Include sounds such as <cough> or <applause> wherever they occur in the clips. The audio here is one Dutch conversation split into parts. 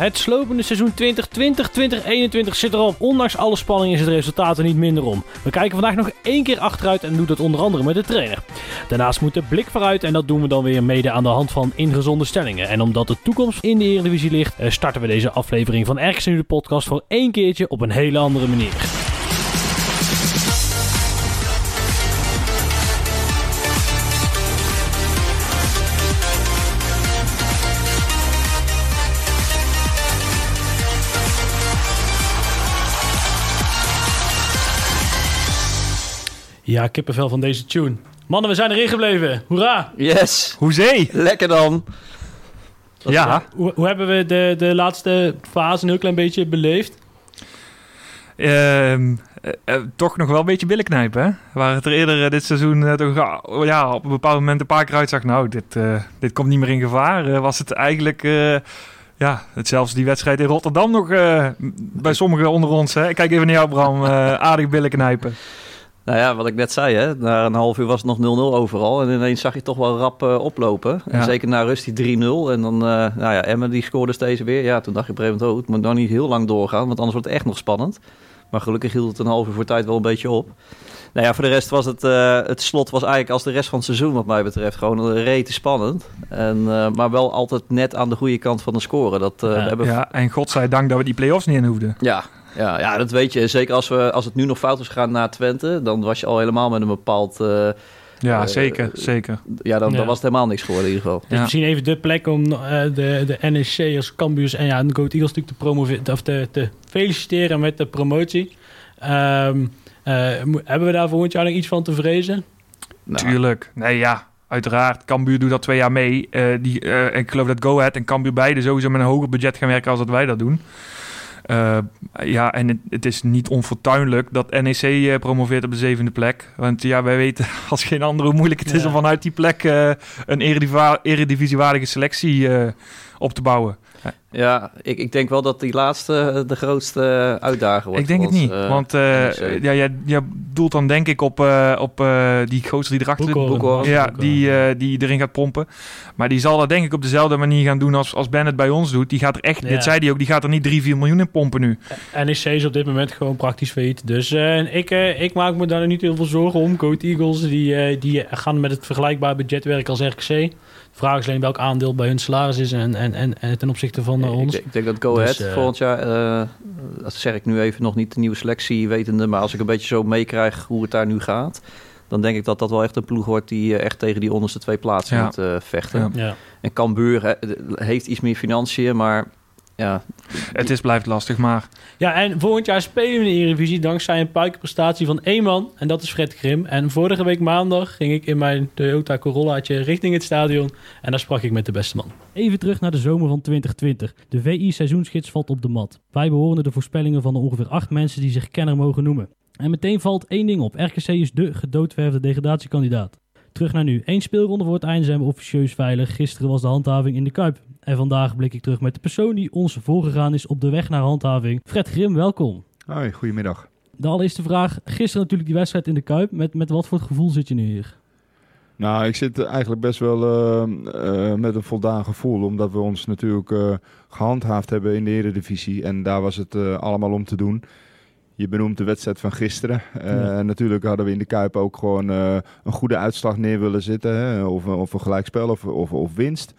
Het slopende seizoen 2020-2021 zit erop. Ondanks alle spanning is het resultaat er niet minder om. We kijken vandaag nog één keer achteruit en doen dat onder andere met de trainer. Daarnaast moet de blik vooruit en dat doen we dan weer mede aan de hand van ingezonde stellingen. En omdat de toekomst in de Eredivisie ligt, eh, starten we deze aflevering van Ergens Nu de podcast voor één keertje op een hele andere manier. Ja, kippenvel van deze tune. Mannen, we zijn erin gebleven. Hoera! Yes, Hoezee! lekker dan. Dat Ja, Hoe, hoe hebben we de, de laatste fase een heel klein beetje beleefd? ehm, eh, eh, toch nog wel een beetje billen knijpen, hè? Waar het er eerder eh, dit seizoen toch ah, ja, op een bepaald moment een paar keer uitzag... nou, dit, eh, dit komt niet meer in gevaar. Was het eigenlijk... eh, ja, het, zelfs die wedstrijd in Rotterdam nog eh, bij sommigen onder ons. Hè? Ik kijk even naar jou, Bram. eh, <laughs> aardig billen knijpen. Nou ja, wat ik net zei, hè, na een half uur was het nog 0-0 overal. En ineens zag je toch wel rap eh, oplopen. En zeker na rust die 3-0. En dan, eh, nou ja, Emmen die scoorde steeds weer. Ja, toen dacht je op een gegeven moment, oh, het moet nou niet heel lang doorgaan. Want anders wordt het echt nog spannend. Maar gelukkig hield het een half uur voor tijd wel een beetje op. Nou ja, voor de rest was het, eh, het slot was eigenlijk als de rest van het seizoen wat mij betreft gewoon een rete spannend. En, eh, maar wel altijd net aan de goede kant van de score. Dat, eh, Ja. we hebben Ja, en godzijdank dat we die play-offs niet in hoefden. Ja, ja, ja, dat weet je. Zeker als, we, als het nu nog fout was gegaan na Twente, dan was je al helemaal met een bepaald... eh, Ja, Eh, zeker, zeker. ja, dan, Ja. dan was het helemaal niks geworden in ieder geval. Dus Ja. misschien even de plek om eh, de, de NEC als Cambuurs en ja, de Goat Eagles natuurlijk te, promoveren, of te, te feliciteren met de promotie. Ehm, eh, hebben we daar volgend jaar nog iets van te vrezen? Nou, Tuurlijk. Nee, ja. Uiteraard. Cambuur doet dat twee jaar mee. Eh, die, eh, en ik geloof dat Go Ahead en Cambuur beide sowieso met een hoger budget gaan werken als dat wij dat doen. Eh, ja, en het, het is niet onfortuinlijk dat NEC eh, promoveert op de zevende plek. Want ja, wij weten <laughs> als geen ander hoe moeilijk het is om vanuit die plek eh, een eredivisiewaardige selectie op te bouwen. Ja, ik, ik denk wel dat die laatste de grootste uitdaging wordt. ik denk het niet. eh, want eh, NEC. ja, jij, jij doelt dan denk ik op, eh, op eh, die gozer die erachter zit. Ja, die, die erin gaat pompen. Maar die zal dat denk ik op dezelfde manier gaan doen als, als Ben het bij ons doet. Die gaat er echt, Ja. dit zei hij ook, die gaat er niet 3, 4 miljoen in pompen nu. NEC is op dit moment gewoon praktisch failliet. Dus eh, ik, ik maak me daar niet heel veel zorgen om. Goat Eagles die, die gaan met het vergelijkbaar budget werken als RKC. Vraag is alleen welk aandeel bij hun salaris is en, en, en, en ten opzichte van ik, ons. denk- ik denk dat Go Dus, Ahead eh, volgend jaar, eh, dat zeg ik nu even nog niet de nieuwe selectie wetende, maar als ik een beetje zo meekrijg hoe het daar nu gaat, dan denk ik dat dat wel echt een ploeg wordt die echt tegen die onderste twee plaatsen Ja. moet eh, vechten. Ja. Ja. En Cambuur hè, heeft iets meer financiën, maar ja, Het is, blijft lastig, maar Ja, en volgend jaar spelen we in de Eredivisie dankzij een puikenprestatie van één man. En dat is Fred Grim. En vorige week maandag ging ik in mijn Toyota Corollaatje richting het stadion. En daar sprak ik met de beste man. Even terug naar de zomer van 2020. De VI-seizoensgids valt op de mat. Wij behoren de voorspellingen van de ongeveer acht mensen die zich kenner mogen noemen. En meteen valt één ding op. RKC is de gedoodverfde degradatiekandidaat. Terug naar nu. Eén speelronde voor het einde zijn we officieus veilig. Gisteren was de handhaving in de Kuip. En vandaag blik ik terug met de persoon die ons voorgegaan is op de weg naar handhaving. Fred Grim, welkom. Hoi, goedemiddag. De allereerste vraag. Gisteren natuurlijk die wedstrijd in de Kuip. Met, met wat voor het gevoel zit je nu hier? Nou, ik zit eigenlijk best wel eh, eh, met een voldaan gevoel, omdat we ons natuurlijk eh, gehandhaafd hebben in de Eredivisie. En daar was het eh, allemaal om te doen. Je benoemt de wedstrijd van gisteren. Eh, Ja. Natuurlijk hadden we in de Kuip ook gewoon eh, een goede uitslag neer willen zitten. Hè? Of, of een gelijkspel of, of, of winst.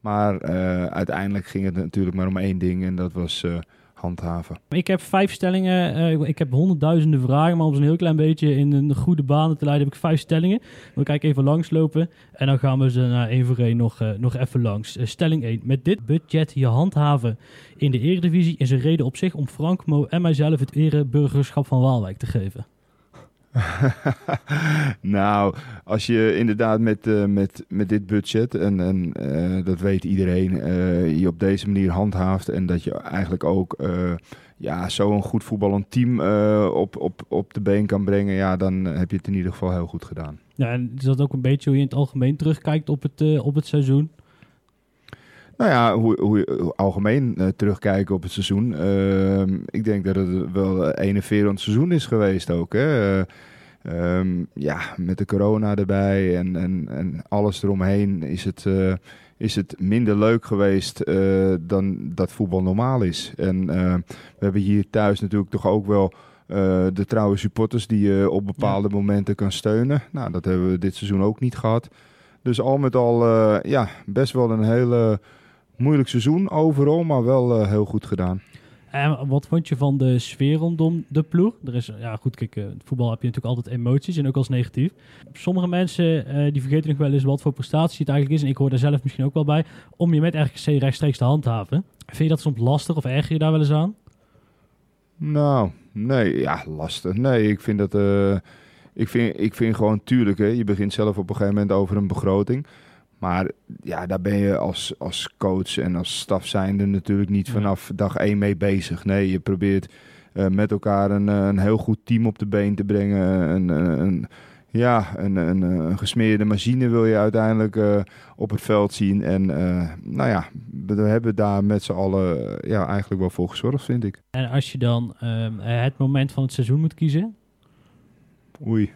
Maar eh, uiteindelijk ging het natuurlijk maar om één ding en dat was eh, handhaven. Ik heb vijf stellingen. eh, ik heb honderdduizenden vragen. Maar om een heel klein beetje in een goede banen te leiden heb ik vijf stellingen. We kijken even langslopen. En dan gaan we ze naar één voor één nog, eh, nog even langs. Eh, stelling 1. Met dit budget je handhaven in de Eredivisie is een reden op zich om Frank, Mo en mijzelf het ereburgerschap van Waalwijk te geven. <laughs> nou, als je inderdaad met, eh, met, met dit budget, en, en eh, dat weet iedereen, eh, je op deze manier handhaaft en dat je eigenlijk ook ja, zo'n goed voetballend team op, op, op de been kan brengen, ja, dan heb je het in ieder geval heel goed gedaan. Ja, en is dat ook een beetje hoe je in het algemeen terugkijkt op het, op het seizoen? Nou ja, hoe, hoe hoe algemeen eh, terugkijken op het seizoen. Ehm, ik denk dat het wel een enerverend seizoen is geweest ook. Hè? Eh, ehm, ja, met de corona erbij en, en, en alles eromheen is het, eh, is het minder leuk geweest eh, dan dat voetbal normaal is. En eh, we hebben hier thuis natuurlijk toch ook wel eh, de trouwe supporters die je op bepaalde momenten kan steunen. Nou, dat hebben we dit seizoen ook niet gehad. Dus al met al, eh, ja, best wel een hele moeilijk seizoen overal, maar wel eh, heel goed gedaan. En wat vond je van de sfeer rondom de ploeg? Er is, ja goed, kijk, het voetbal heb je natuurlijk altijd emoties en ook als negatief. Sommige mensen eh, die vergeten nog wel eens wat voor prestatie het eigenlijk is. En ik hoor daar zelf misschien ook wel bij. Om je met RGC rechtstreeks te handhaven. Vind je dat soms lastig of erger je daar wel eens aan? Nou, nee, ja, lastig. Nee, ik vind dat. eh, ik, vind, ik vind gewoon tuurlijk, hè, je begint zelf op een gegeven moment over een begroting. Maar ja, daar ben je als, als coach en als staf zijnde natuurlijk niet Ja. vanaf dag één mee bezig. Nee, je probeert eh, met elkaar een, eh, een heel goed team op de been te brengen. Een, een, een- ja, een, een, een gesmeerde machine wil je uiteindelijk eh, op het veld zien. En eh, nou ja, we hebben daar met z'n allen eh, ja, eigenlijk wel voor gezorgd, vind ik. En als je dan ehm, eh, het moment van het seizoen moet kiezen. Oei.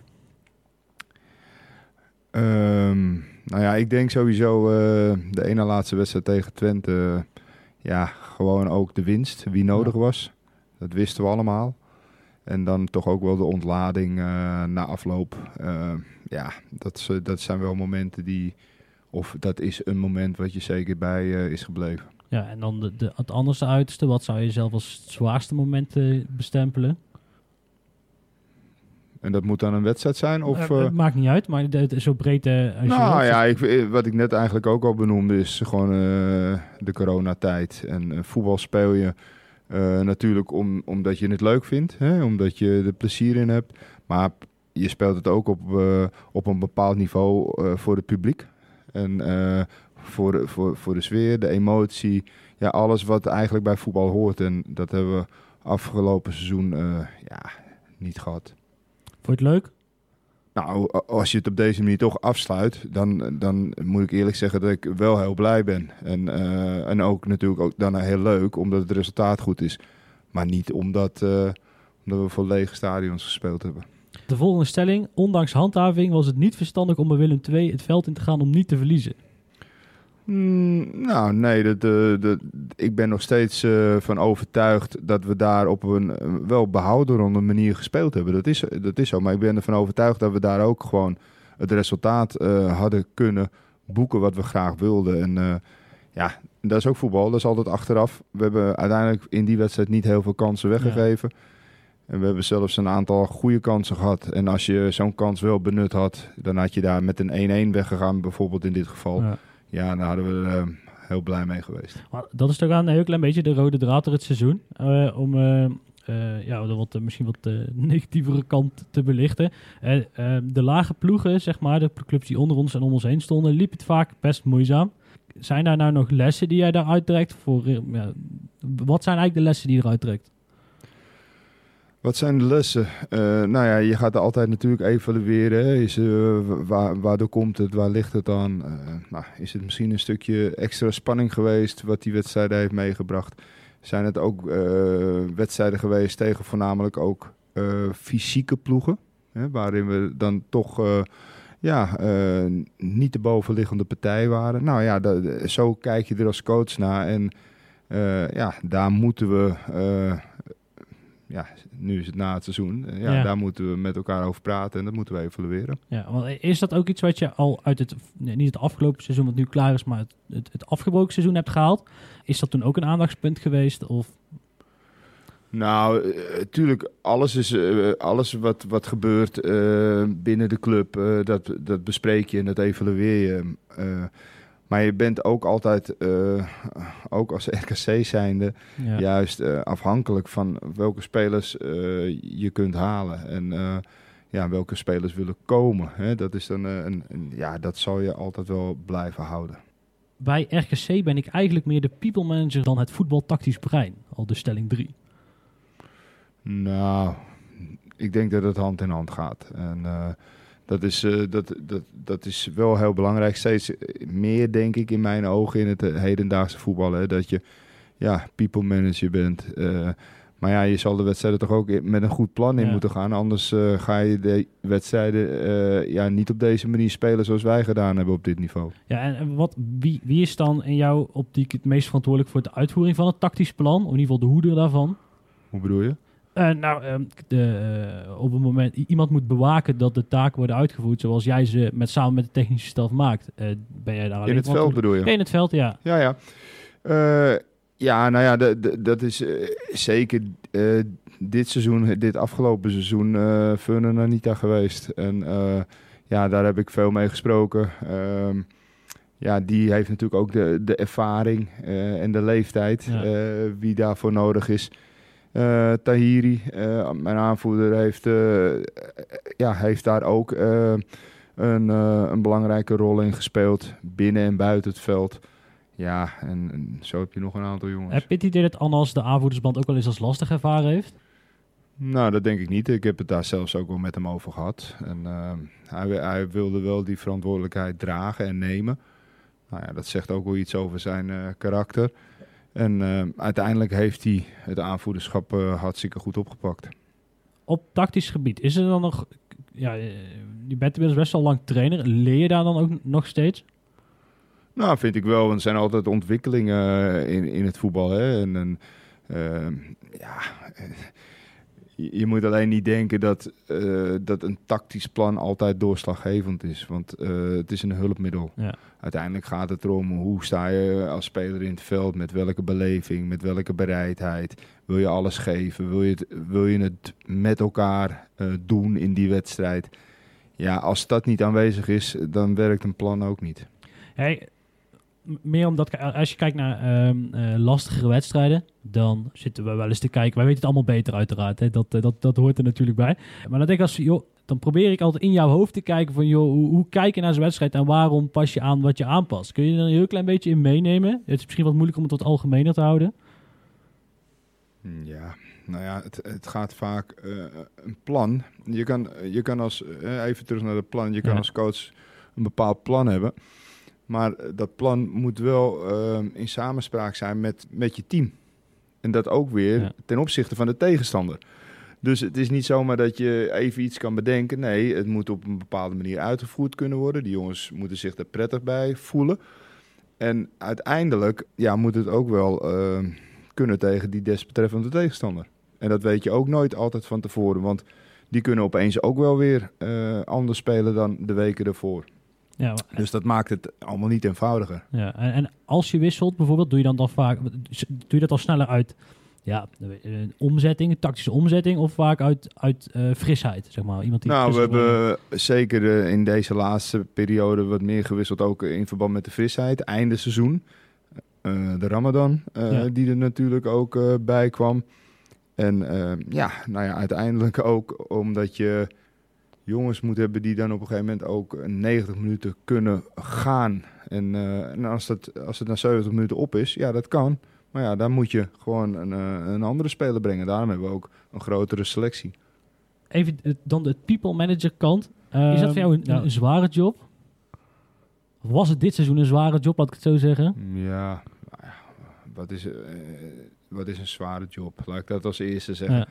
Ehm, nou ja, ik denk sowieso eh, de ene laatste wedstrijd tegen Twente. eh, ja, gewoon ook de winst, wie nodig was. Dat wisten we allemaal. En dan toch ook wel de ontlading eh, na afloop. Ja, dat, dat zijn wel momenten die... Of dat is een moment wat je zeker bij is gebleven. Ja, en dan de, de, het anderste uiterste. Wat zou je zelf als het zwaarste moment bestempelen? En dat moet dan een wedstrijd zijn? Of, Eh, eh, het maakt niet uit, maar de, de- zo breed eh, als je Nou ja, ik, eh, wat ik net eigenlijk ook al benoemde is gewoon eh, de coronatijd. En eh, voetbal speel je eh, natuurlijk om, omdat je het leuk vindt, hè? omdat je er plezier in hebt. Maar je speelt het ook op, eh, op een bepaald niveau eh, voor het publiek. En eh, voor, de, voor, voor de sfeer, de emotie, ja, alles wat eigenlijk bij voetbal hoort. En dat hebben we afgelopen seizoen eh, ja, niet gehad. Vond je het leuk? Nou, als je het op deze manier toch afsluit, dan, dan moet ik eerlijk zeggen dat ik wel heel blij ben. En, eh, en ook natuurlijk ook daarna heel leuk, omdat het resultaat goed is. Maar niet omdat, eh, omdat we voor lege stadions gespeeld hebben. De volgende stelling. Ondanks handhaving was het niet verstandig om bij Willem II het veld in te gaan om niet te verliezen. Mm, nou, nee, dat, eh, dat, ik ben nog steeds eh, van overtuigd dat we daar op een eh, wel behouderende manier gespeeld hebben. Dat is, dat is zo, maar ik ben ervan overtuigd dat we daar ook gewoon het resultaat hadden kunnen boeken wat we graag wilden. En ja, dat is ook voetbal, dat is altijd achteraf. We hebben uiteindelijk in die wedstrijd niet heel veel kansen weggegeven. En we hebben zelfs een aantal goede kansen gehad. En als je zo'n kans wel benut had, dan had je daar met een 1-1 weggegaan, bijvoorbeeld in dit geval. Ja. Ja, daar hadden we eh, heel blij mee geweest. Maar dat is toch aan een heel klein beetje de rode draad door het seizoen. Eh, om eh, ja, de wat, misschien wat eh, <laughs> negatievere kant te belichten. De lage ploegen, zeg maar, de clubs die onder ons en om ons heen stonden, liep het vaak best moeizaam. Zijn daar nou nog lessen die jij daaruit trekt? Voor, wat zijn eigenlijk de lessen die je eruit trekt? Wat zijn de lessen? Eh, nou ja, je gaat er altijd natuurlijk evalueren. Is, eh, waar, waardoor komt het? Waar ligt het aan? Eh, nou, is het misschien een stukje extra spanning geweest wat die wedstrijden heeft meegebracht? Zijn het ook wedstrijden geweest tegen voornamelijk ook fysieke ploegen? Hè, waarin we dan toch ja, niet de bovenliggende partij waren. Nou ja, da- da- zo kijk je er als coach naar. En ja, daar moeten we ja, nu is het na het seizoen. Eh, Ja, Ja. Daar moeten we met elkaar over praten en dat moeten we evalueren. Ja, want is dat ook iets wat je al uit het, nee, niet het afgelopen seizoen wat nu klaar is, maar het, het, het afgebroken seizoen hebt gehaald? Is dat toen ook een aandachtspunt geweest? Of, Nou, eh, tuurlijk, alles, is, eh, alles wat, wat gebeurt eh, binnen de club, eh, dat, dat bespreek je en dat evalueer je. Maar je bent ook altijd, eh, ook als RKC zijnde, ja. juist eh, afhankelijk van welke spelers eh, je kunt halen. En ja, welke spelers willen komen. Hè? Dat, is dan, een, een- ja, dat zal je altijd wel blijven houden. Bij RKC ben ik eigenlijk meer de people manager dan het voetbaltactisch brein. Al de stelling 3. Nou, ik denk dat het hand in hand gaat. En dat, is, eh, dat, dat, dat is wel heel belangrijk. Steeds meer, denk ik, in mijn ogen in het eh, hedendaagse voetbal. Hè, dat je ja, people manager bent. eh, Maar ja, je zal de wedstrijden toch ook met een goed plan in Ja. moeten gaan. Anders eh, ga je de wedstrijden eh, ja, niet op deze manier spelen zoals wij gedaan hebben op dit niveau. Ja, en- en wat, wie, wie is dan in jouw optiek het meest verantwoordelijk voor de uitvoering van het tactisch plan? Of in ieder geval de hoeder daarvan? Hoe bedoel je? Eh, nou, ehm, de, eh, op het moment iemand moet bewaken dat de taken worden uitgevoerd zoals jij ze met, samen met de technische staf maakt. Eh, ben jij daar alleen In het veld bedoel je? In het veld, ja. Ja, ja. Ja, nou ja, de- de- dat is zeker dit seizoen, dit afgelopen seizoen, eh Fun en Anita geweest. En ja, daar heb ik veel mee gesproken. Ehm, ja, die heeft natuurlijk ook de, de ervaring en de leeftijd Ja. wie daarvoor nodig is. Eh, Tahiri, eh, mijn aanvoerder, heeft, eh, ja, heeft daar ook een, een belangrijke rol in gespeeld. Binnen en buiten het veld. Ja, en, en zo heb je nog een aantal jongens. Heb je het idee dat Annas de aanvoerdersband ook wel eens als lastig ervaren heeft? Nou, dat denk ik niet. Ik heb het daar zelfs ook wel met hem over gehad. En hij, hij wilde wel die verantwoordelijkheid dragen en nemen. Nou ja, dat zegt ook wel iets over zijn karakter. En eh, uiteindelijk heeft hij het aanvoerderschap eh, hartstikke goed opgepakt. Op tactisch gebied, is er dan nog... Ja, eh, je bent inmiddels best wel lang trainer. Leer je daar dan ook nog steeds? Nou, vind ik wel. Want er zijn altijd ontwikkelingen in, in het voetbal. Hè? En, en ja, je, je moet alleen niet denken dat, eh, dat een tactisch plan altijd doorslaggevend is. Want eh, het is een hulpmiddel. Ja. Uiteindelijk gaat het erom hoe sta je als speler in het veld. Met welke beleving, met welke bereidheid. Wil je alles geven? Wil je het, wil je het met elkaar eh, doen in die wedstrijd? Ja, als dat niet aanwezig is, dan werkt een plan ook niet. Hey, meer omdat als je kijkt naar eh, lastigere wedstrijden, dan zitten we wel eens te kijken. Wij weten het allemaal beter uiteraard. Hè? Dat, eh, dat, dat hoort er natuurlijk bij. Maar dan denk ik als joh, dan probeer ik altijd in jouw hoofd te kijken van joh, hoe, hoe kijk je naar zo'n wedstrijd en waarom pas je aan wat je aanpast? Kun je er een heel klein beetje in meenemen? Het is misschien wat moeilijk om het wat algemener te houden. Ja, nou ja, het, het gaat vaak eh, een plan. Je kan, je kan als, even terug naar het plan, je kan Ja. als coach een bepaald plan hebben. Maar eh, dat plan moet wel eh, in samenspraak zijn met, met je team. En dat ook weer Ja. ten opzichte van de tegenstander. Dus het is niet zomaar dat je even iets kan bedenken. Nee, het moet op een bepaalde manier uitgevoerd kunnen worden. Die jongens moeten zich er prettig bij voelen. En uiteindelijk ja, moet het ook wel eh, kunnen tegen die desbetreffende tegenstander. En dat weet je ook nooit altijd van tevoren. Want die kunnen opeens ook wel weer eh, anders spelen dan de weken ervoor. Ja, maar- Dus dat maakt het allemaal niet eenvoudiger. Ja, en, en als je wisselt bijvoorbeeld, doe je dan, dan vaak, doe je dat al sneller uit ja, een omzetting, een tactische omzetting, of vaak uit, uit eh, frisheid, zeg maar. Iemand die Nou, we hebben zeker in deze laatste periode wat meer gewisseld. Ook in verband met de frisheid. Einde seizoen. Eh, de Ramadan, eh, Ja. die er natuurlijk ook bij kwam. En ja, nou ja, uiteindelijk ook omdat je jongens moet hebben die dan op een gegeven moment ook 90 minuten kunnen gaan. En, eh, en als, dat, als het na 70 minuten op is, ja, dat kan. Maar ja, dan moet je gewoon een, eh, een andere speler brengen. Daarom hebben we ook een grotere selectie. Even dan de people manager kant. is dat voor jou een, ja. een zware job? Of was het dit seizoen een zware job, laat ik het zo zeggen? Ja, nou ja, wat is, eh, wat is een zware job? Laat ik dat als eerste zeggen.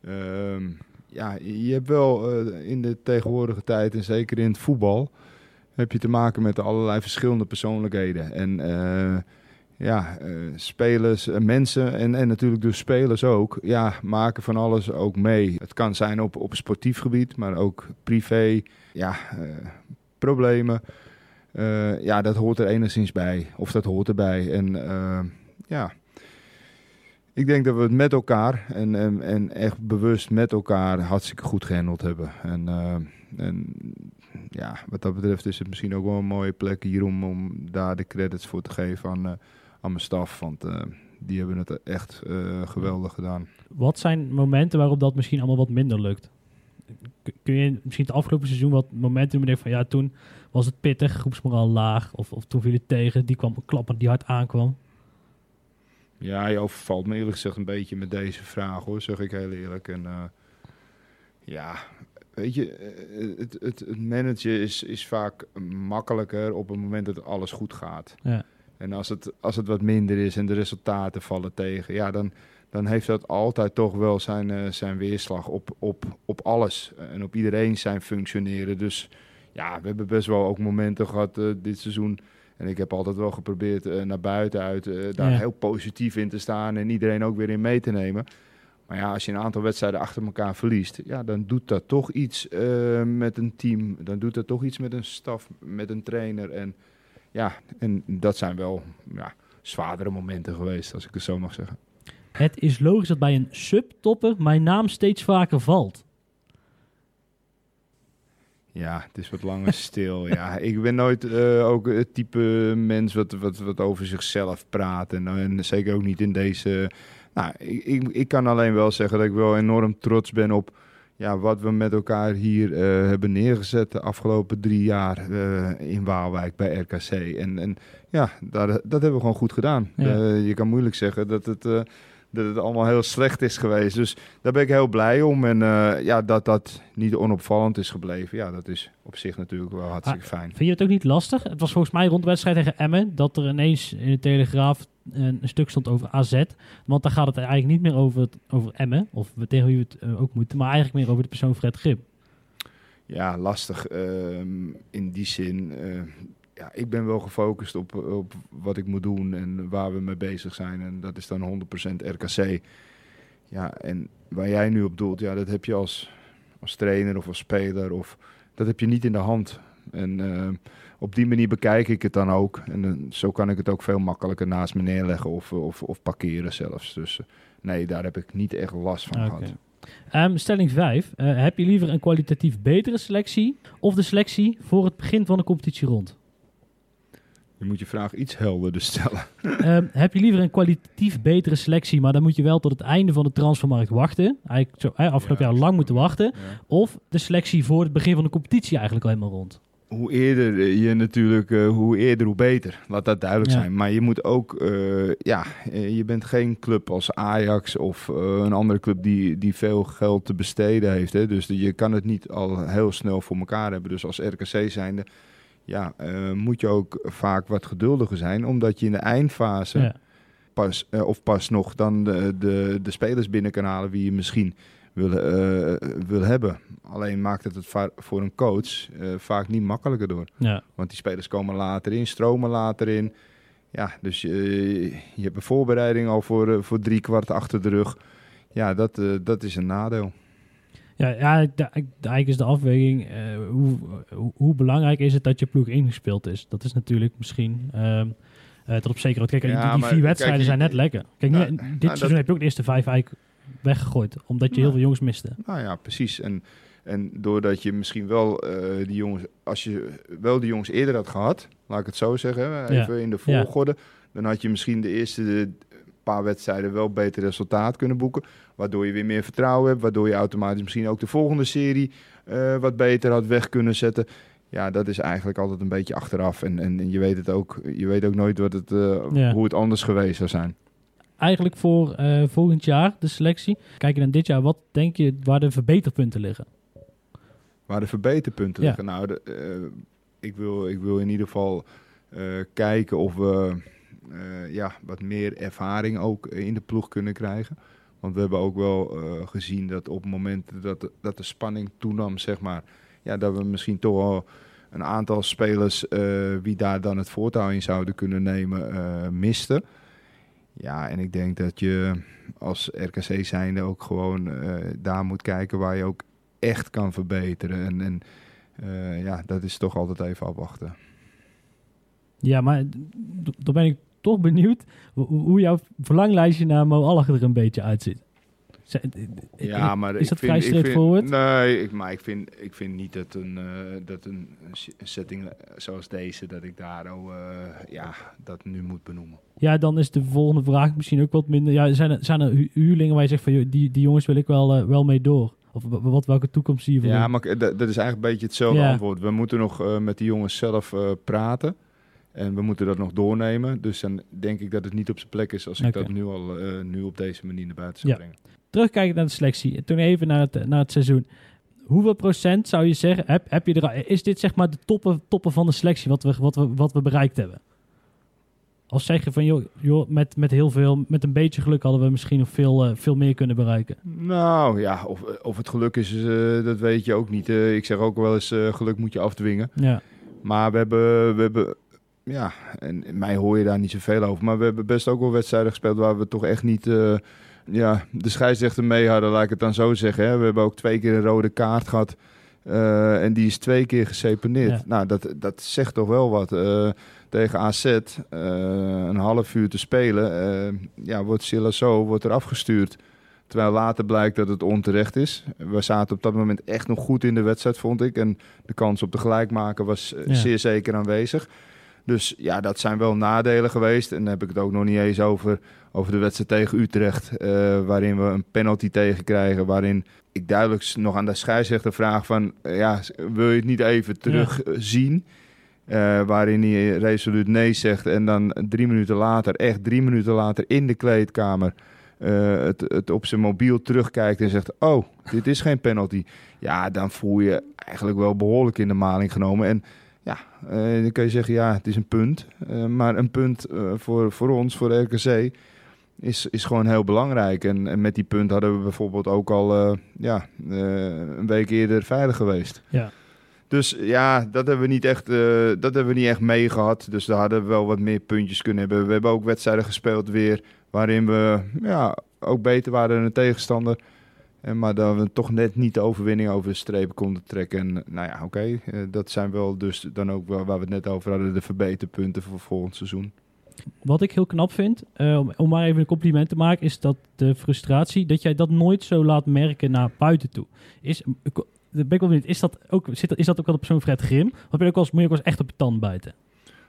Ja. Ehm, ja, je hebt wel eh, in de tegenwoordige tijd, en zeker in het voetbal, heb je te maken met allerlei verschillende persoonlijkheden. En eh, ja, eh, spelers, mensen en, en natuurlijk dus spelers ook, ja, maken van alles ook mee. Het kan zijn op, op sportief gebied, maar ook privé, ja, problemen. Ja, dat hoort er enigszins bij. Of dat hoort erbij. En ja, ik denk dat we het met elkaar en, en, en echt bewust met elkaar hartstikke goed gehandeld hebben. En, eh, en ja, wat dat betreft is het misschien ook wel een mooie plek hier om, daar de credits voor te geven aan, eh, aan mijn staf. Want eh, die hebben het echt geweldig gedaan. Wat zijn momenten waarop dat misschien allemaal wat minder lukt? Kun je misschien het afgelopen seizoen wat momenten noemen van ja, toen was het pittig, groepsmoraal laag, of, of toen viel het tegen, die kwam klappen die hard aankwam. Ja, je overvalt me eerlijk gezegd een beetje met deze vraag hoor, zeg ik heel eerlijk. En eh, ja, weet je, eh, het, het, het managen is, is vaak makkelijker op het moment dat alles goed gaat. Ja. En als het, als het wat minder is en de resultaten vallen tegen, ja, dan, dan heeft dat altijd toch wel zijn, eh, zijn weerslag op, op, op alles. En op iedereen zijn functioneren. Dus ja, we hebben best wel ook momenten gehad eh, dit seizoen. En ik heb altijd wel geprobeerd eh, naar buiten uit eh, daar Ja. heel positief in te staan en iedereen ook weer in mee te nemen. Maar ja, als je een aantal wedstrijden achter elkaar verliest, ja, dan doet dat toch iets eh, met een team. Dan doet dat toch iets met een staf, met een trainer. En ja, en dat zijn wel ja, zwaardere momenten geweest, als ik het zo mag zeggen. Het is logisch dat bij een subtopper mijn naam steeds vaker valt. Ja, het is wat langer <laughs> stil. Ja, ik ben nooit eh, ook het type mens wat, wat, wat over zichzelf praat. En, en zeker ook niet in deze. Nou, ik, ik, ik kan alleen wel zeggen dat ik wel enorm trots ben op ja, wat we met elkaar hier eh, hebben neergezet de afgelopen drie jaar eh, in Waalwijk bij RKC. En, en ja, daar, dat hebben we gewoon goed gedaan. Ja. Eh, je kan moeilijk zeggen dat het, eh, dat het allemaal heel slecht is geweest. Dus daar ben ik heel blij om. En eh, ja, dat dat niet onopvallend is gebleven, ja, dat is op zich natuurlijk wel hartstikke fijn. Vind je het ook niet lastig? Het was volgens mij rond de wedstrijd tegen Emmen dat er ineens in de Telegraaf een, stuk stond over AZ. Want daar gaat het eigenlijk niet meer over, het, over Emmen, of tegen wie we het eh, ook moeten, maar eigenlijk meer over de persoon Fred Grip. Ja, lastig ehm, in die zin. eh, ja, ik ben wel gefocust op, op wat ik moet doen en waar we mee bezig zijn. En dat is dan 100% RKC. Ja, en waar jij nu op doelt, ja, dat heb je als, als trainer of als speler. Of, dat heb je niet in de hand. En eh, op die manier bekijk ik het dan ook. En eh, zo kan ik het ook veel makkelijker naast me neerleggen of, of, of parkeren zelfs. Dus eh, nee, daar heb ik niet echt last van gehad. Ehm, stelling 5. heb je liever een kwalitatief betere selectie of de selectie voor het begin van de competitie rond? Je moet je vraag iets helderder stellen. <laughs> Ehm, heb je liever een kwalitatief betere selectie, maar dan moet je wel tot het einde van de transfermarkt wachten. Eigenlijk zo, hè, afgelopen Ja, jaar lang moeten wachten. Ja. Of de selectie voor het begin van de competitie eigenlijk al helemaal rond. hoe eerder je natuurlijk, eh, hoe eerder hoe beter. Laat dat duidelijk Ja. zijn. Maar je moet ook, eh, ja, eh, je bent geen club als Ajax of eh, een andere club die, die veel geld te besteden heeft. Hè? Dus je kan het niet al heel snel voor elkaar hebben. Dus als RKC zijnde, ja, eh, moet je ook vaak wat geduldiger zijn. Omdat je in de eindfase Ja. pas, eh, of pas nog dan de, de, de spelers binnen kan halen wie je misschien wil, eh, wil hebben. Alleen maakt het het voor een coach vaak niet makkelijker door. Ja. Want die spelers komen later in, stromen later in. Ja, dus je, je hebt een voorbereiding al voor, voor drie kwart achter de rug. Ja, dat, dat is een nadeel. Ja, ja eigenlijk is de afweging, eh, hoe, hoe, belangrijk is het dat je ploeg ingespeeld is? Dat is natuurlijk misschien tot op zekere. Kijk, Ja, die, die maar vier wedstrijden zijn net lekker. Kijk, nu, Nou, dit nou, seizoen dat- heb je ook de eerste vijf eigenlijk weggegooid. Omdat je heel veel jongens miste. Nou ja, precies. En, en doordat je misschien wel eh, die jongens, als je wel die jongens eerder had gehad, laat ik het zo zeggen, even in de Ja. volgorde, dan had je misschien de eerste de, paar wedstrijden wel beter resultaat kunnen boeken. Waardoor je weer meer vertrouwen hebt, waardoor je automatisch misschien ook de volgende serie eh, wat beter had weg kunnen zetten. Ja, dat is eigenlijk altijd een beetje achteraf. En, en, en je weet het ook, je weet ook nooit wat het, eh, Ja. hoe het anders geweest zou zijn. Eigenlijk voor eh, volgend jaar, de selectie. Kijk je naar dit jaar, wat denk je waar de verbeterpunten liggen? Waar de verbeterpunten Ja. liggen. Nou, de, ik, wil, ik wil in ieder geval kijken of we ja, wat meer ervaring ook in de ploeg kunnen krijgen. Want we hebben ook wel eh, gezien dat op het moment dat, dat de spanning toenam, zeg maar, ja, dat we misschien toch een aantal spelers eh, wie daar dan het voortouw in zouden kunnen nemen, eh misten. Ja, en ik denk dat je als RKC zijnde ook gewoon eh, daar moet kijken waar je ook echt kan verbeteren. En, en eh, ja, dat is toch altijd even afwachten. Ja, maar dan ben ik toch benieuwd hoe, jouw verlanglijstje naar Mo er een beetje uitziet. Z- Ja, maar is dat vind, vrij vind- straightforward? Nee, ik, maar ik vind, ik vind niet dat een, eh, dat een, setting eh, zoals deze, dat ik daar al, eh, ja, dat nu moet benoemen. Ja, dan is de volgende vraag misschien ook wat minder. Ja, zijn er, zijn er hu- huurlingen waar je zegt van die, die jongens wil ik wel, eh, wel mee door? Of wat, welke toekomst zie je voor Ja, maar dat, dat is eigenlijk een beetje hetzelfde Ja. antwoord. We moeten nog eh, met die jongens zelf eh, praten. En we moeten dat nog doornemen. Dus dan denk ik dat het niet op zijn plek is als ik dat nu al eh, nu op deze manier naar buiten zou Ja. brengen. Terugkijken naar de selectie. En Toen even naar het, naar het seizoen. Hoeveel procent zou je zeggen, heb, heb je er, is dit zeg maar de toppen, toppen van de selectie wat we, wat we, wat we bereikt hebben? Of zeg je van, joh, joh met, met heel veel, met een beetje geluk hadden we misschien nog veel, eh, veel meer kunnen bereiken. Nou ja, of, of het geluk is, eh, dat weet je ook niet. Ik zeg ook wel eens, geluk moet je afdwingen. Ja, Maar we hebben, we hebben, ja, en mij hoor je daar niet zoveel over. Maar we hebben best ook wel wedstrijden gespeeld waar we toch echt niet, eh, ja, de scheidsrechter mee hadden, laat ik het dan zo zeggen. Hè. We hebben ook twee keer een rode kaart gehad. eh, en die is twee keer geseponeerd. Ja. Nou, dat, dat zegt toch wel wat. Eh, tegen AZ, een half uur te spelen, ja, wordt Silasso wordt er afgestuurd. Terwijl later blijkt dat het onterecht is. We zaten op dat moment echt nog goed in de wedstrijd, vond ik. En de kans op de gelijkmaker was Ja. zeer zeker aanwezig. Dus ja, dat zijn wel nadelen geweest. En dan heb ik het ook nog niet eens over, over de wedstrijd tegen Utrecht. eh, waarin we een penalty tegen krijgen. Waarin ik duidelijk nog aan de scheidsrechter vraag van... eh, ja, wil je het niet even terugzien? Eh, waarin hij resoluut nee zegt. En dan drie minuten later, echt drie minuten later in de kleedkamer... het, het op zijn mobiel terugkijkt en zegt... Oh, dit is geen penalty. Ja, dan voel je eigenlijk wel behoorlijk in de maling genomen. En ja, eh, dan kun je zeggen, ja, het is een punt. Eh, maar een punt eh, voor, voor ons, voor de RKC, is, is gewoon heel belangrijk. En, en met die punt hadden we bijvoorbeeld ook al ja, een week eerder veilig geweest. ja. Dus ja, dat hebben we niet echt, dat hebben we niet echt mee gehad. Dus daar hadden we wel wat meer puntjes kunnen hebben. We hebben ook wedstrijden gespeeld weer waarin we ja, ook beter waren dan een tegenstander. En maar dat we toch net niet de overwinning over de streep konden trekken. En nou ja, oké, eh, dat zijn wel dus dan ook wel waar we het net over hadden, de verbeterpunten voor volgend seizoen. Wat ik heel knap vind, eh, om, maar even een compliment te maken, is dat de frustratie, dat jij dat nooit zo laat merken naar buiten toe. Is, ik- daar ben ik wel benieuwd, is dat ook, zit, is dat ook wel op zo'n Fred Grim? Of ben je ook eens, moet je ook echt op je tand bijten?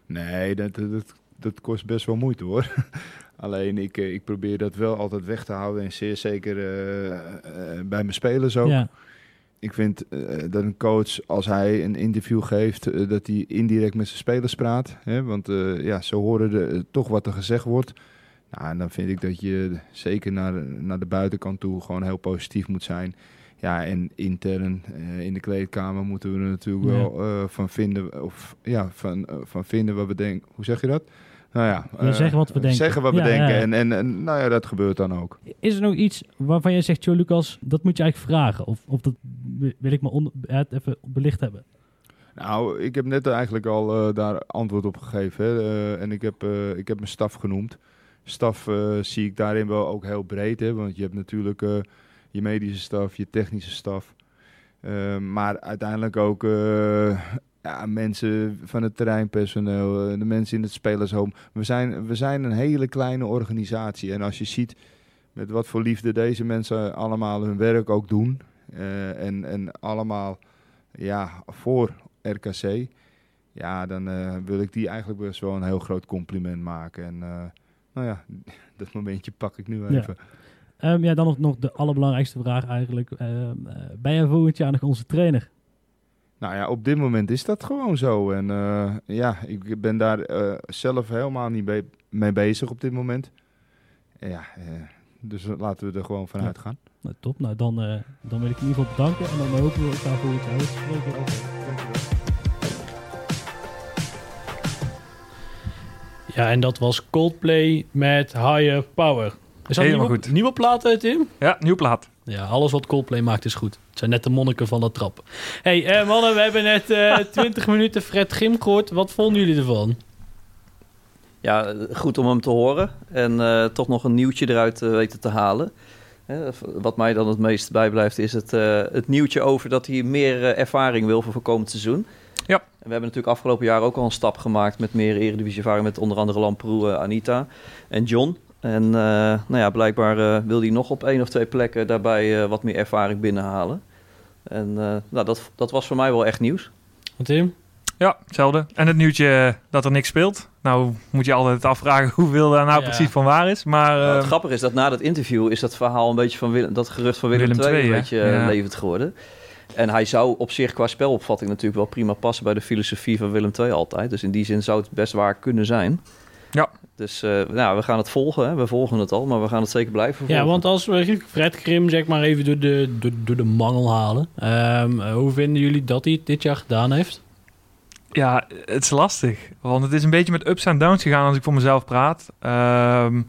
Nee, dat, dat, dat kost best wel moeite hoor. <laughs> Alleen ik, eh, ik probeer dat wel altijd weg te houden en zeer zeker eh, eh, bij mijn spelers ook. Ja, Ik vind dat een coach, als hij een interview geeft, dat hij indirect met zijn spelers praat. Hè? Want ja, zo horen de, toch wat er gezegd wordt. Nou, en dan vind ik dat je zeker naar, naar de buitenkant toe gewoon heel positief moet zijn. Ja, en intern in de kleedkamer moeten we er natuurlijk Ja. wel van vinden. Of ja, van, van vinden wat we denken. Hoe zeg je dat? Nou ja, eh, zeggen wat we denken. Zeggen wat we Ja, denken. ja. En, en, en nou ja, dat gebeurt dan ook. Is er nog iets waarvan jij zegt, joh Lucas, dat moet je eigenlijk vragen? Of, of dat wil ik maar onder, het even belicht hebben? Nou, ik heb net eigenlijk al eh, daar antwoord op gegeven. Hè. Eh, en ik heb, eh, ik heb mijn staf genoemd. Staf eh, zie ik daarin wel ook heel breed. Hè, want je hebt natuurlijk eh, je medische staf, je technische staf. Eh, maar uiteindelijk ook eh, ja, mensen van het terreinpersoneel, eh, de mensen in het spelershome. We zijn, we zijn een hele kleine organisatie. En als je ziet met wat voor liefde deze mensen allemaal hun werk ook doen. eh, en, en allemaal ja, voor RKC. Ja, dan eh, wil ik die eigenlijk best wel een heel groot compliment maken. En nou ja, <laughs> dat momentje pak ik nu Ja. even. Ehm, ja, dan nog, nog de allerbelangrijkste vraag eigenlijk. Ehm, eh, ben jij volgend jaar nog onze trainer? Nou ja, op dit moment is dat gewoon zo. En eh, ja, ik ben daar eh, zelf helemaal niet be- mee bezig op dit moment. Ja, eh, dus laten we er gewoon vanuit gaan. Nou, top. Nou, dan, eh, dan wil ik in ieder geval bedanken. En dan hopen we elkaar weer te spreken. Ja, en dat was Coldplay met Higher Power. Is dat Helemaal nieuwe, goed. nieuwe plaat, eh, Tim? Ja, nieuw plaat. Ja, alles wat Coldplay maakt is goed. Het zijn net de monniken van dat trappen. hey, eh, mannen, we hebben net eh <laughs> 20 minuten Fred Grim gehoord. Wat vonden jullie ervan? Ja, goed om hem te horen. En eh, toch nog een nieuwtje eruit eh, weten te halen. Wat mij dan het meest bijblijft is het, eh, het nieuwtje over dat hij meer eh, ervaring wil voor, voor komend seizoen. Ja. En we hebben natuurlijk afgelopen jaar ook al een stap gemaakt met meer eredivisie ervaring met onder andere Lamproe, Anita en John. En eh, nou ja, blijkbaar eh, wil hij nog op één of twee plekken daarbij eh, wat meer ervaring binnenhalen. En eh, nou, dat, dat was voor mij wel echt nieuws. Want Tim? Ja, hetzelfde. En het nieuwtje dat er niks speelt. Nou moet je altijd afvragen <laughs> hoeveel daar nou Ja. precies van waar is. Maar Nou, het grappige is dat na dat interview is dat verhaal een beetje van Willem, dat gerucht van Willem, Willem II II, een beetje Ja. levend geworden. En hij zou op zich qua spelopvatting natuurlijk wel prima passen bij de filosofie van Willem II altijd. Dus in die zin zou het best waar kunnen zijn. Ja. Dus eh, nou, we gaan het volgen. Hè. We volgen het al, maar we gaan het zeker blijven volgen. Ja, want als we Fred Grim zeg maar even door de, door, door de mangel halen. ehm, eh, hoe vinden jullie dat hij het dit jaar gedaan heeft? Ja, het is lastig. Want het is een beetje met ups en downs gegaan als ik voor mezelf praat. Ehm,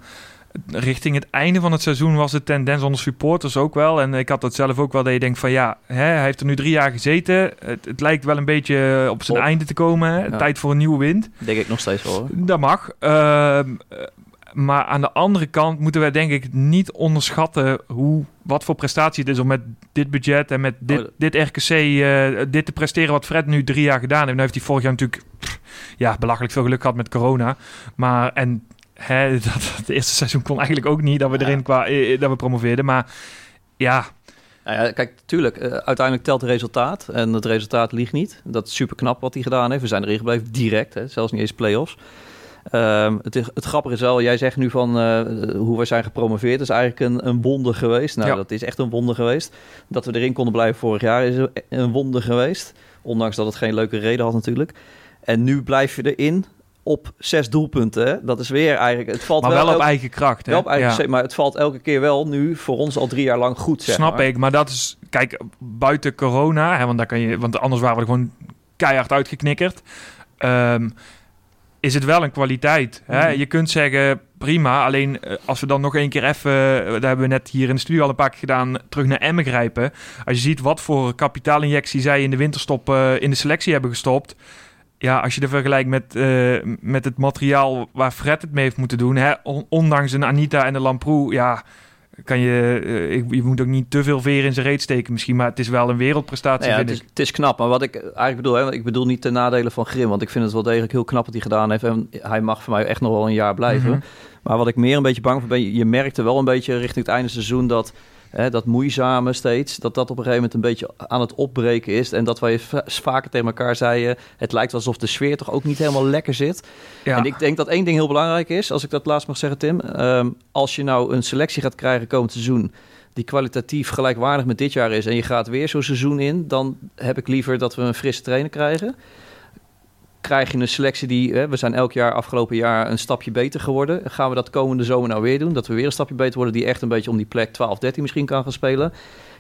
richting het einde van het seizoen was de tendens onder supporters ook wel. En ik had dat zelf ook wel, dat je denkt van ja, hè, hij heeft er nu drie jaar gezeten. Het, het lijkt wel een beetje op zijn Op. einde te komen. Hè. Ja. Tijd voor een nieuwe wind. Denk ik nog steeds wel. hoor. Dat mag. Ehm, eh, maar aan de andere kant moeten wij denk ik niet onderschatten hoe, wat voor prestatie het is om met dit budget en met dit, Oh, dit RKC eh, dit te presteren wat Fred nu drie jaar gedaan heeft. Nu heeft hij vorig jaar natuurlijk pff, ja, belachelijk veel geluk gehad met corona. Maar en hè, <laughs> dat, het eerste seizoen kon eigenlijk ook niet dat we erin qua, eh, dat we promoveerden. Maar ja, Nou ja, kijk, tuurlijk, eh, uiteindelijk telt het resultaat. En het resultaat liegt niet. Dat is super knap wat hij gedaan heeft. We zijn erin gebleven, direct. Hè, zelfs niet eens play-offs. Ehm, het, is- het grappige is wel, jij zegt nu van eh, hoe we zijn gepromoveerd. is eigenlijk een, een wonder geweest. Nou, Ja. dat is echt een wonder geweest. Dat we erin konden blijven vorig jaar is een wonder geweest. Ondanks dat het geen leuke reden had natuurlijk. En nu blijf je erin op zes doelpunten. Dat is weer eigenlijk... Het valt maar wel, wel op elke- eigen kracht. Hè? wel op eigen Ja. maar het valt elke keer wel nu voor ons al drie jaar lang goed. Zeg Snap maar. ik, maar dat is, kijk, buiten corona, hè, want, daar kan je, want anders waren we gewoon keihard uitgeknikkerd. ehm, is het wel een kwaliteit. Hè? Mhm. Je kunt zeggen, prima, alleen eh, als we dan nog één keer even, eh, daar hebben we net hier in de studio al een paar keer gedaan, terug naar Emmen grijpen. Als je ziet wat voor kapitaalinjectie zij in de winterstop eh, in de selectie hebben gestopt. Ja, als je de vergelijkt met, eh, met het materiaal waar Fred het mee heeft moeten doen, hè, on- ondanks een Anita en de Lamproe, ja, kan je, eh, je moet ook niet te veel veer in zijn reet steken misschien, maar het is wel een wereldprestatie, Nou ja, vind het, is, ik. het is knap, maar wat ik eigenlijk bedoel, hè, ik bedoel niet ten nadele van Grim, want ik vind het wel degelijk heel knap wat hij gedaan heeft. En hij mag voor mij echt nog wel een jaar blijven. Mhm. Maar wat ik meer een beetje bang voor ben, je merkte wel een beetje richting het einde seizoen dat hè, dat moeizame steeds, dat dat op een gegeven moment een beetje aan het opbreken is. En dat wij va- vaker tegen elkaar zeiden, het lijkt alsof de sfeer toch ook niet helemaal lekker zit. Ja. En ik denk dat één ding heel belangrijk is, als ik dat laatst mag zeggen, Tim. Ehm, als je nou een selectie gaat krijgen komend seizoen die kwalitatief gelijkwaardig met dit jaar is en je gaat weer zo'n seizoen in, dan heb ik liever dat we een frisse trainer krijgen. Krijg je een selectie die, hè, we zijn elk jaar afgelopen jaar een stapje beter geworden. Gaan we dat komende zomer nou weer doen? Dat we weer een stapje beter worden die echt een beetje om die plek 12, 13 misschien kan gaan spelen.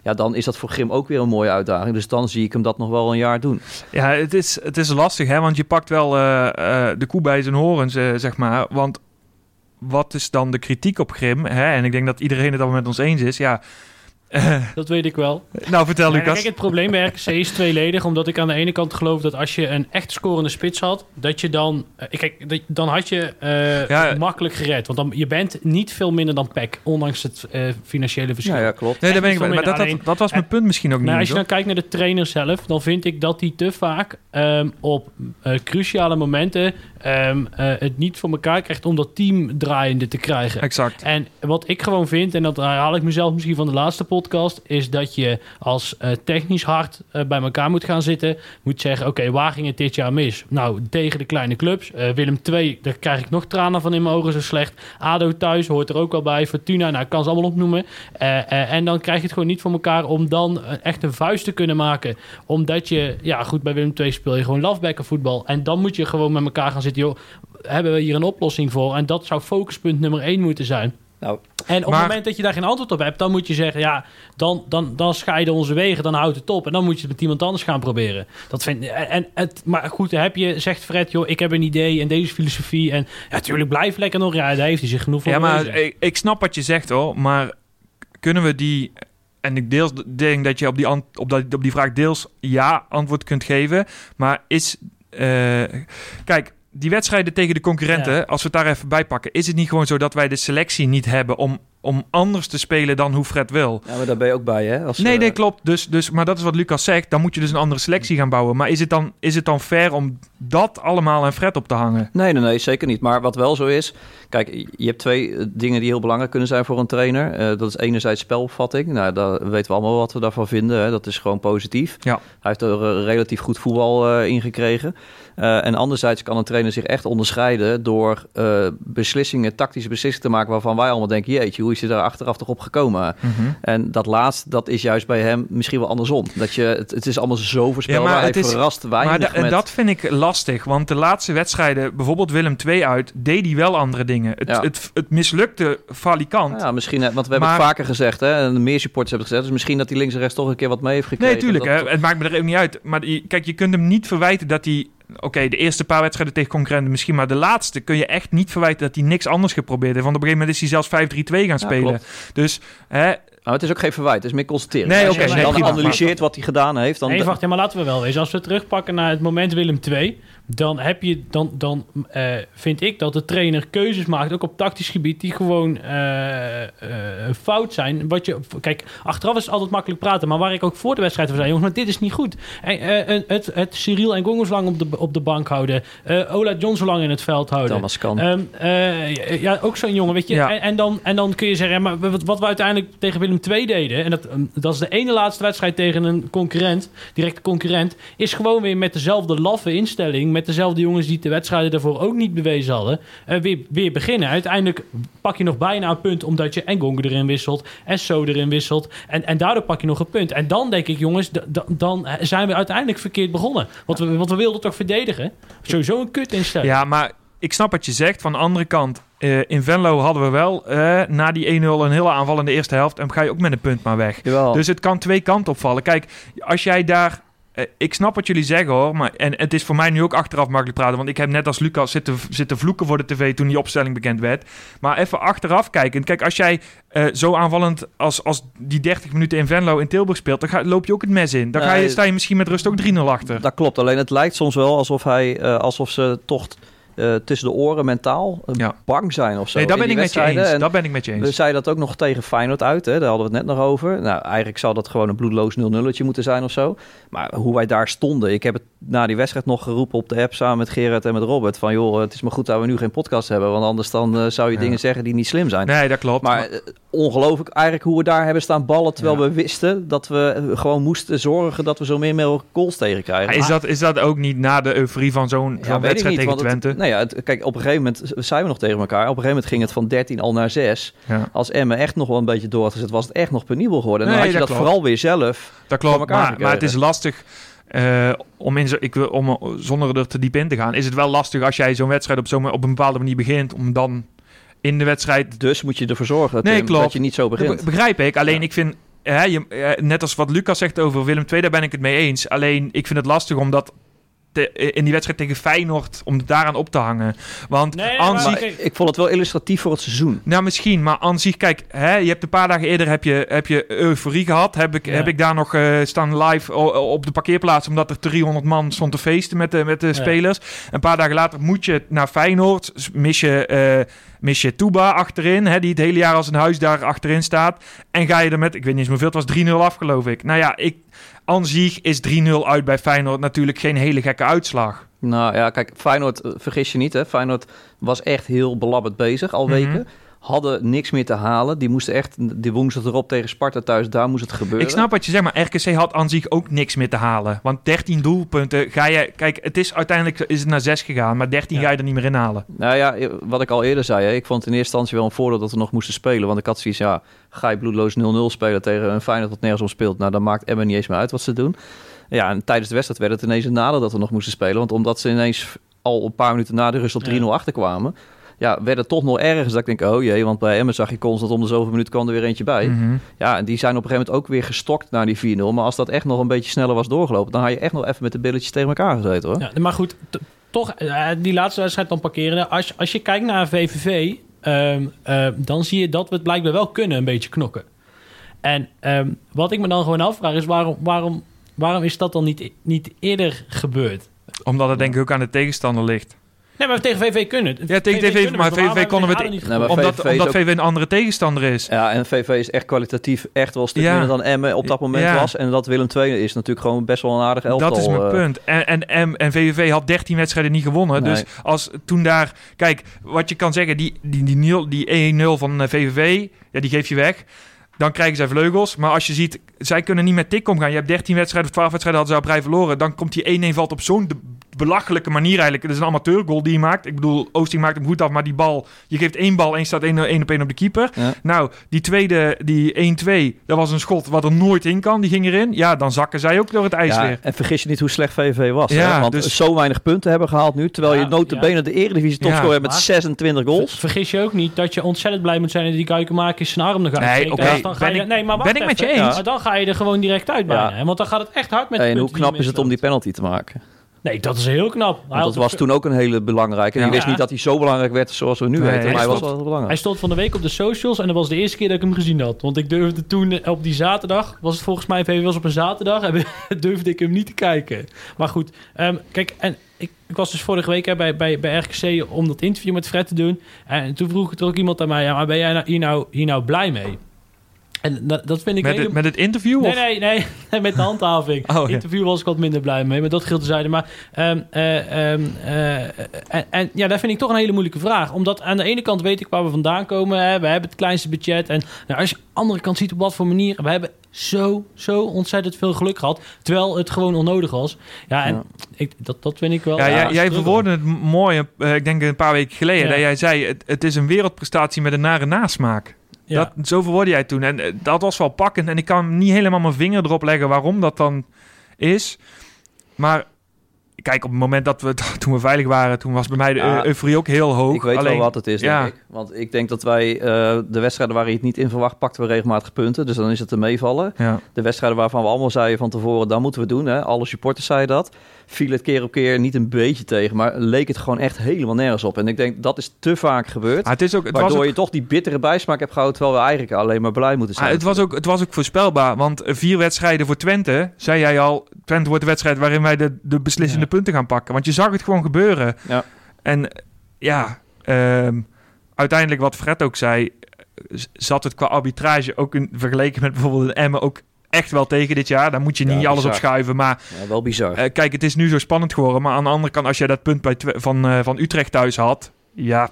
Ja, dan is dat voor Grim ook weer een mooie uitdaging. Dus dan zie ik hem dat nog wel een jaar doen. Ja, het is, het is lastig, hè? want je pakt wel eh, eh, de koe bij zijn horens, eh, zeg maar. Want wat is dan de kritiek op Grim? Hè? En ik denk dat iedereen het allemaal met ons eens is. Ja, <laughs> Dat weet ik wel. nou, vertel Lucas. kijk, het probleem bij RKC is tweeledig. Omdat ik aan de ene kant geloof dat als je een echt scorende spits had, dat je dan. eh, kijk, dat- dan had je eh, Ja. makkelijk gered. Want dan, je bent niet veel minder dan PEC, ondanks het eh, financiële verschil. Ja, ja klopt. Nee, daar ben ik. Maar dat, dat, dat was mijn en- punt misschien ook niet. Maar als je hoor. dan kijkt naar de trainer zelf, dan vind ik dat hij te vaak ehm, op eh, cruciale momenten ehm, eh, het niet voor elkaar krijgt om dat team draaiende te krijgen. Exact. En wat ik gewoon vind, en dat haal ik mezelf misschien van de laatste podcast, is dat je als eh, technisch hard eh, bij elkaar moet gaan zitten. Moet zeggen, oké, waar ging het dit jaar mis? Nou, tegen de kleine clubs. Willem II, daar krijg ik nog tranen van in mijn ogen, zo slecht. ADO thuis hoort er ook wel bij. Fortuna, nou, ik kan ze allemaal opnoemen. En dan krijg je het gewoon niet voor elkaar om dan echt een vuist te kunnen maken. Omdat je, ja goed, bij Willem II speel je gewoon lafbekken voetbal. En dan moet je gewoon met elkaar gaan zitten, joh, hebben we hier een oplossing voor? En dat zou focuspunt nummer één moeten zijn. Nou, En op Maar- het moment dat je daar geen antwoord op hebt, dan moet je zeggen: ja, dan, dan, dan scheiden onze wegen, dan houdt het op. En dan moet je het met iemand anders gaan proberen. Dat vind, en, en het, maar goed, heb je, zegt Fred, joh, ik heb een idee en deze filosofie. En ja, natuurlijk, blijf lekker nog. Ja, daar heeft hij zich genoeg voor Ja, maar ik, ik snap wat je zegt hoor. Maar kunnen we die. En ik deels denk dat je op die, ant- op, dat, op die vraag deels ja antwoord kunt geven. Maar is. eh, kijk, die wedstrijden tegen de concurrenten, Ja. als we het daar even bij pakken, is het niet gewoon zo dat wij de selectie niet hebben om, om anders te spelen dan hoe Fred wil? ja, maar daar ben je ook bij, hè? Als, Nee, eh, nee, klopt. Dus, dus, maar dat is wat Lucas zegt. Dan moet je dus een andere selectie gaan bouwen. Maar is het dan, is het dan fair om dat allemaal aan Fred op te hangen? Nee, nee, nee, zeker niet. Maar wat wel zo is, kijk, je hebt twee eh, dingen die heel belangrijk kunnen zijn voor een trainer. Eh, dat is enerzijds spelopvatting. Nou, daar weten we allemaal wat we daarvan vinden. Hè. Dat is gewoon positief. Ja. Hij heeft er eh, relatief goed voetbal eh, in gekregen. Eh, en anderzijds kan een trainer zich echt onderscheiden door eh, beslissingen, tactische beslissingen te maken waarvan wij allemaal denken, jeetje, hoe is hij daar achteraf toch op gekomen? En dat laatste, dat is juist bij hem misschien wel andersom. Dat je, het, het is allemaal zo voorspelbaar. Ja, maar het is- verrast weinig Maar da- en met... dat vind ik lastig, want de laatste wedstrijden, bijvoorbeeld Willem II uit, deed hij wel andere dingen. Het, Ja. het, het mislukte falikant. Ja, misschien, want we hebben het vaker gezegd, hè, en meer supporters hebben het gezegd. Dus misschien dat hij links en rechts toch een keer wat mee heeft gekregen. nee, tuurlijk, Dat- hè, het maakt me er ook niet uit. Maar kijk, je kunt hem niet verwijten dat hij oké, de eerste paar wedstrijden tegen concurrenten misschien, maar de laatste kun je echt niet verwijten dat hij niks anders geprobeerd heeft. Want op een gegeven moment is hij zelfs 5-3-2 gaan spelen. Dus hè, Nou, het is ook geen verwijt, het is meer constateren. Nee, Als oké, je nee, dan analyseert wat hij gedaan heeft, dan... Nee, wacht, ja, maar laten we wel wezen. Als we terugpakken naar het moment Willem II, dan, heb je, dan, dan eh, vind ik dat de trainer keuzes maakt, ook op tactisch gebied, die gewoon eh, eh, fout zijn. Wat je, kijk, achteraf is het altijd makkelijk praten, maar waar ik ook voor de wedstrijd over zei, jongens, maar dit is niet goed. En, het, het Cyril en Gongo lang op de, op de bank houden, Ola John zo lang in het veld houden. Thomas kan. Ehm, eh, ja, ook zo'n jongen, weet je. Ja. En, en, dan, en dan kun je zeggen, maar wat, wat we uiteindelijk tegen Willem II deden... en dat, ehm, dat is de ene laatste wedstrijd tegen een concurrent, directe concurrent... is gewoon weer met dezelfde laffe instelling... met dezelfde jongens die de wedstrijden daarvoor ook niet bewezen hadden... eh, weer, weer beginnen. Uiteindelijk pak je nog bijna een punt... omdat je en Gongo erin wisselt en So erin wisselt... En, en daardoor pak je nog een punt. En dan denk ik, jongens, dan zijn we uiteindelijk verkeerd begonnen. Want we, want we wilden toch verdedigen? Sowieso een kut instelling. Ja, maar ik snap wat je zegt. Van de andere kant, eh, in Venlo hadden we wel eh, na die 1-0 een hele aanval in de eerste helft. En ga je ook met een punt maar weg. Jawel. Dus het kan twee kanten opvallen. Kijk, als jij daar. Eh, ik snap wat jullie zeggen hoor. Maar, en het is voor mij nu ook achteraf makkelijk praten. Want ik heb net als Lucas zitten, zitten vloeken voor de tv toen die opstelling bekend werd. Maar even achteraf kijken. Kijk, als jij eh, zo aanvallend als, als die 30 minuten in Venlo in Tilburg speelt. dan ga, loop je ook het mes in. Dan ga je, sta je misschien met rust ook 3-0 achter. Dat klopt, alleen het lijkt soms wel alsof, hij, eh, alsof ze toch eh, tussen de oren mentaal eh, Ja. bang zijn of zo. Nee, dat in ben ik met je eens. En Dat ben ik met je We eens. zeiden dat ook nog tegen Feyenoord uit, hè? daar hadden we het net nog over. Nou, eigenlijk zou dat gewoon een bloedloos 0-0'tje moeten zijn of zo. Maar hoe wij daar stonden, ik heb het na die wedstrijd nog geroepen op de app samen met Gerard en met Robert. Van joh, het is maar goed dat we nu geen podcast hebben, want anders dan eh, zou je Ja. dingen zeggen die niet slim zijn. Nee, dat klopt. Maar ongelooflijk eigenlijk hoe we daar hebben staan ballen, terwijl Ja. we wisten dat we eh, gewoon moesten zorgen dat we zo min mogelijk goals tegenkrijgen. is, dat, is dat ook niet na de euforie van zo'n Ja, wedstrijd tegen het- Twente? nou ja, het- kijk, op een gegeven moment zijn we nog tegen elkaar. Op een gegeven moment ging het van 13 al naar 6. Ja. Als Emmen echt nog wel een beetje door had gezet, was het echt nog penibel geworden. En dan Nee, had je dat vooral weer zelf. Dat klopt, elkaar maar, maar het is lastig eh, om, in zo, ik om zonder er te diep in te gaan. Is het wel lastig als jij zo'n wedstrijd op, zo'n op een bepaalde manier begint, om dan in de wedstrijd... Dus moet je ervoor zorgen Nee, dat je niet zo Dat begint. be- begrijp ik, alleen Ja. ik vind... Hè, je, eh, net als wat Lucas zegt over Willem II, daar ben ik het mee eens. Alleen ik vind het lastig om dat te- in die wedstrijd tegen Feyenoord, om daaraan op te hangen. Want Nee, maar- zich- Maar ik vond het wel illustratief voor het seizoen. Nou, misschien, maar aan zich, kijk, hè, je hebt een paar dagen eerder heb je, heb je euforie gehad. Heb ik, Ja. heb ik daar nog eh, staan live op de parkeerplaats, omdat er 300 man stond te feesten met de, met de spelers. Een paar dagen later moet je naar Feyenoord, mis je, eh mis je Tuba achterin, hè, die het hele jaar als een huis daar achterin staat. En ga je er met, ik weet niet eens hoeveel, het was 3-0 af, geloof ik. Nou ja, ik, aan zich is 3-0 uit bij Feyenoord natuurlijk geen hele gekke uitslag. Nou ja, kijk, Feyenoord, eh, vergis je niet, hè. Feyenoord was echt heel belabberd bezig al Mhm. weken. Hadden niks meer te halen. Die moesten echt, die woensdag erop tegen Sparta thuis, daar moest het gebeuren. Ik snap wat je zegt, maar RKC had aan zich ook niks meer te halen. Want 13 doelpunten ga je... Kijk, het is uiteindelijk is het naar 6 gegaan, maar 13 Ja. ga je er niet meer inhalen. Nou ja, wat ik al eerder zei, hè, ik vond in eerste instantie wel een voordeel dat we nog moesten spelen. Want ik had zoiets, ja, ga je bloedloos 0-0 spelen tegen een Feyenoord dat nergens om speelt. Nou, dan maakt Emmen niet eens meer uit wat ze doen. Ja, en tijdens de wedstrijd werd het ineens een nadeel dat we nog moesten spelen. Want omdat ze ineens al een paar minuten na de rust op 3-0 Ja. achterkwamen, ja, werd het toch nog ergens dat ik denk, oh jee, want bij Emmen zag je constant om de zoveel minuten kwam er weer eentje bij. Mhm. Ja, en die zijn op een gegeven moment ook weer gestokt naar die 4-0. Maar als dat echt nog een beetje sneller was doorgelopen, dan had je echt nog even met de billetjes tegen elkaar gezeten hoor. Ja, maar goed, t- toch eh, die laatste wedstrijd dan parkeren. Als, als je kijkt naar VVV, ehm, eh, dan zie je dat we het blijkbaar wel kunnen een beetje knokken. En ehm, wat ik me dan gewoon afvraag is waarom, waarom, waarom is dat dan niet, niet eerder gebeurd? Omdat het denk ik ook aan de tegenstander ligt. Nee, maar tegen VV kunnen het. Ja, tegen VV, maar VV konden we het- niet Nee? Omdat, VVV is omdat ook- VV een andere tegenstander is. Ja, en VV is echt kwalitatief echt wel een stuk Ja. minder dan Emmen op dat moment Ja. was. En dat Willem II is natuurlijk gewoon best wel een aardig elftal. Dat is mijn eh. punt. En, en, en, en VVV had 13 wedstrijden niet gewonnen. Nee. Dus als toen daar... Kijk, wat je kan zeggen, die, die, die, nul- die 1-0 van eh, VVV, ja, die geef je weg. Dan krijgen zij vleugels. Maar als je ziet, zij kunnen niet met tik omgaan. Je hebt 13 wedstrijden of 12 wedstrijden hadden ze op rij verloren. Dan komt die 1-1 valt op zo'n de- belachelijke manier eigenlijk. Het is een amateurgoal die je maakt. Ik bedoel, Oosting maakt hem goed af, maar die bal... Je geeft één bal en je staat één, één op één op de keeper. Ja. Nou, die tweede, die 1-2, dat was een schot wat er nooit in kan. Die ging erin. Ja, dan zakken zij ook door het ijs Ja, weer. en vergis je niet hoe slecht VV was. Ja, hè? Want dus- zo weinig punten hebben gehaald nu. Terwijl Ja, je notabene de eredivisie topscorer Ja, hebt met maar- 26 goals. Vergis je ook niet dat je ontzettend blij moet zijn dat die Kuikenmakers zijn arm nog Nee, uitsteken. oké, Dus dan ga ben je, nee, maar wacht ben ik met je eens. Maar dan ga je er gewoon direct uit bijna. Want dan gaat het echt hard met de en hoe knap is het om die penalty te maken? Nee, dat is heel knap. Hij, dat was toen ook een hele belangrijke. En Ja. je wist niet dat hij zo belangrijk werd zoals we nu Nee, weten. Maar hij hij was stond- wel heel belangrijk. hij stond van de week op de socials en dat was de eerste keer dat ik hem gezien had. Want ik durfde toen op die zaterdag, was het volgens mij even was op een zaterdag, <laughs> en durfde ik hem niet te kijken. Maar goed, ehm, kijk, en ik, ik was dus vorige week hè, bij, bij, bij RKC om dat interview met Fred te doen. En toen vroeg er ook iemand aan mij, ja, maar ben jij nou, hier, nou, hier nou blij mee? En dat, dat vind ik Met, het, met het interview? Nee, of? nee, nee, <laughs> nee, met de handhaving. Oh. Interview was ik wat minder blij mee, maar dat geldt zijde. Maar ehm, eh, ehm, eh, en, en ja, dat vind ik toch een hele moeilijke vraag. Omdat aan de ene kant weet ik waar we vandaan komen. Hè. We hebben het kleinste budget. En nou, als je aan de andere kant ziet op wat voor manier... We hebben zo, zo ontzettend veel geluk gehad. Terwijl het gewoon onnodig was. Ja, en Ja. Ik, dat, dat vind ik wel... Ja, jij, verwoordde het mooi, eh, ik denk een paar weken geleden, Ja. dat jij zei, het, het is een wereldprestatie met een nare nasmaak. Ja. Dat, zo verwoordde jij toen. En eh, dat was wel pakkend. En ik kan niet helemaal mijn vinger erop leggen waarom dat dan is. Maar kijk, op het moment dat we, <laughs> toen we veilig waren, toen was bij mij de Ja. eu- euforie ook heel hoog. Ik weet Alleen, wel wat het is, ja. denk ik. Want ik denk dat wij eh, de wedstrijden waar je het niet in verwacht, pakten we regelmatig punten. Dus dan is het te meevallen. Ja. De wedstrijden waarvan we allemaal zeiden van tevoren, dat moeten we doen. Hè? Alle supporters zeiden dat. Viel het keer op keer niet een beetje tegen, maar leek het gewoon echt helemaal nergens op. En ik denk, dat is te vaak gebeurd. Ah, het, is ook, het, was waardoor ook, je toch die bittere bijsmaak hebt gehouden, terwijl we eigenlijk alleen maar blij moeten ah, zijn. het, was ook, het was ook voorspelbaar. Want vier wedstrijden voor Twente, zei jij al, Twente wordt de wedstrijd waarin wij de, de beslissende Ja. punten gaan pakken. Want je zag het gewoon gebeuren. Ja. En ja, ehm, uiteindelijk wat Fred ook zei, zat het qua arbitrage ook in, vergeleken met bijvoorbeeld een Emmen ook echt wel tegen dit jaar. Daar moet je Ja, niet alles op schuiven. Maar Ja, wel bizar. eh, kijk, het is nu zo spannend geworden. Maar aan de andere kant, als jij dat punt bij van, eh, van Utrecht thuis had, ja,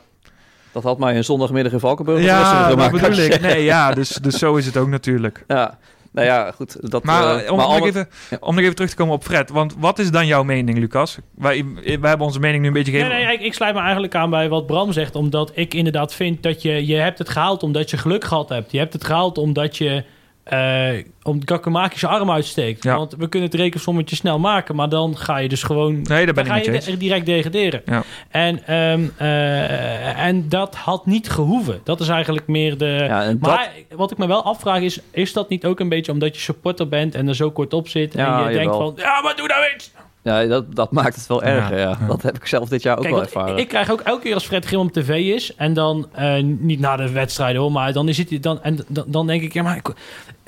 dat had mij een zondagmiddag in Valkenburg ja dat gemaakt. bedoel ik. <laughs> Nee, ja, dus, dus zo is het ook natuurlijk. Ja, nou ja, goed. Dat, Maar, eh, om, maar nog alle- even, Ja. om nog even terug te komen op Fred. Want wat is dan jouw mening, Lucas? Wij, wij hebben onze mening nu een beetje Nee, gegeven. nee, ik, ik sluit me eigenlijk aan bij wat Bram zegt. Omdat ik inderdaad vind dat je... Je hebt het gehaald omdat je geluk gehad hebt. Je hebt het gehaald omdat je... eh om Kakamaki zijn arm uitsteekt. Ja. Want we kunnen het rekensommetje snel maken. Maar dan ga je dus gewoon... Nee, daar ben dan ik ga je de- direct degraderen. Ja. En, ehm, eh, en dat had niet gehoeven. Dat is eigenlijk meer de... Ja, dat, Maar wat ik me wel afvraag is... Is dat niet ook een beetje omdat je supporter bent... en er zo kort op zit... Ja, en je denkt van... Ja, maar doe nou iets! ja, dat, dat maakt het wel erger, ja. Ja. Dat heb ik zelf dit jaar ook Kijk, wel ervaren. ik, ik krijg ook elke keer als Fred Grim op tv is... en dan, eh, niet na de wedstrijden hoor... maar dan, is het, dan, en dan, dan denk ik... ja, maar ik-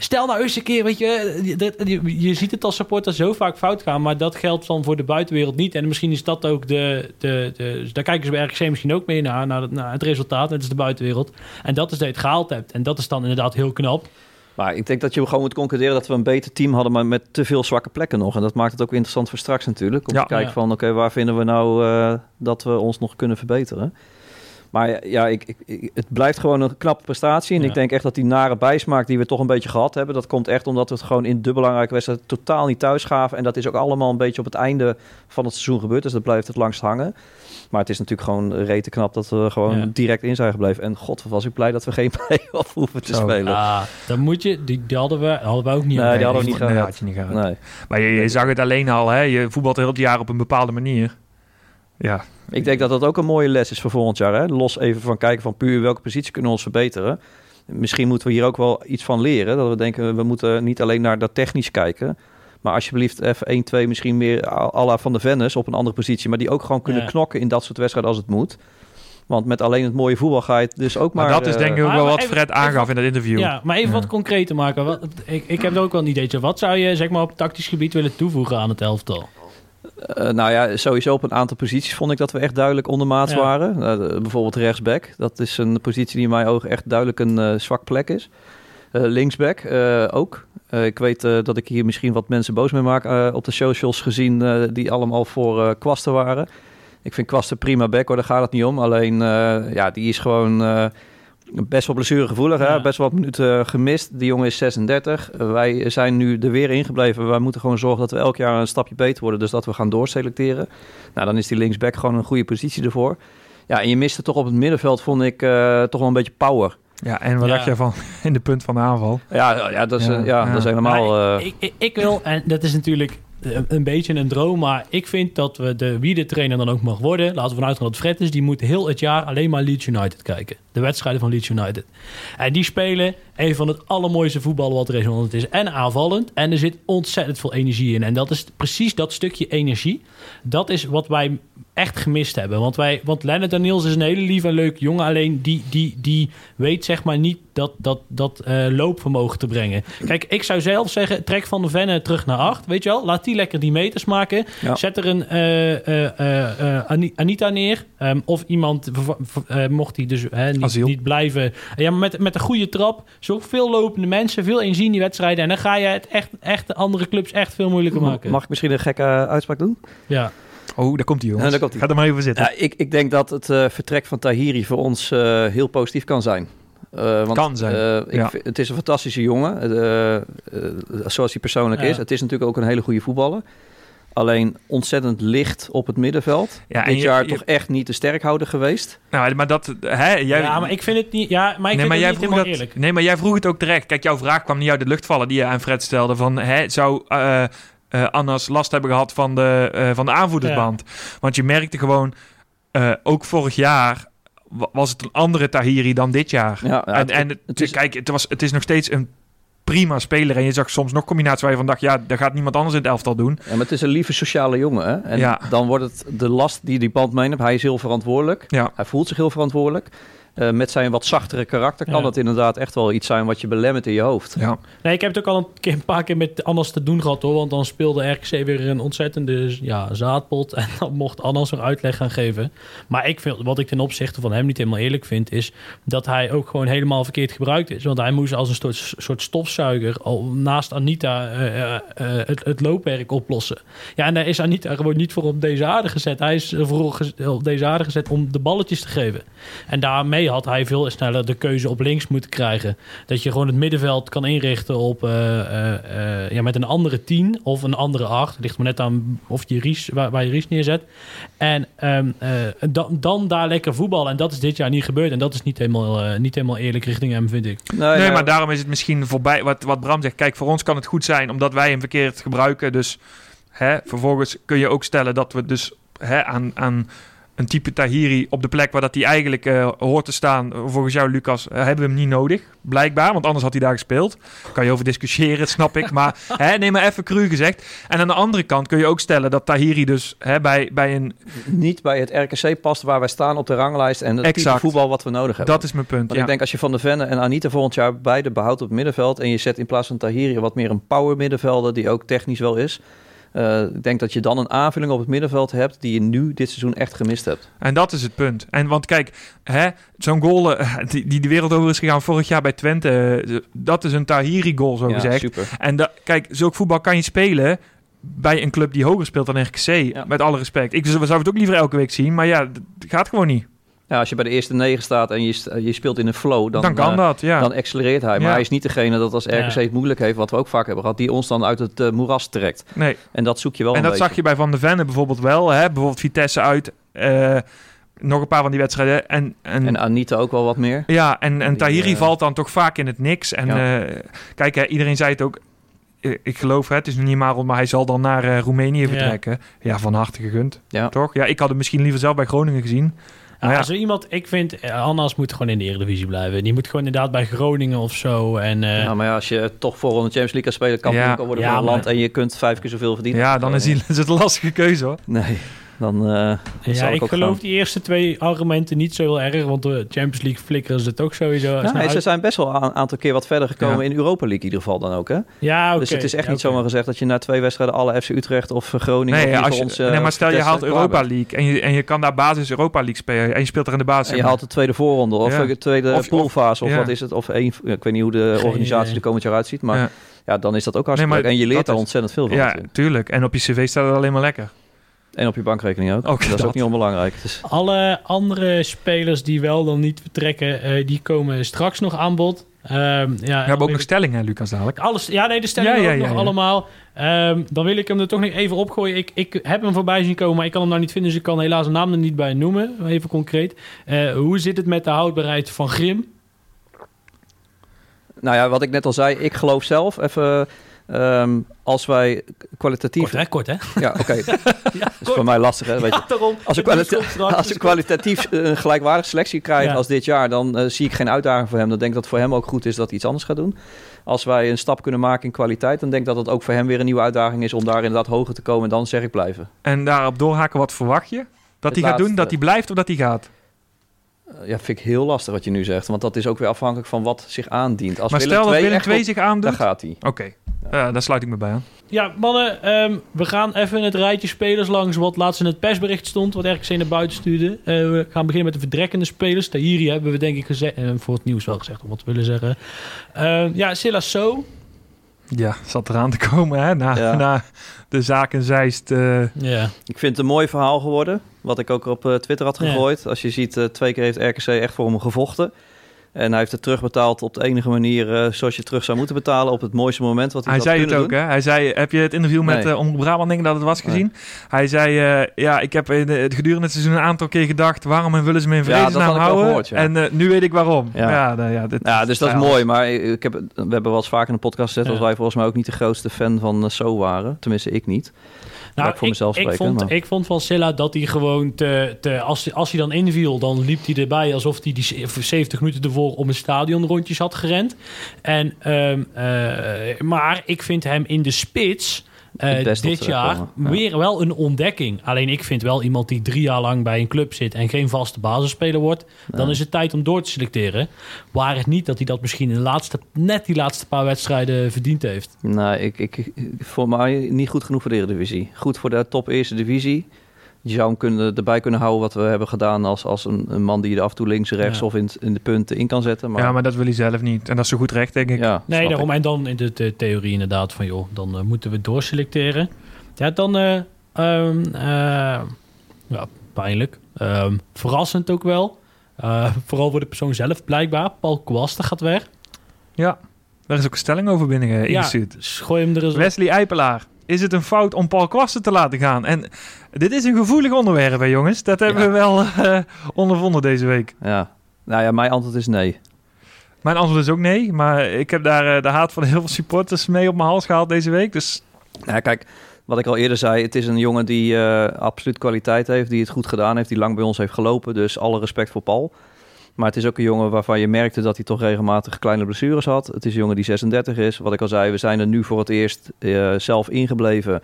stel nou eens een keer, weet je... Je, dat- je, ziet het als supporter zo vaak fout gaan... maar dat geldt dan voor de buitenwereld niet. En misschien is dat ook de... de, de daar kijken ze bij RKC misschien ook mee naar... naar het, naar het resultaat, net als de buitenwereld. En dat is dat je het gehaald hebt. En dat is dan inderdaad heel knap. Maar ik denk dat je gewoon moet concluderen dat we een beter team hadden, maar met te veel zwakke plekken nog. En dat maakt het ook interessant voor straks natuurlijk. Om Ja. te kijken Ja. van, oké, waar vinden we nou eh, dat we ons nog kunnen verbeteren? Maar ja, ik, ik, ik- het blijft gewoon een knappe prestatie. En Ja. ik denk echt dat die nare bijsmaak die we toch een beetje gehad hebben... dat komt echt omdat we het gewoon in de belangrijke wedstrijd totaal niet thuis gaven. En dat is ook allemaal een beetje op het einde van het seizoen gebeurd. Dus dat blijft het langst hangen. Maar het is natuurlijk gewoon rete knap dat we gewoon Ja. direct in zijn gebleven. En god, was ik blij dat we geen <laughs> play-off hoeven te Zo. spelen. Ah, dan moet je... Die, die hadden, we, hadden we ook niet. Nee, die hadden we niet nee, gehad. had je niet gehad. Nee. Maar je, je zag het alleen al, hè? Je voetbalt heel het jaar op een bepaalde manier. Ja, Ik denk dat dat ook een mooie les is voor volgend jaar. Hè? Los even van kijken van puur welke positie kunnen we ons verbeteren. Misschien moeten we hier ook wel iets van leren. Dat we denken, we moeten niet alleen naar dat technisch kijken. Maar alsjeblieft even 1, 2 misschien meer à la Van de Vennis op een andere positie. Maar die ook gewoon kunnen Ja. knokken in dat soort wedstrijden als het moet. Want met alleen het mooie voetbal ga je het dus ook maar... maar, dat is eh, denk ik ook wel even- wat Fred even- aangaf in dat interview. Ja, maar even Ja. wat concreter maken. Wat, ik, ik heb er ook wel een ideetje. Wat zou je zeg maar, op tactisch gebied willen toevoegen aan het elftal? Eh, nou ja, sowieso op een aantal posities vond ik dat we echt duidelijk ondermaats Ja. waren. Eh, bijvoorbeeld rechtsback. Dat is een positie die in mijn ogen echt duidelijk een eh, zwak plek is. Linksback ook. Ik weet dat ik hier misschien wat mensen boos mee maak op de socials gezien die allemaal voor Kwasten waren. Ik vind Kwasten prima back hoor, daar gaat het niet om. Alleen ja, die is gewoon best wel blessuregevoelig. Hè? Ja. Best wel wat minuten gemist. Die jongen is 36. Eh, wij zijn nu er weer ingebleven. Wij moeten gewoon zorgen dat we elk jaar een stapje beter worden. Dus dat we gaan doorselecteren. Nou, dan is die linksback gewoon een goede positie ervoor. Ja, en je miste toch op het middenveld, vond ik, eh, toch wel een beetje power. Ja, en wat Ja. dacht jij van in de punt van de aanval? Ja, ja, dat, is, Ja, eh, ja, ja. dat is helemaal... Eh, ik, ik wil, en dat is natuurlijk een, beetje een droom. Maar ik vind dat we de, wie de trainer dan ook mag worden... laten we vanuit gaan dat Fred is... die moet heel het jaar alleen maar Leeds United kijken. De wedstrijden van Leeds United. En die spelen een van het allermooiste voetballen wat er is. Want het is en aanvallend en er zit ontzettend veel energie in. En dat is precies dat stukje energie. Dat is wat wij echt gemist hebben. Want, wij, want Lennart Daniels is een hele lieve en leuke jongen. Alleen die, die, die weet zeg maar niet dat, dat, dat eh, loopvermogen te brengen. Kijk, ik zou zelf zeggen, trek Van de Venne terug naar acht. Weet je wel, laat die lekker die meters maken. Ja. Zet er een eh, eh, Ani- Anita neer. Ehm, of iemand, mocht die dus niet, niet blijven. Ja, maar met, met een goede trap. Veel lopende mensen, veel energie in die wedstrijden. En dan ga je het echt, echt de andere clubs echt veel moeilijker maken. Mag ik misschien een gekke eh, uitspraak doen? Ja. Oh, daar komt hij, jongens. Ja, daar komt hij. Ga er maar even zitten. Ja, ik, ik denk dat het eh, vertrek van Tahiri voor ons eh, heel positief kan zijn. Eh, want, Kan zijn, eh, ik ja. vind- het is een fantastische jongen, eh, eh, zoals hij persoonlijk Ja. is. Het is natuurlijk ook een hele goede voetballer. Alleen ontzettend licht op het middenveld. Ja, en Dit je- jaar je- toch echt niet de sterkhouder geweest. Nou, maar dat... Hè, jij, ja, maar ik vind het niet... Ja, maar ik nee, maar vind jij het niet vroeg dat, eerlijk. nee, maar jij vroeg het ook terecht. Kijk, jouw vraag kwam niet uit de lucht vallen die je aan Fred stelde. Van, hè, zou eh eh, Annas last hebben gehad van de, eh, van de aanvoerdersband? Want je merkte gewoon, eh, ook vorig jaar wa- was het een andere Tahiri dan dit jaar. Ja, ja, en het- en het, het is- kijk, het, was, het is nog steeds een prima speler. En je zag soms nog combinaties waar je van dacht... ja, daar gaat niemand anders in het elftal doen. Ja, maar het is een lieve sociale jongen. Hè? En Ja. dan wordt het de last die die band meeneemt. Hij is heel verantwoordelijk. Ja. Hij voelt zich heel verantwoordelijk. Eh, met zijn wat zachtere karakter kan Ja. dat inderdaad echt wel iets zijn wat je belemmert in je hoofd. Ja. Nee, ik heb het ook al een, keer, een paar keer met Annas te doen gehad hoor. Want dan speelde RKC weer een ontzettende ja, zaadpot. <laughs> En dan mocht Annas er uitleg gaan geven. Maar ik vind, wat ik ten opzichte van hem niet helemaal eerlijk vind, is dat hij ook gewoon helemaal verkeerd gebruikt is. Want hij moest als een soort, soort stofzuiger al naast Anita eh, eh, het, het loopwerk oplossen. Ja, en daar is Anita gewoon niet voor op deze aarde gezet. Hij is gez- op deze aarde gezet om de balletjes te geven. En daarmee had hij veel sneller de keuze op links moeten krijgen. Dat je gewoon het middenveld kan inrichten op, eh, eh, eh, ja, met een andere 10 of een andere 8. Het ligt maar net aan of je Ries, waar, waar je Ries neerzet. En ehm, eh, dan, dan daar lekker voetballen. En dat is dit jaar niet gebeurd. En dat is niet helemaal, eh, niet helemaal eerlijk richting hem, vind ik. Nou, Nee, ja, maar daarom is het misschien voorbij. Wat, wat Bram zegt, kijk, voor ons kan het goed zijn omdat wij hem verkeerd gebruiken. Dus hè, vervolgens kun je ook stellen dat we dus hè, aan, aan een type Tahiri op de plek waar dat hij eigenlijk eh, hoort te staan, volgens jou, Lucas, eh, hebben we hem niet nodig. Blijkbaar, want anders had hij daar gespeeld. Kan je over discussiëren, <laughs> snap ik. Maar hè, neem maar even cru gezegd. En aan de andere kant kun je ook stellen dat Tahiri dus hè, bij, bij een... niet bij het RKC past waar wij staan op de ranglijst en het type Exact. voetbal wat we nodig hebben. Dat is mijn punt. Want Ja. ik denk als je Van der Venne en Anita volgend jaar beide behoudt op het middenveld en je zet in plaats van Tahiri wat meer een power middenvelder die ook technisch wel is. Eh, ik denk dat je dan een aanvulling op het middenveld hebt die je nu dit seizoen echt gemist hebt. En dat is het punt. En want kijk, hè, zo'n goal eh, die, die de wereld over is gegaan vorig jaar bij Twente, eh, dat is een Tahiri-goal zo Ja, gezegd. super. En da- kijk, zulk voetbal kan je spelen bij een club die hoger speelt dan RKC. Met alle respect. Ik zou het ook liever elke week zien, maar ja, dat gaat gewoon niet. Ja, als je bij de eerste negen staat en je, st- je speelt in een flow, dan, Dan, kan eh, dat, ja. dan accelereert hij. Maar Ja. hij is niet degene dat als RKC Ja. het moeilijk heeft, wat we ook vaak hebben gehad, die ons dan uit het eh, moeras trekt. nee. En dat zoek je wel En een dat beetje. zag je bij Van de Venne bijvoorbeeld wel. Hè? Bijvoorbeeld Vitesse uit. eh, nog een paar van die wedstrijden. En, en, En Anita ook wel wat meer. ja, en, en Die, Tahiri eh, valt dan toch vaak in het niks. En Ja. eh, kijk, hè, iedereen zei het ook. eh, Ik geloof, het is nog niet maar, maar hij zal dan naar eh, Roemenië vertrekken. Ja. van harte gegund. Ja. Toch? Ja, ik had hem misschien liever zelf bij Groningen gezien. Maar Ja, ja, Zo iemand, ik vind, eh, Annas moet gewoon in de Eredivisie blijven. Die moet gewoon inderdaad bij Groningen of zo. En, eh, Ja, maar ja, als je toch voor een Champions League kan spelen, kampioen Ja. kan worden Ja, van een maar- land en je kunt vijf keer zoveel verdienen. ja, dan is, hij, <laughs> is het een lastige keuze hoor. Nee, dan eh ja, zal ik ik ook geloof gaan. die eerste twee argumenten niet zo heel erg. Want de Champions League flikkeren ze het ook sowieso. Ja, nee, ze uit. zijn best wel een aantal keer wat verder gekomen Ja. in Europa League in ieder geval dan ook. Hè? Ja, dus het is echt Ja, niet zomaar gezegd dat je na twee wedstrijden alle FC Utrecht of Groningen Nee, of als je, ons... eh, nee, maar stel je haalt Europa. League en je, en je kan daar basis Europa League spelen en je speelt er in de basis. En je haalt de tweede voorronde of Ja. de tweede Of- poolfase of ja. wat is het? Of één, ik weet niet hoe de Geen organisatie er komend jaar uitziet. Maar ja. Ja. dan is dat ook hartstikke Nee, maar leuk. En je leert daar is- ontzettend veel van. Ja, natuurlijk. tuurlijk. En op je cv staat het alleen maar lekker. En op je bankrekening ook. Ook dat is ook niet onbelangrijk. Dus, Alle andere spelers die wel dan niet vertrekken, eh, die komen straks nog aan bod. Ehm, ja, We hebben ook nog stellingen, Lucas, dadelijk. Alles, ja, nee, de stelling Ja, ja, ook ja, nog ja. allemaal. Ehm, dan wil ik hem er toch nog even opgooien. Ik, ik heb hem voorbij zien komen, maar ik kan hem nou niet vinden. Dus ik kan helaas een naam er niet bij noemen. Even concreet. Eh, hoe zit het met de houdbaarheid van Grim? nou ja, wat ik net al zei. Ik geloof zelf, even Ehm, als wij kwalitatief... Kort, hè? Kort, hè? Ja, oké. <laughs> Ja, Dat is voor mij lastig, hè? Weet je. Ja. Als we, Het is kwalita- contract, als we dus- kwalitatief <laughs> een gelijkwaardige selectie krijgen Ja. als dit jaar, dan eh, zie ik geen uitdaging voor hem. Dan denk ik dat het voor hem ook goed is dat hij iets anders gaat doen. Als wij een stap kunnen maken in kwaliteit, dan denk ik dat het ook voor hem weer een nieuwe uitdaging is om daar inderdaad hoger te komen. En dan zeg ik blijven. En daarop doorhaken, wat verwacht je? Dat Het hij gaat doen, dat hij blijft of dat hij gaat? Eh, ja, vind ik heel lastig wat je nu zegt. Want dat is ook weer afhankelijk van wat zich aandient. Als maar Willem stel dat Willem echt 2 op- zich aandoet. Dan Oké, gaat hij. Ja, daar sluit ik me bij aan. Ja, mannen, ehm, we gaan even het rijtje spelers langs wat laatst in het persbericht stond, wat RKC naar buiten stuurde. Eh, we gaan beginnen met de verdrekkende spelers. Tahiri hebben we denk ik gezegd, eh, voor het nieuws wel gezegd, om wat te willen zeggen. Eh, ja, Silas So. Ja, zat eraan te komen hè, na, Ja. na de zaak in Zeist. eh, Ja. Ik vind het een mooi verhaal geworden. Wat ik ook op eh, Twitter had Ja. gegooid. Als je ziet, eh, twee keer heeft RKC echt voor hem gevochten. En hij heeft het terugbetaald op de enige manier eh, zoals je terug zou moeten betalen. Op het mooiste moment wat hij, hij zei het ook, doen. hè? Hij zei, heb je het interview met Nee. eh Omroep Brabant, denk ik dat het was, Nee. gezien? Hij zei, eh, ja, ik heb in het gedurende het seizoen een aantal keer gedacht... waarom willen ze me in Ja, vredesnaam ik wel houden? gehoord, ja. En nu weet ik waarom. Ja, Ja. nou ja, dit, Ja, dus dat is ja, mooi. Maar ik heb, we hebben wel eens vaker in de podcast gezegd... Ja. dat wij volgens mij ook niet de grootste fan van So waren. Tenminste, ik niet. Nou, ik voor mezelf ik, spreken, vond, maar- ik vond van Silla dat hij gewoon te, te als, als hij dan inviel, dan liep hij erbij alsof hij die ze- 70 minuten ervoor om een stadion rondjes had gerend. En, ehm, eh, maar ik vind hem in de spits. Eh, dit jaar ja. weer wel een ontdekking. Alleen ik vind wel iemand die drie jaar lang bij een club zit en geen vaste basisspeler wordt. Dan is het tijd om door te selecteren. Waar het niet dat hij dat misschien in de laatste, net die laatste paar wedstrijden verdiend heeft. Ik, ik, ik- voor mij niet goed genoeg voor de Eredivisie. Goed voor de top eerste divisie. Je zou hem kunnen, erbij kunnen houden wat we hebben gedaan... als, als een, een man die je er af en toe links, rechts Ja. of in, in de punten in kan zetten. Maar, ja, maar dat wil hij zelf niet. En dat is zo goed recht, denk ik. ja, Nee, daarom. ik. En dan in de, de theorie inderdaad van, joh, dan eh, moeten we doorselecteren. Ja, dan, eh, ehm, eh, ja, pijnlijk. Ehm, verrassend ook wel. Eh, vooral voor de persoon zelf blijkbaar. Paul Kwasten gaat weg. Ja, daar is ook een stelling over binnen Ja, ingestuurd. dus gooi hem er eens op. Wesley Eipelaar. Is het een fout om Paul Kwasten te laten gaan? En dit is een gevoelig onderwerp, hè, jongens. Dat hebben Ja. we wel eh, ondervonden deze week. Ja. Nou ja, mijn antwoord is nee. Mijn antwoord is ook nee. Maar ik heb daar eh, de haat van heel veel supporters mee op mijn hals gehaald deze week. Dus Nou, kijk, wat ik al eerder zei, het is een jongen die eh, absoluut kwaliteit heeft, die het goed gedaan heeft, die lang bij ons heeft gelopen. Dus alle respect voor Paul. Maar het is ook een jongen waarvan je merkte dat hij toch regelmatig kleine blessures had. Het is een jongen die 36 is. Wat ik al zei, we zijn er nu voor het eerst eh, zelf ingebleven.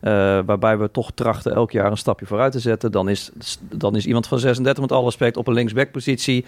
eh, waarbij we toch trachten elk jaar een stapje vooruit te zetten. Dan is, dan is iemand van 36 met alle respect op een linksback-positie.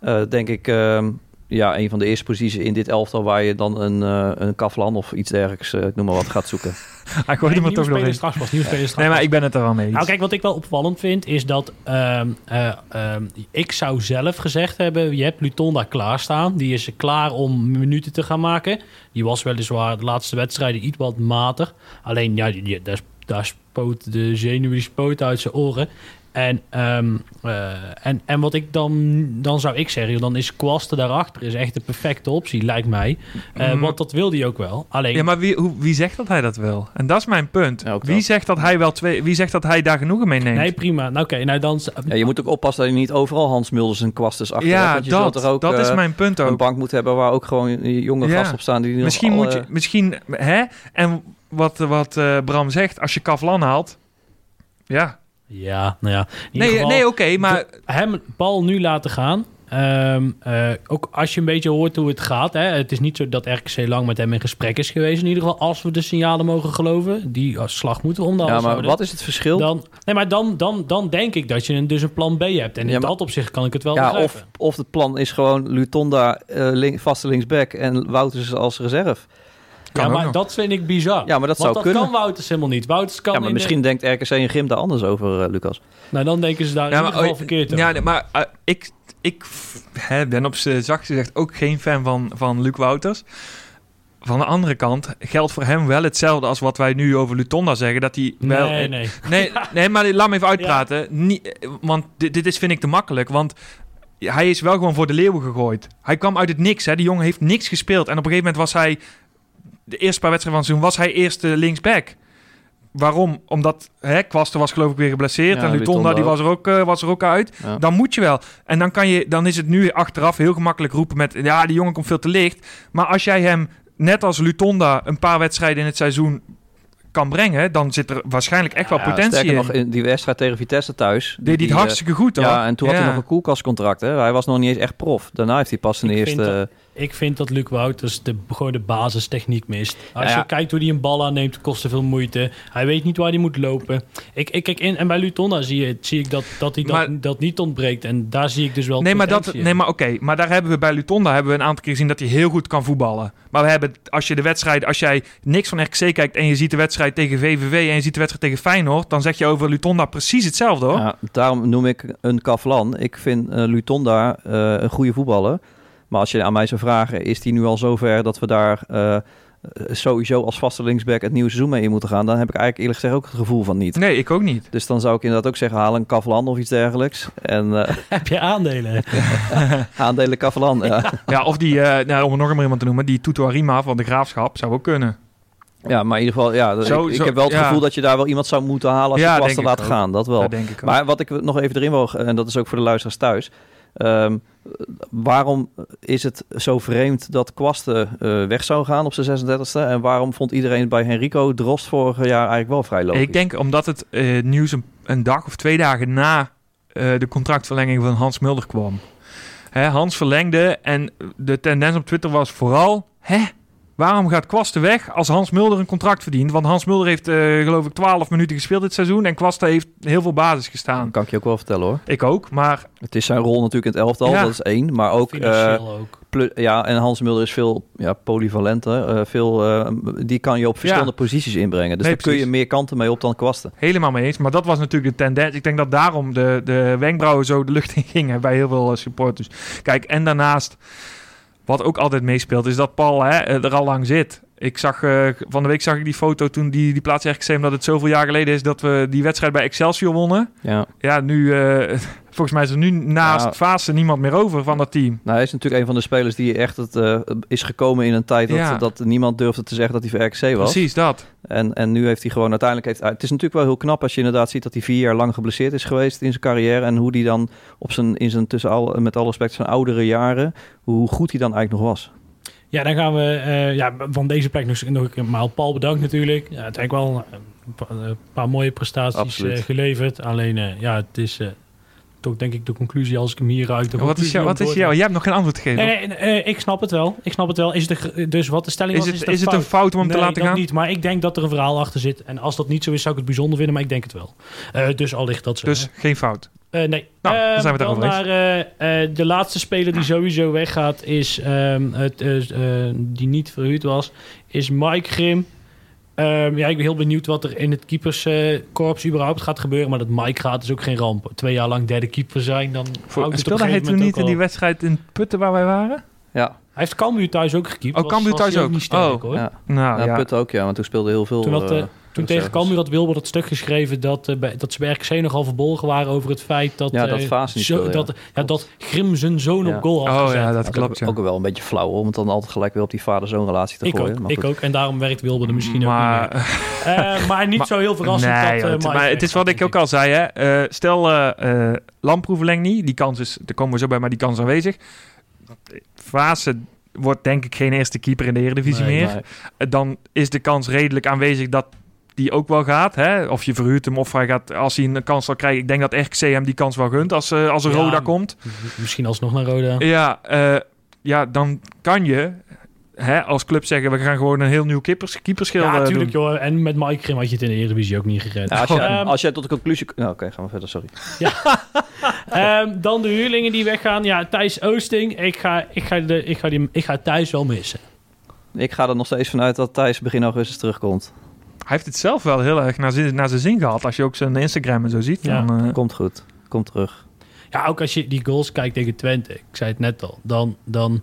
eh, denk ik ehm, ja, een van de eerste posities in dit elftal waar je dan een, eh een Kaflan of iets dergelijks, eh, ik noem maar wat, gaat zoeken. <laughs> hij gooit hem er toch nog in. straks. Nieuwe straks Nee, maar ik ben het er wel mee eens. Nou, kijk, wat ik wel opvallend vind, is dat ehm, eh, ehm, ik zou zelf gezegd hebben: je hebt Lutonda klaarstaan. Die is klaar om minuten te gaan maken. Die was weliswaar de laatste wedstrijden iets wat matig. Alleen, ja, die, die- daar, daar spoot de zenuw die spoot uit zijn oren. En, ehm, eh, en, en wat ik dan, dan zou ik zeggen, dan is Kwasten daarachter is echt de perfecte optie, lijkt mij. Eh, Mm. Want dat wilde hij ook wel. Alleen, Ja, maar wie, hoe, wie zegt dat hij dat wil? En dat is mijn punt. Ja, wie dat. zegt dat hij wel twee, wie zegt dat hij daar genoegen mee neemt? nee, prima. Nou, oké, nou dan. Ja, je moet ook oppassen dat je niet overal Hans Mulders en Kwasters achter hebt. ja, Want je zult dat, er ook dat is eh, mijn punt een ook. bank moet hebben waar ook gewoon jonge Ja. gasten op staan. Die nog Misschien alle- moet je, misschien, hè? En wat, wat eh, Bram zegt, als je Kavlan haalt, ja. Ja, nou ja. Nee, geval- nee oké, maar hem bal nu laten gaan. Ehm, eh, ook als je een beetje hoort hoe het gaat. Hè, het is niet zo dat RKC lang met hem in gesprek is geweest. In ieder geval, als we de signalen mogen geloven. Die als slag moeten we om de Ja, maar houden. wat is het verschil? Dan, nee, maar dan, dan, dan denk ik dat je een, dus een plan B hebt. En in Ja, maar- dat opzicht kan ik het wel ja, begrijpen. of, of het plan is gewoon Lutonda eh, link- vaste linksback en Wouters als reserve. Kan ja, maar nog. dat vind ik bizar. Ja, maar dat Want zou dat kunnen. kan Wouters helemaal niet. Wouters kan Ja, maar de- misschien denkt RKC en Grim daar anders over, eh, Lucas. Nou, dan denken ze daar in Ja, ieder geval oh, verkeerd Ja, over. maar eh, ik, ik hè, ben op z'n zacht gezegd ook geen fan van, van Luc Wouters. Van de andere kant geldt voor hem wel hetzelfde als wat wij nu over Lutonda zeggen. Dat hij wel. nee, nee. Nee, <laughs> nee, maar laat me even uitpraten. Niet, want dit, dit is, vind ik te makkelijk. Want hij is wel gewoon voor de leeuwen gegooid. Hij kwam uit het niks. Hè. Die jongen heeft niks gespeeld. En op een gegeven moment was hij... De eerste paar wedstrijden van het seizoen was hij eerste linksback. Waarom? Omdat hè, Kwasten was geloof ik weer geblesseerd. Ja, en Lutonda, die was er, ook, eh, was er ook uit. Ja. Dan moet je wel. En dan, kan je, dan is het nu achteraf heel gemakkelijk roepen met... Ja, die jongen komt veel te licht. Maar als jij hem net als Lutonda een paar wedstrijden in het seizoen kan brengen, dan zit er waarschijnlijk echt wel Ja, potentie in. nog, in die wedstrijd tegen Vitesse thuis. Deed hij die, het eh, hartstikke goed hoor. Ja, en toen had hij nog een koelkastcontract. Hè? Hij was nog niet eens echt prof. Daarna heeft hij pas zijn eerste... Ik vind dat Luc Wouters de, gewoon de basistechniek mist. Als Ja, ja. je kijkt hoe hij een bal aanneemt, kost te veel moeite. Hij weet niet waar hij moet lopen. Ik, ik kijk in, en bij Lutonda zie, je, zie ik dat, dat hij Maar- dat, dat niet ontbreekt. En daar zie ik dus wel Nee, maar, dat, nee, maar oké. Maar daar hebben we bij Lutonda hebben we een aantal keer gezien dat hij heel goed kan voetballen. Maar we hebben, als je de wedstrijd, als jij niks van RKC kijkt en je ziet de wedstrijd tegen VVV en je ziet de wedstrijd tegen Feyenoord, dan zeg je over Lutonda precies hetzelfde hoor. Ja, daarom noem ik een Kavlan. Ik vind eh, Lutonda eh, een goede voetballer. Maar als je aan mij zou vragen, is hij nu al zover dat we daar eh, sowieso als vaste linksback het nieuwe seizoen mee in moeten gaan? Dan heb ik eigenlijk eerlijk gezegd ook het gevoel van niet. Nee, ik ook niet. Dus dan zou ik inderdaad ook zeggen, haal een Kavlan of iets dergelijks. En eh, <laughs> Heb je aandelen? <laughs> aandelen Kavlan. Ja. Ja, of die, eh, nou, om er nog maar iemand te noemen, die Tutu Arima van de Graafschap zou ook kunnen. ja, maar in ieder geval, ja, Zo- ik, heb wel het ja. gevoel dat je daar wel iemand zou moeten halen als Ja, je denk Kwasten ik laat ook. gaan. Dat wel. Dat denk ik ook. Maar wat ik nog even erin wil, en dat is ook voor de luisteraars thuis. Ehm, waarom is het zo vreemd dat Kwasten eh, weg zou gaan op zijn 36e? En waarom vond iedereen bij Henrico Drost vorig jaar eigenlijk wel vrij logisch? Ik denk omdat het eh, nieuws een, een dag of twee dagen na eh, de contractverlenging van Hans Mulder kwam. Hè, Hans verlengde en de tendens op Twitter was vooral... Hè, waarom gaat Kwasten weg als Hans Mulder een contract verdient? Want Hans Mulder heeft eh, geloof ik 12 minuten gespeeld dit seizoen... en Kwasten heeft heel veel basis gestaan. Dat kan ik je ook wel vertellen hoor. Ik ook, maar Het is zijn rol natuurlijk in het elftal, Ja. dat is één. Maar ook, eh, ook. plu- ja, en Hans Mulder is veel ja, polyvalenter. eh, veel, eh, die kan je op verschillende posities inbrengen. Dus Nee, daar kun je meer kanten mee op dan Kwasten. helemaal mee eens. Maar dat was natuurlijk de tendens. Ik denk dat daarom de, de wenkbrauwen zo de lucht in gingen bij heel veel supporters. Kijk, en daarnaast, wat ook altijd meespeelt, is dat Paul hè, er al lang zit. Ik zag, eh, van de week zag ik die foto toen die, die plaats RKC, omdat het zoveel jaar geleden is dat we die wedstrijd bij Excelsior wonnen. Ja. Ja, nu, eh, <laughs> volgens mij is er nu naast. Vaassen niemand meer over van dat team. Nou, hij is natuurlijk een van de spelers die echt het, eh, is gekomen in een tijd dat, Ja. dat niemand durfde te zeggen dat hij voor RKC was. Precies dat. En, en nu heeft hij gewoon uiteindelijk... Heeft, het is natuurlijk wel heel knap als je inderdaad ziet dat hij vier jaar lang geblesseerd is geweest in zijn carrière. En hoe die dan op zijn, in zijn tussen al, met alle respect, zijn oudere jaren, hoe goed hij dan eigenlijk nog was. Ja, dan gaan we eh, ja, van deze plek nog, nog een maal Paul bedankt natuurlijk. Ja, het heeft eigenlijk wel een pa- een paar mooie prestaties eh, geleverd. Alleen, eh, ja, het is toch denk ik de conclusie als ik hem hier uit... de Wat is, jou, wat is antwoord- jou? Jij hebt nog geen antwoord gegeven. Nee, nee, eh, ik snap het wel. Ik snap het wel. Is het een, dus wat de stelling is was, het, is, is het een fout? om hem te laten gaan? niet. Maar ik denk dat er een verhaal achter zit. En als dat niet zo is, zou ik het bijzonder vinden. Maar ik denk het wel. Eh, dus al ligt dat zo. Dus geen fout. Eh, nee. Nou, dan Ehm, zijn we het dan erover naar eh, eh, de laatste speler die sowieso weggaat, is ehm, het, die niet verhuurd was, is Mike Grim. Ehm, ja, ik ben heel benieuwd wat er in het keeperskorps überhaupt gaat gebeuren. Maar dat Mike gaat is ook geen ramp. Twee jaar lang derde keeper zijn, dan Voor, houdt het op speelde een hij toen niet in die wedstrijd in Putten waar wij waren? Ja, Hij heeft Cambuur thuis ook gekiept. Oh, Cambuur thuis ook? niet sterk, Oh. hoor. ja. Nou ja, ja, Putten ook, ja, want toen speelde heel veel... Toen, had, eh, eh, toen tegen Cambuur had Wilbert het stuk geschreven dat, eh, bij- dat ze bij RKC nogal verbolgen waren over het feit dat, Ja, dat eh, Vaas niet zo- ja. dat, ja, dat Grim zijn zoon Ja. op goal had oh gezet. ja, dat Dat klopt. ook wel een beetje flauw om het dan altijd gelijk weer op die vader-zoon relatie te Ik gooien. ook, maar ik ook. En daarom werkt Wilbert er misschien ook maar, niet meer. Eh, maar niet <laughs> Maar- zo heel verrassend nee, dat joh, het, Mike maar het is wat ik ook al zei. Hè. Eh, stel, verlengt niet. Die kans is, daar komen we zo bij, maar die kans is aanwezig. Fase wordt denk ik geen eerste keeper in de Eredivisie Nee, meer. Dan is de kans redelijk aanwezig dat die ook wel gaat. Hè? Of je verhuurt hem of hij gaat, als hij een kans zal krijgen. Ik denk dat RKC hem die kans wel gunt als, eh, als er Ja, Roda komt. Misschien alsnog naar Roda. Ja, eh, ja, dan kan je hè, als club zeggen... we gaan gewoon een heel nieuw keepers, keeperschil Ja, eh, natuurlijk doen. joh. En met Mike Grim had je het in de Eredivisie ook niet gered. Ja, als, je, Ehm, als jij tot de conclusie... Nou, Oké, gaan we verder, sorry. <laughs> ehm, dan de huurlingen die weggaan. Ja, Thijs Oosting. Ik ga, ik ga, de, ik ga, die, ik ga Thijs wel missen. Ik ga er nog steeds vanuit dat Thijs begin augustus terugkomt. Hij heeft het zelf wel heel erg naar zijn, naar zijn zin gehad. Als je ook zijn Instagram en zo ziet. Ja. Dan, eh, Komt goed. Komt terug. Ja, ook als je die goals kijkt tegen Twente. Ik zei het net al. Dan, dan,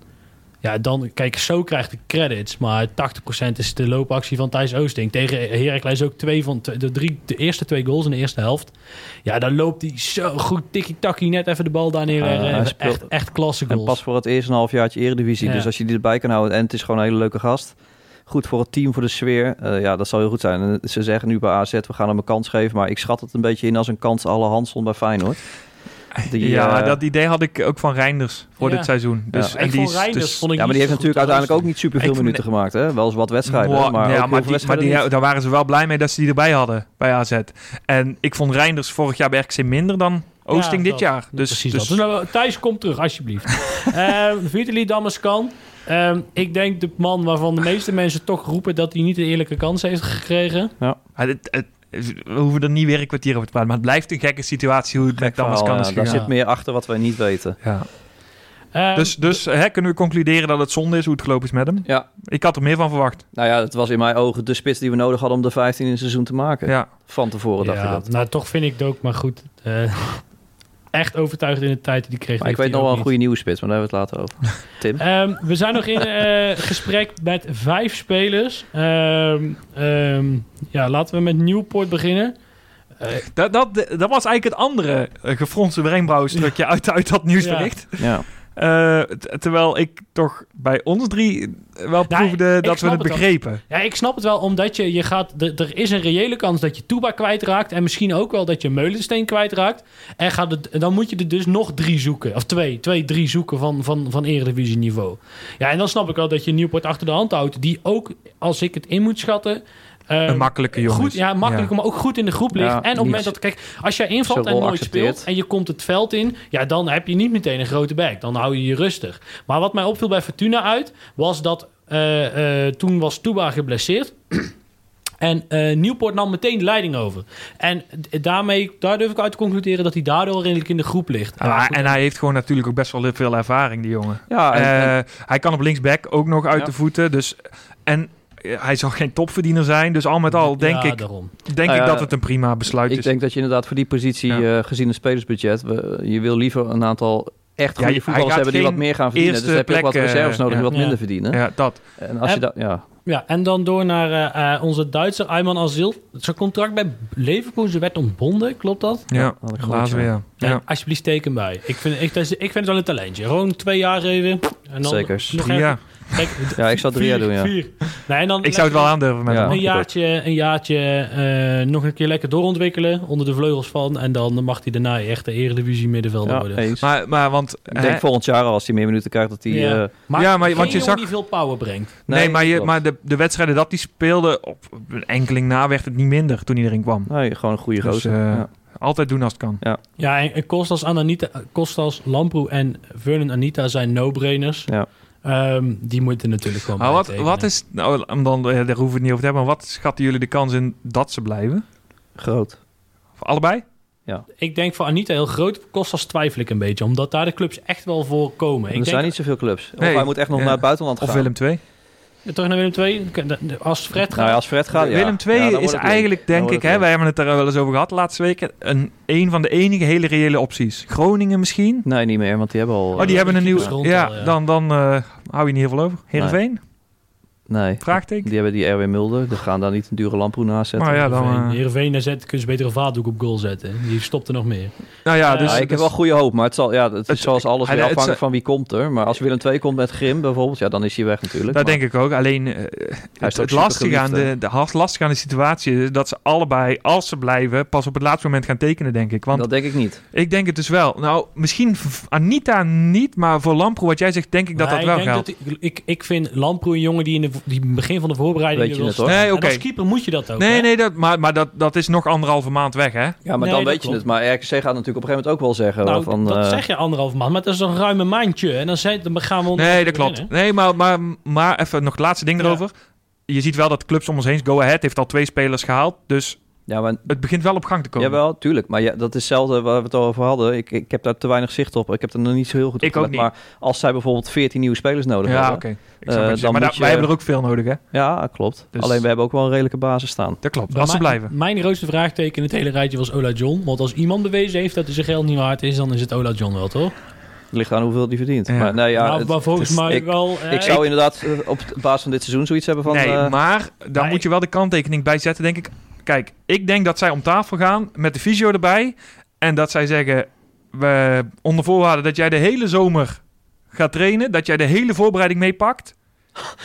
ja, dan kijk, zo krijgt de credits. Maar 80% is de loopactie van Thijs Oosting. Tegen Heracles ook twee van de, drie, de eerste twee goals in de eerste helft. Ja, dan loopt hij zo goed tikkie-takkie net even de bal daar neer. Speelt- echt, echt klasse En goals. pas voor het eerst een halfjaartje eredivisie. Ja. Dus als je die erbij kan houden... En het is gewoon een hele leuke gast. Goed voor het team, voor de sfeer. Eh, ja, dat zal heel goed zijn. En ze zeggen nu bij AZ, we gaan hem een kans geven. Maar ik schat het een beetje in als een kans alle Hansson bij Feyenoord. Die, ja, eh, dat idee had ik ook van Reinders voor Ja. dit seizoen. Dus, Ja, en die is- Reinders dus- vond ik ja, maar die heeft natuurlijk uiteindelijk ook niet superveel vond- minuten gemaakt. Hè? Wel eens wat wedstrijden, maar ja, maar, veel die, daar waren ze wel blij mee dat ze die erbij hadden bij AZ. En ik vond Reinders vorig jaar bij RKC minder dan Oosting Ja, dit dat. jaar. Dus, Precies dus, dat. Dus nou, Thijs, kom terug, alsjeblieft. uh, <laughs> Vitaly Damascan. Ehm, ik denk de man waarvan de meeste mensen toch roepen dat hij niet een eerlijke kans heeft gekregen. Ja, het- het- we hoeven er niet weer een kwartier over te praten. Maar het blijft een gekke situatie hoe het met ja, daar gegaan. zit meer achter wat wij niet weten. Ja. Ehm, Dus, dus hè, kunnen we concluderen dat het zonde is hoe het gelopen is met hem? Ja, Ik had er meer van verwacht. nou ja, het was in mijn ogen de spits die we nodig hadden om de 15 in het seizoen te maken. Ja. Van tevoren dacht ik dat. Nou, toch vind ik het ook, maar goed. eh, echt overtuigd in de tijd die kreeg. Maar ik weet nog wel een goede nieuwe spits, maar daar hebben we het later over. <laughs> Tim? Ehm, we zijn nog in eh, gesprek met vijf spelers. Ehm, ehm, ja, laten we met Newport beginnen. Eh, Dat, dat, dat was eigenlijk het andere uh, gefronste uit, uit dat nieuwsbericht. Ja. Uh, t- terwijl ik toch bij ons drie wel proefde Nou, ik dat we het het begrepen. Ja, ik snap het wel, omdat je, je gaat... Er, is een reële kans dat je Toeba kwijtraakt. En misschien ook wel dat je Meulensteen kwijtraakt. En gaat het, dan moet je er dus nog drie zoeken. Of twee, twee drie zoeken van, van, van eredivisie niveau. Ja, en dan snap ik wel dat je Nieuwpoort achter de hand houdt. Die ook, als ik het in moet schatten... een Um, makkelijke jongen. Goed, ja, makkelijk, ja. maar ook goed in de groep ligt. Ja, en op het moment dat, kijk, als jij invalt en nooit accepteert. speelt en je komt het veld in, ja, dan heb je niet meteen een grote bek. Dan hou je je rustig. Maar wat mij opviel bij Fortuna uit, was dat uh, uh, toen was Touba geblesseerd. <clears throat> En uh, Nieuwpoort nam meteen de leiding over. En daarmee, daar durf ik uit te concluderen dat hij daardoor redelijk in de groep ligt. Ja, en hij heeft gewoon natuurlijk ook best wel veel ervaring, die jongen. Ja, en, uh, en, hij kan op linksback ook nog uit Ja. de voeten. Dus, en hij zal geen topverdiener zijn. Dus al met al denk ja, ik, daarom. denk Nou ik dat het een prima besluit ik is. denk dat je inderdaad voor die positie, Ja. uh, gezien het spelersbudget, we, je wil liever een aantal echt goede voetballers hebben die wat meer gaan verdienen. Dus heb je ook wat eh, reserves nodig die ja. wat minder verdienen. Ja, dat. En als je dat, ja, Ja, en dan door naar uh, uh, onze Duitser Ayman Azil. Zijn contract bij Leverkusen werd ontbonden, klopt dat? Ja, had ik gehoord, laten we, ja. ja. Ja. ja. Alsjeblieft, teken bij. Ik vind, ik, ik vind het wel een talentje. Gewoon twee jaar even. En dan Zekers. Nog Drie even- jaar. Kijk, <laughs> Ja, ik zou drie vier, jaar doen, ja. Vier. Nee, en dan Ik zou het wel aandurven met Ja. hem. een jaartje, een jaartje uh, nog een keer lekker doorontwikkelen onder de vleugels van. En dan mag hij daarna echt de eredivisie middenvelder Ja, worden. eens. Maar, maar want... ik denk hè, volgend jaar al, als hij meer minuten krijgt, dat hij... Ja. eh, Maar, Ja, maar- want je zag- die veel power brengt. nee, nee, maar, je, maar de, de wedstrijden dat hij speelde, op een enkeling na werd het niet minder toen hij erin kwam. nee, gewoon een goede Dus, gozer. eh, ja. Altijd doen als het kan. Ja, en, en Kostas, Ananita, Kostas, Lamproe en Vernon Anita zijn no-brainers. Ja. Um, die moeten natuurlijk gewoon Maar wat, wat is, nou, om dan, daar hoeven we het niet over te hebben, maar wat schatten jullie de kans in dat ze blijven? Groot. Voor allebei? Ik denk voor Anita heel groot. Kostas twijfel ik een beetje. Omdat daar de clubs echt wel voor komen. er Ik zijn denk, niet zoveel clubs. Of Nee, hij moet echt nog ja. naar het buitenland Of gaan. Willem II? Terug naar Willem II. Als Fred gaat... Nou ja, als Fred gaat, ja. Willem II Ja, dan wordt is het leuk. eigenlijk, denk ik, hè, wij hebben het er wel eens over gehad de laatste weken, een, een van de enige hele reële opties. Groningen misschien? Nee, niet meer, want die hebben al... Oh, die eh, hebben een nieuw... Ja, dan, dan eh, hou je niet heel veel over. Heerenveen? Nee, Vraagteken? die hebben die Erwin Mulder. Die gaan daar niet een dure lamproe naast zetten. Maar ja, dan... Heerenveen. eh, Heerenveen, daar kun je beter een vaatdoek op goal zetten. Die stopt er nog meer. nou ja, dus... Ja, ik heb dus- wel goede hoop, maar het, zal, ja, het is Het- zoals alles hij- weer afhankelijk van wie komt er. Maar als Willem II komt met Grim bijvoorbeeld, ja, dan is hij weg natuurlijk. Dat Maar- denk ik ook. Alleen eh, het, lastige aan de, de lastige aan de situatie is dat ze allebei, als ze blijven, pas op het laatste moment gaan tekenen, denk ik. Want dat denk ik niet. ik denk het dus wel. Nou, misschien Anita niet, maar voor Lamproe, wat jij zegt, denk ik dat Maar dat wel ik denk geldt. dat ik, ik, ik vind Lamproe een jongen die in de die begin van de voorbereiding Weet je wil het, hoor. Nee, als keeper moet je dat ook. Nee, hè? nee, dat, maar, maar dat, dat is nog anderhalve maand weg, hè? Ja, maar Nee, dan weet je klopt. het. Maar RKC gaat natuurlijk op een gegeven moment ook wel zeggen Nou, van... dat eh, zeg je anderhalf maand, maar dat is een ruime maandje. En dan, zijn, dan gaan we... Nee, dat klopt. beginnen. Nee, maar, maar, maar even nog het laatste ding Ja. erover. Je ziet wel dat clubs om ons heen, Go Ahead heeft al twee spelers gehaald. Dus ja, maar, het begint wel op gang te komen. jawel, tuurlijk. Maar ja, dat is hetzelfde waar we het over hadden. Ik, ik heb daar te weinig zicht op. Ik heb er nog niet zo heel goed op Ik ook gelet. Maar als zij bijvoorbeeld 14 nieuwe spelers nodig Ja, hebben... oké. Ik Eh, dan. Maar moet daar- je- wij hebben er ook veel nodig, hè? Ja, klopt. Dus- Alleen we hebben ook wel een redelijke basis staan. Dat klopt. Als ze blijven. Mijn grootste vraagteken in het hele rijtje was Ola John. Want als iemand bewezen heeft dat hij zijn geld niet waard is, dan is het Ola John wel, toch? Ligt aan hoeveel die verdient. Ja. Maar nee, ja, maar, het- maar volgens mij ik, wel... eh, ik zou inderdaad eh, op basis van dit seizoen zoiets hebben van... nee, eh, maar dan maar moet je wel de kanttekening bij zetten, denk ik. Kijk, ik denk dat zij om tafel gaan met de fysio erbij. En dat zij zeggen, we onder voorwaarde dat jij de hele zomer gaat trainen. Dat jij de hele voorbereiding meepakt.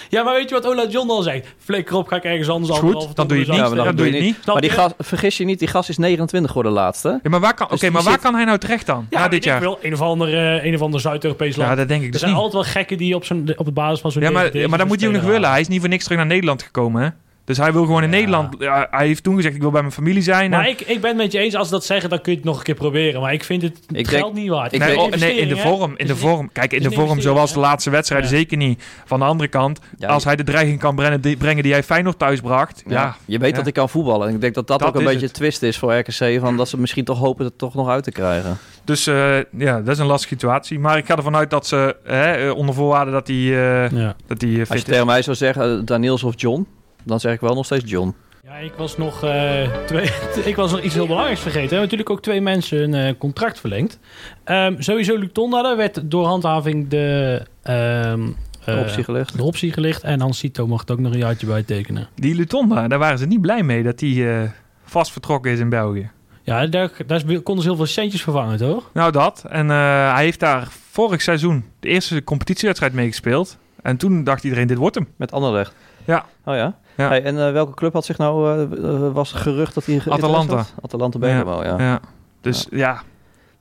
Ja, maar weet je wat Ola John al zegt? Flikker op, ga ik ergens anders goed, dan ton doe je het niet. dan doe je het niet. Maar die gast, vergis je niet, die gast is 29 geworden laatste. Ja, maar waar kan, oké, Dus die maar waar zit- kan hij nou terecht dan? Ja, na dit jaar. wel. Een of ander, eh, een of ander Zuid-Europees land. Ja, dat denk ik er dus zijn niet. altijd wel gekken die op, zijn, op de basis van zo'n Ja, maar, maar dat moet hij ook nog willen. Hij is niet voor niks terug naar Nederland gekomen, hè? Dus hij wil gewoon in Ja. Nederland... Ja, hij heeft toen gezegd, ik wil bij mijn familie zijn. Maar En- ik, ik ben het met je eens, als ze dat zeggen, dan kun je het nog een keer proberen. Maar ik vind het Ik geld denk- niet waard. ik nee, denk- oh, nee, in de vorm. In de vorm. Kijk, in de vorm zoals de laatste wedstrijden Ja. zeker niet. Van de andere kant, Ja, als hij de dreiging kan brengen die, brengen die hij Feyenoord thuis bracht. Ja, Ja, je weet Ja. dat hij kan voetballen. En ik denk dat dat, Dat ook een beetje het. twist is voor RKC. Van dat ze misschien toch hopen het toch nog uit te krijgen. dus eh, ja, dat is een lastige situatie. Maar ik ga ervan uit dat ze, hè, eh, onder voorwaarde dat hij, eh, Ja. dat hij Als je is. tegen mij zou zeggen, Daniels of John, dan zeg ik wel nog steeds John. Ja, ik was nog, eh, twee, <laughs> ik was nog iets heel belangrijks vergeten. We hebben natuurlijk ook twee mensen een eh, contract verlengd. Ehm, sowieso Luc Tonda, daar werd door handhaving de, ehm, eh, optie gelegd. de optie gelicht. En Hans Cito mocht ook nog een jaartje bij tekenen. Die Lutonda, daar waren ze niet blij mee dat hij eh, vast vertrokken is in België. Ja, daar, daar konden ze heel veel centjes vervangen, toch? Nou, dat. En eh, hij heeft daar vorig seizoen de eerste competitiewedstrijd mee gespeeld. En toen dacht iedereen, dit wordt hem. Met Anderlecht. Ja. Oh ja? Ja. Hey, en eh, welke club had zich nou, eh, eh, was gerucht dat hij... Atalanta. had? Atalanta Bergamo, ja. Ja. Dus ja,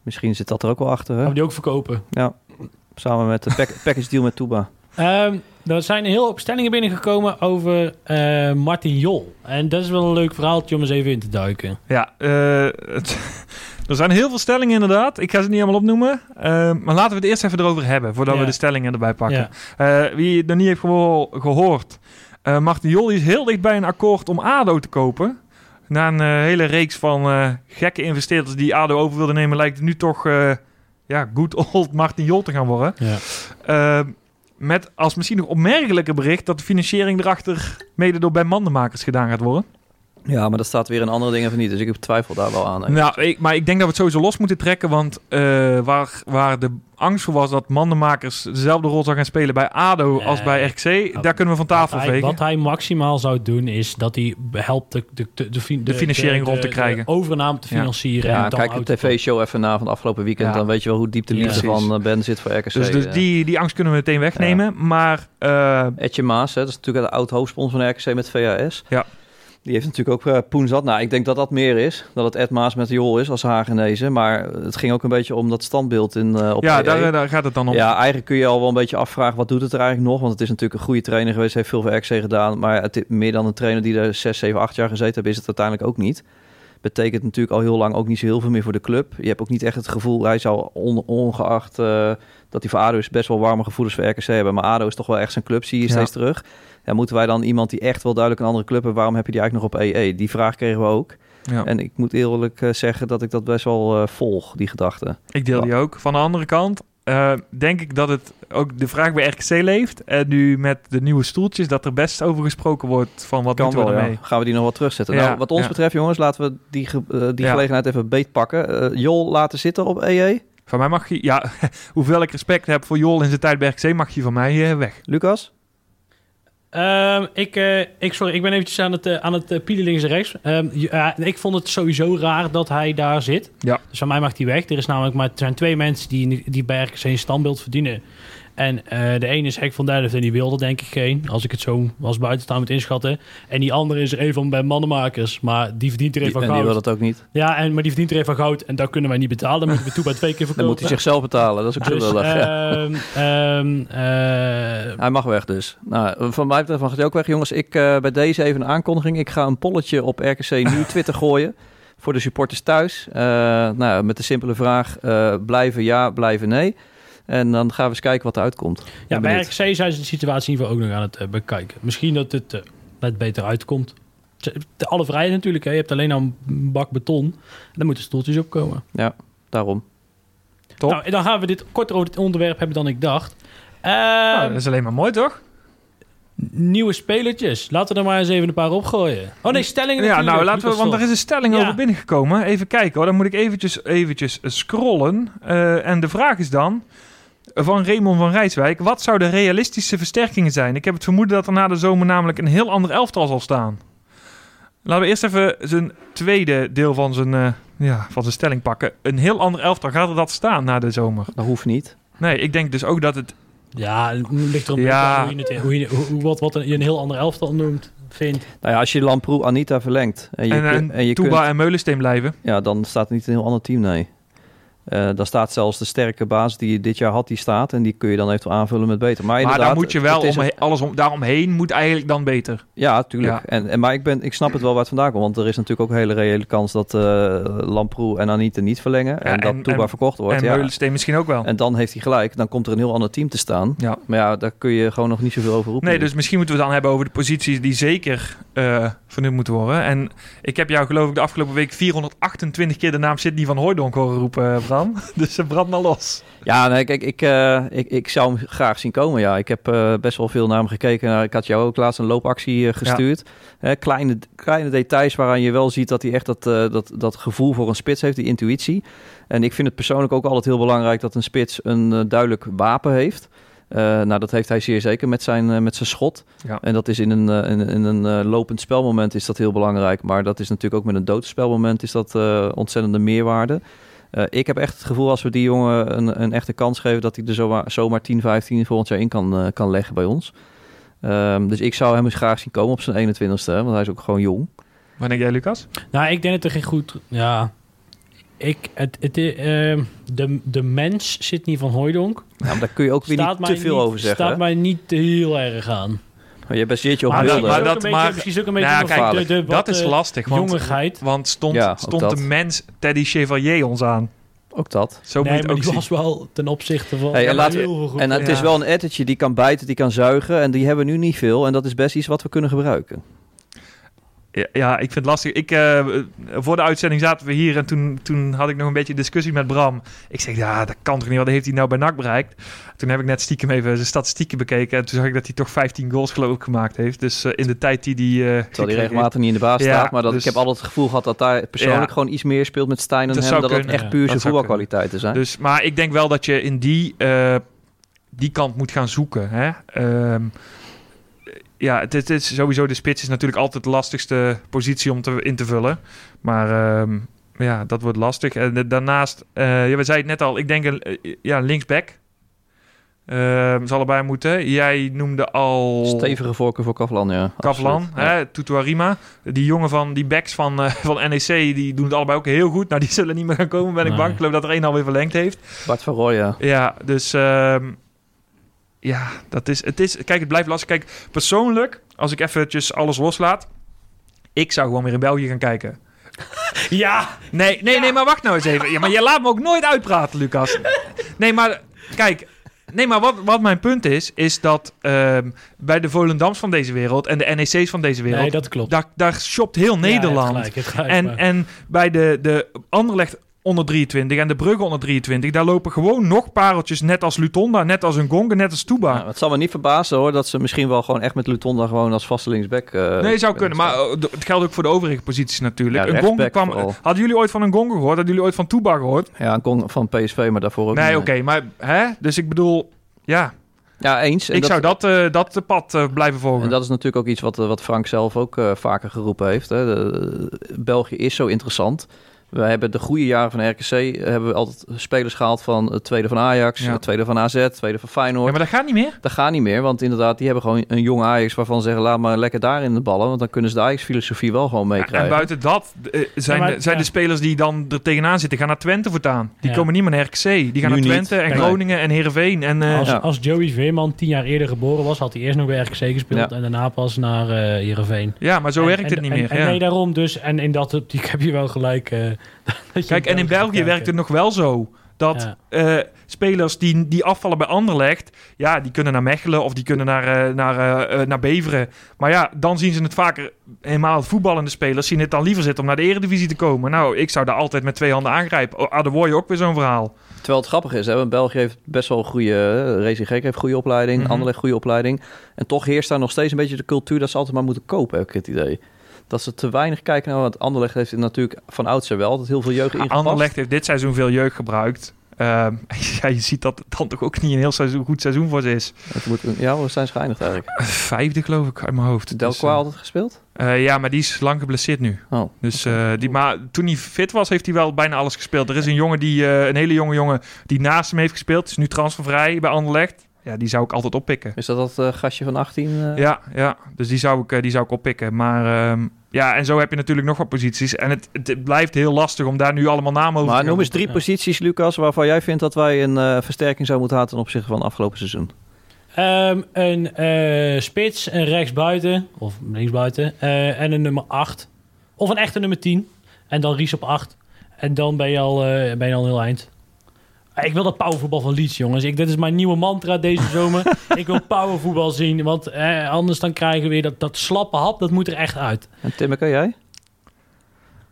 Misschien zit dat er ook wel achter, hè? Gaan we die ook verkopen? Ja. Samen met de pack- <laughs> package deal met Touba. Ehm, er zijn heel hoop stellingen binnengekomen over eh, Martin Jol. En dat is wel een leuk verhaaltje om eens even in te duiken. ja eh, het, <laughs> er zijn heel veel stellingen inderdaad. Ik ga ze niet allemaal opnoemen. Eh, maar laten we het eerst even erover hebben, voordat Ja. we de stellingen erbij pakken. Ja. Eh, wie het nog niet heeft geho- gehoord. Eh Martin Jol is heel dicht bij een akkoord om ADO te kopen. Na een eh, hele reeks van eh, gekke investeerders die ADO over wilden nemen... lijkt het nu toch ja, good <laughs> old Martin Jol te gaan worden. Ja. Met als misschien nog opmerkelijke bericht... dat de financiering erachter mede door Ben Mandenmakers gedaan gaat worden. Ja, maar dat staat weer in andere dingen van niet. Dus ik twijfel daar wel aan. Nou, ik, maar ik denk dat we het sowieso los moeten trekken. Want eh, waar, waar de angst voor was dat Mandenmakers dezelfde rol zou gaan spelen bij ADO Nee. als bij RKC... daar kunnen we van tafel wat, hij, vegen. wat hij maximaal zou doen is dat hij helpt de, de, de, de, fin- De financiering rond te krijgen. De overname te Ja. financieren. Ja, en dan kijk de tv-show even na van het afgelopen weekend. Ja. Dan weet je wel hoe diep de Ja. liefde van eh, Ben zit voor RKC. Dus, dus eh. die, die angst kunnen we meteen wegnemen. Maar eh, Etje Maas, hè, dat is natuurlijk de oud hoofdsponsor van RKC met VHS. Ja. Die heeft natuurlijk ook uh, poen zat. Nou, ik denk dat dat meer is. Dat het Ed Maas met Jol is als Hagenezen. Maar het ging ook een beetje om dat standbeeld in, eh op ja, EE. daar, daar gaat het dan om. Ja, eigenlijk kun je al wel een beetje afvragen, wat doet het er eigenlijk nog? Want het is natuurlijk een goede trainer geweest, heeft veel voor RKC gedaan. Maar het, meer dan een trainer die er 6, 7, 8 jaar gezeten heeft, is het uiteindelijk ook niet. Betekent natuurlijk al heel lang ook niet zo heel veel meer voor de club. Je hebt ook niet echt het gevoel, hij zou on- ongeacht eh, dat hij voor ADO is best wel warme gevoelens voor RKC hebben. Maar ADO is toch wel echt zijn club, zie je Ja. steeds terug. Ja, moeten wij dan iemand die echt wel duidelijk een andere club heeft, waarom heb je die eigenlijk nog op EE? Die vraag kregen we ook. Ja. En ik moet eerlijk eh, zeggen dat ik dat best wel eh, volg, die gedachte. Ik deel die ook. Van de andere kant eh, denk ik dat het ook de vraag bij RKC leeft. En nu met de nieuwe stoeltjes, dat er best over gesproken wordt van wat Kan moeten we wel, ja. ermee. Gaan we die nog wat terugzetten? Ja, nou, wat ons ja. betreft, jongens, laten we die, eh, die gelegenheid even beet pakken. Eh, Jol laten zitten op E EE. Van mij mag je, ja, <laughs> hoeveel ik respect heb voor Jol in zijn tijd bij RKC, mag je van mij weg. Lucas? Ehm, ik, eh, ik, sorry, ik ben eventjes aan het, eh, aan het eh, pielen links en rechts. Ehm, ja, ik vond het sowieso raar dat hij daar zit. Ja. Dus van mij mag hij weg. Er, is namelijk maar, er zijn twee mensen die, die bij RKC een standbeeld verdienen. En eh, de ene is Hek van Duiven en die wilde denk ik geen. Als ik het zo als buitenstaan moet inschatten. En die andere is er een van bij mannenmakers. Maar die verdient er even en van die wil goud. dat ook niet. Ja, en, maar die verdient er even van goud. En dat kunnen wij niet betalen. Dan moeten we toe bij twee keer Dan verkopen. moet hij zichzelf betalen. Dat is ook zo Dus, lullig. ehm, ehm, eh, Hij mag weg dus. Nou, van mij betreft mag hij ook weg. Jongens, ik eh, bij deze even een aankondiging. Ik ga een polletje op RKC nu <laughs> Twitter gooien. Voor de supporters thuis. Eh, nou, met de simpele vraag: blijven ja, blijven nee. En dan gaan we eens kijken wat er uitkomt. Ja, bij. RKC zijn ze de situatie in ieder geval ook nog aan het eh, bekijken. Misschien dat het eh, net beter uitkomt. Alle vrijheid natuurlijk. Hè. Je hebt alleen al een bak beton. En dan moeten stoeltjes opkomen. Daarom. Top. Nou, dan gaan we dit korter over dit onderwerp hebben dan ik dacht. Eh, Nou, dat is alleen maar mooi, toch? Nieuwe spelertjes. Laten we er maar eens even een paar opgooien. Oh nee, stellingen Ja, natuurlijk. nou laten we, want er is een stelling Ja. over binnengekomen. Even kijken hoor, dan moet ik eventjes, eventjes scrollen. Eh, en de vraag is dan, van Raymond van Rijswijk, wat zouden realistische versterkingen zijn? Ik heb het vermoeden dat er na de zomer namelijk een heel ander elftal zal staan. Laten we eerst even zijn tweede deel van zijn, eh, ja, van zijn stelling pakken. Een heel ander elftal, gaat er dat staan na de zomer? Dat hoeft niet. Nee, ik denk dus ook dat het Ja, het ligt erom Ja. hoe je, het, hoe je hoe, wat, wat een, je een heel ander elftal noemt, vindt. Nou ja, als je Lamproe Anita verlengt en je, En, kun- en, en je kunt, en Meulensteen blijven. ja, dan staat er niet een heel ander team, nee. Eh dan staat zelfs de sterke basis die je dit jaar had, die staat. En die kun je dan eventueel aanvullen met beter. Maar, daar moet je wel, om, een- alles om, daaromheen moet eigenlijk dan beter. Ja, tuurlijk. Ja. En, en, maar ik, ben, ik snap het wel waar het vandaan komt. Want er is natuurlijk ook een hele reële kans dat eh Lamproe en Anita niet verlengen. en dat en- en- verkocht wordt. en ja. Meulensteen misschien ook wel. En dan heeft hij gelijk. Dan komt er een heel ander team te staan. Ja. Maar ja, daar kun je gewoon nog niet zoveel over roepen. Nee, dus misschien moeten we het dan hebben over de posities die zeker eh vernoemd moeten worden. En ik heb jou geloof ik de afgelopen week 428 keer de naam Sidney van Hooijdonk horen roepen, eh, Bram. <laughs> Dus ze brand maar los. Ja, nee, kijk, ik, eh, ik, ik zou hem graag zien komen. Ja, ik heb eh, best wel veel naar hem gekeken. Nou, ik had jou ook laatst een loopactie gestuurd. Kleine, kleine details waaraan je wel ziet dat hij echt dat, dat, dat gevoel voor een spits heeft, die intuïtie. En ik vind het persoonlijk ook altijd heel belangrijk dat een spits een duidelijk wapen heeft. Eh, nou, dat heeft hij zeer zeker met zijn, eh, met zijn schot. Ja. En dat is in een, eh, in, in een eh, lopend spelmoment is dat heel belangrijk. Maar dat is natuurlijk ook met een doodspelmoment is dat eh, ontzettende meerwaarde. Eh, ik heb echt het gevoel als we die jongen een, een echte kans geven... dat hij er zomaar, zomaar 10, 15 volgend jaar in kan, eh, kan leggen bij ons. Ehm, dus ik zou hem eens graag zien komen op zijn 21ste. hè, Want hij is ook gewoon jong. Wat denk jij, Lucas? Nou, ik denk dat er geen goed... Ja, ik, het, het, eh, ehm, de, de mens Sidney van Hooijdonk Ja, maar daar kun je ook weer staat niet te veel niet, over zeggen. staat mij niet heel erg aan. Maar je baseert je op Maar, beelden. maar dat een beetje- maakt- misschien is ook een beetje Nou, kijk, de, de, dat wat, is eh, lastig. Want, jongigheid. want stond, Ja, stond dat. de mens Teddy Chevalier ons aan. Ook dat. Zo nee, moet het die ook was wel ten opzichte van... Hey, en heel goed. En het is wel een ettertje die kan bijten, die kan zuigen. En die hebben we nu niet veel. En dat is best iets wat we kunnen gebruiken. Ja, ik vind het lastig. Ik, eh, voor de uitzending zaten we hier en toen, toen had ik nog een beetje discussie met Bram. Ik zeg, ja, dat kan toch niet, wat heeft hij nou bij NAC bereikt? Toen heb ik net stiekem even zijn statistieken bekeken en toen zag ik dat hij toch 15 goals geloof ik gemaakt heeft. Dus eh, in de tijd die hij... eh, Terwijl die gekregen regelmatig niet in de baas Ja, staat. Maar dat, dus- ik heb altijd het gevoel gehad dat daar persoonlijk Ja. gewoon iets meer speelt met Stijn en Dat hem. Dat het kunnen, echt puur zijn voetbalkwaliteiten zijn. Dus, maar ik denk wel dat je in die, die kant moet gaan zoeken. Hè? Ehm, ja, het, het is sowieso de spits is natuurlijk altijd de lastigste positie om te, in te vullen. Maar ehm, ja, dat wordt lastig. En daarnaast, ja, we zeiden het net al, ik denk een eh, ja, linksback. Ehm zal erbij moeten. Jij noemde al Stevige voorkeur voor Kavlan, ja. Kavlan. Ja. Tutuarima. Die jongen van die backs van, eh, van NEC, die doen het allebei ook heel goed. Nou, die zullen niet meer gaan komen, ben ik bang. Ik geloof dat er één alweer verlengd heeft. Bart van Rooij, ja. Ja, dus ehm, ja, dat is, het is, kijk, het blijft lastig. Kijk, persoonlijk, als ik eventjes alles loslaat, ik zou gewoon weer in België gaan kijken. <laughs> Ja! Nee, nee, nee, maar wacht nou eens even. Ja, maar je laat me ook nooit uitpraten, Lucas. Nee, maar kijk, nee, maar wat, wat mijn punt is, is dat ehm, bij de Volendams van deze wereld en de NEC's van deze wereld, Nee, dat klopt. daar, daar shopt heel Ja, Nederland. gelijk, gelijk, En, maar- en bij de, de Anderlecht onder 23 en de Brugge onder 23, daar lopen gewoon nog pareltjes, net als Lutonda, net als een Gonga, net als Touba. Nou, het zal me niet verbazen hoor, dat ze misschien wel gewoon echt met Lutonda gewoon als vaste linksback... eh, nee, zou kunnen, maar eh, het geldt ook voor de overige posities natuurlijk. Ja, een rechtsback kwam, vooral. hadden jullie ooit van een Gonga gehoord? Hadden jullie ooit van Touba gehoord? Ja, een van PSV, maar daarvoor ook nee, oké, maar hè? Dus ik bedoel, ja, Ja, eens. En ik zou dat, eh, dat pad blijven volgen. En dat is natuurlijk ook iets wat, wat Frank zelf ook vaker geroepen heeft. Hè. De, België is zo interessant. We hebben de goede jaren van RKC hebben we altijd spelers gehaald van het tweede van Ajax, Ja. het tweede van AZ, het tweede van Feyenoord. ja, maar dat gaat niet meer. Dat gaat niet meer, want inderdaad, die hebben gewoon een jong Ajax waarvan ze zeggen, laat maar lekker daar in de ballen, want dan kunnen ze de Ajax-filosofie wel gewoon Ja, meekrijgen. en buiten dat eh, zijn, Ja, maar- de, zijn ja. de spelers die dan er tegenaan zitten, gaan naar Twente voortaan. Die Ja. komen niet meer naar RKC. Die gaan Nu naar niet. Twente en. Groningen en Heerenveen. En, eh, Als, Ja. als Joey Veerman tien jaar eerder geboren was, had hij eerst nog bij RKC gespeeld Ja. en daarna pas naar eh Heerenveen. ja, maar zo En- werkt en- het niet en- meer. En, ja. nee, daarom dus. En in dat optiek <laughs> heb je wel gelijk. <laughs> dat Kijk, en in België werkt het nog wel zo. Dat Ja. eh, spelers die, die afvallen bij Anderlecht... ja, die kunnen naar Mechelen of die kunnen naar, eh, naar, eh, naar Beveren. Maar ja, dan zien ze het vaker... helemaal voetballende spelers zien het dan liever zitten... om naar de eredivisie te komen. Nou, ik zou daar altijd met twee handen aangrijpen. Oh, ah, je ook weer zo'n verhaal. Terwijl het grappig is, hè, want België heeft best wel een goede... Racing Gek heeft goede opleiding, Mhm. Anderlecht goede opleiding. En toch heerst daar nog steeds een beetje de cultuur dat ze altijd maar moeten kopen, heb ik het idee. Dat ze te weinig kijken naar wat Anderlecht heeft natuurlijk van oudsher wel altijd heel veel jeugd ingepast. Anderlecht heeft dit seizoen veel jeugd gebruikt. Ehm, <laughs> ja, je ziet dat het dan toch ook niet een heel seizoen, goed seizoen voor ze is. Het moet, ja, we zijn ze geëindigd eigenlijk. Vijfde geloof ik uit mijn hoofd. Delqua Dus, eh, altijd gespeeld? eh, ja, maar die is lang geblesseerd nu. Oh. Dus, eh, die, maar toen hij fit was, heeft hij wel bijna alles gespeeld. Er is een jongen die, eh, een hele jonge jongen, die naast hem heeft gespeeld. Is nu transfervrij bij Anderlecht. Ja, die zou ik altijd oppikken. Is dat dat eh, gastje van 18? eh? Ja, ja, dus die zou ik, eh, die zou ik oppikken. Maar ehm, ja, en zo heb je natuurlijk nog wat posities. En het, het blijft heel lastig om daar nu allemaal namen over Maar te noem gaan eens drie Ja. posities, Lucas, waarvan jij vindt dat wij een eh, versterking zouden moeten halen ten opzichte van het afgelopen seizoen. Ehm, een eh, spits, een rechtsbuiten, of linksbuiten, eh, en een nummer 8. Of een echte nummer 10. En dan Ries op 8. En dan ben je al, eh, ben je al een heel eind. Ah, Ik wil dat powervoetbal van Leeds, jongens. Ik, dit is mijn nieuwe mantra deze zomer. <laughs> ik wil powervoetbal zien, want eh, anders dan krijgen we weer dat, dat slappe hap. Dat moet er echt uit. En Timmeke, jij?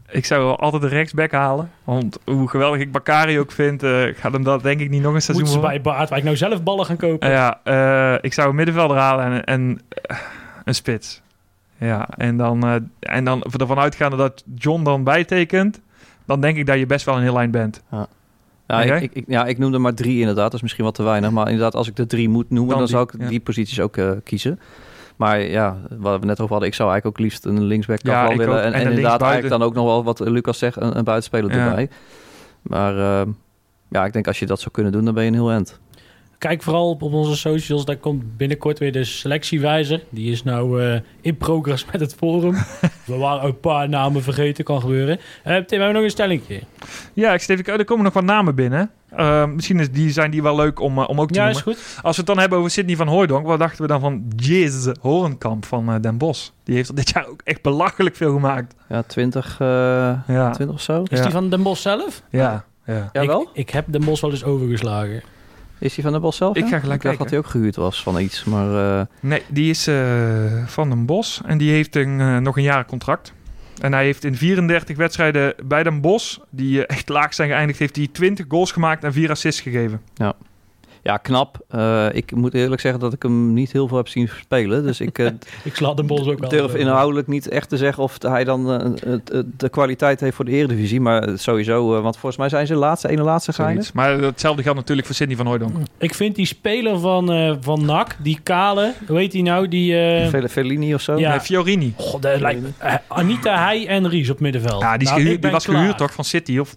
Ik zou wel altijd de rechtsback halen. Want hoe geweldig ik Bakari ook vind, eh gaat hem dat denk ik niet nog een seizoen Moeten ze bij Baardwijk nou zelf ballen gaan kopen? Ja, eh, ik zou een middenvelder halen en, en eh, een spits. Ja, en dan, eh, en dan ervan uitgaande dat John dan bijtekent, dan denk ik dat je best wel een heel eind bent. Ja, Oké. ik, ik, ik- ja, ik noemde maar drie inderdaad. Dat is misschien wat te weinig. Maar inderdaad, als ik de drie moet noemen, Dan zou ik ja. die posities ook eh, kiezen. Maar ja, wat we net over hadden, ik zou eigenlijk ook liefst een linksback Ja, ik willen. ook. En, En en een inderdaad eigenlijk dan ook nog wel, wat Lucas zegt, een, een buitenspeler Ja. erbij. Maar eh, ja, ik denk als je dat zou kunnen doen, dan ben je een heel end. Kijk vooral op, op onze socials. Daar komt binnenkort weer de selectiewijzer. Die is nou eh, in progress met het forum. <laughs> We waren ook een paar namen vergeten. Kan gebeuren. Eh, Tim, hebben we nog een stellingje? Ja, ik steef ik, er komen nog wat namen binnen. Eh, misschien is die, zijn die wel leuk om, eh, om ook te Ja, noemen. is goed. Als we het dan hebben over Sidney van Hooijdonk, wat dachten we dan van Jizz Horenkamp van Den Bosch? Die heeft dit jaar ook echt belachelijk veel gemaakt. Ja, 20, eh Ja, 20 of zo. Is Ja. die van Den Bosch zelf? ja, ja. Jawel? Ik, ik heb Den Bosch wel eens overgeslagen. Is hij van de Bos zelf? Ik ja? ga gelijk Ik dacht dat hij ook gehuurd was van iets. Maar eh, Nee, die is eh, van Den Bosch en die heeft een, eh, nog een jaar contract. En hij heeft in 34 wedstrijden bij Den Bosch, die echt laag zijn geëindigd, heeft hij 20 goals gemaakt en 4 assists gegeven. ja, knap. Eh, ik moet eerlijk zeggen dat ik hem niet heel veel heb zien spelen. Dus ik eh, <laughs> Ik sla Den Bosch ook wel. durf over. inhoudelijk niet echt te zeggen of hij dan eh, de kwaliteit heeft voor de Eredivisie. Maar sowieso, eh, want volgens mij zijn ze de laatste, ene laatste geëindigd. Zoiets. Maar hetzelfde geldt natuurlijk voor Sidney van Hooijdonk. Ik vind die speler van, eh van NAC, die kale, hoe heet die nou? Die, eh, Fel- Fellini of zo. Ja. Nee, Fiorini. God, dat lijkt eh, Anita, hij en Ries op middenveld. Ja, die, is Nou, gehuurd- die was klaar. gehuurd toch van City? Of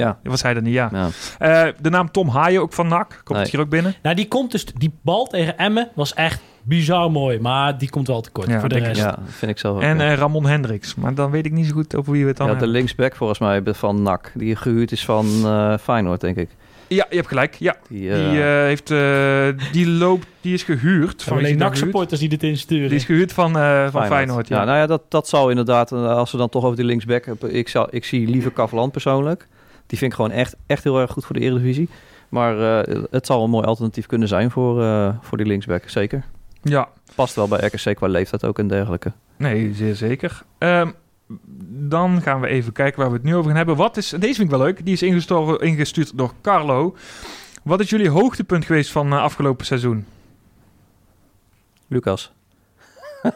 Ja. was hij er niet? Ja. ja. Eh, de naam Tom Haaien ook van NAC. Komt Nee. hier ook binnen? Nou, die komt dus, die bal tegen Emmen was echt bizar mooi, maar die komt wel tekort Ja, voor de rest. Ja, vind ik zelf ook. En ja. eh, Ramon Hendricks. Maar dan weet ik niet zo goed over wie we het dan ja, de hebben. linksback volgens mij van NAC. Die gehuurd is van eh Feyenoord, denk ik. Ja, je hebt gelijk. Ja, Die, die, heeft, eh, die loopt, die is gehuurd. Van alleen? NAC-supporters die dit insturen. Die is gehuurd van, eh, van Feyenoord. ja. nou ja, dat, dat zou inderdaad, als we dan toch over die linksback hebben. Ik, zou, ik zie liever Kavaland persoonlijk. Die vind ik gewoon echt, echt heel erg goed voor de Eredivisie. Maar eh, het zou een mooi alternatief kunnen zijn voor, eh, voor die linksback, zeker. ja, Past wel bij RKC qua leeftijd ook en dergelijke. nee, zeer zeker. Ehm, dan gaan we even kijken waar we het nu over gaan hebben. Wat is, deze vind ik wel leuk. Die is ingestuurd, ingestuurd door Carlo. Wat is jullie hoogtepunt geweest van eh, afgelopen seizoen? Lucas. <laughs>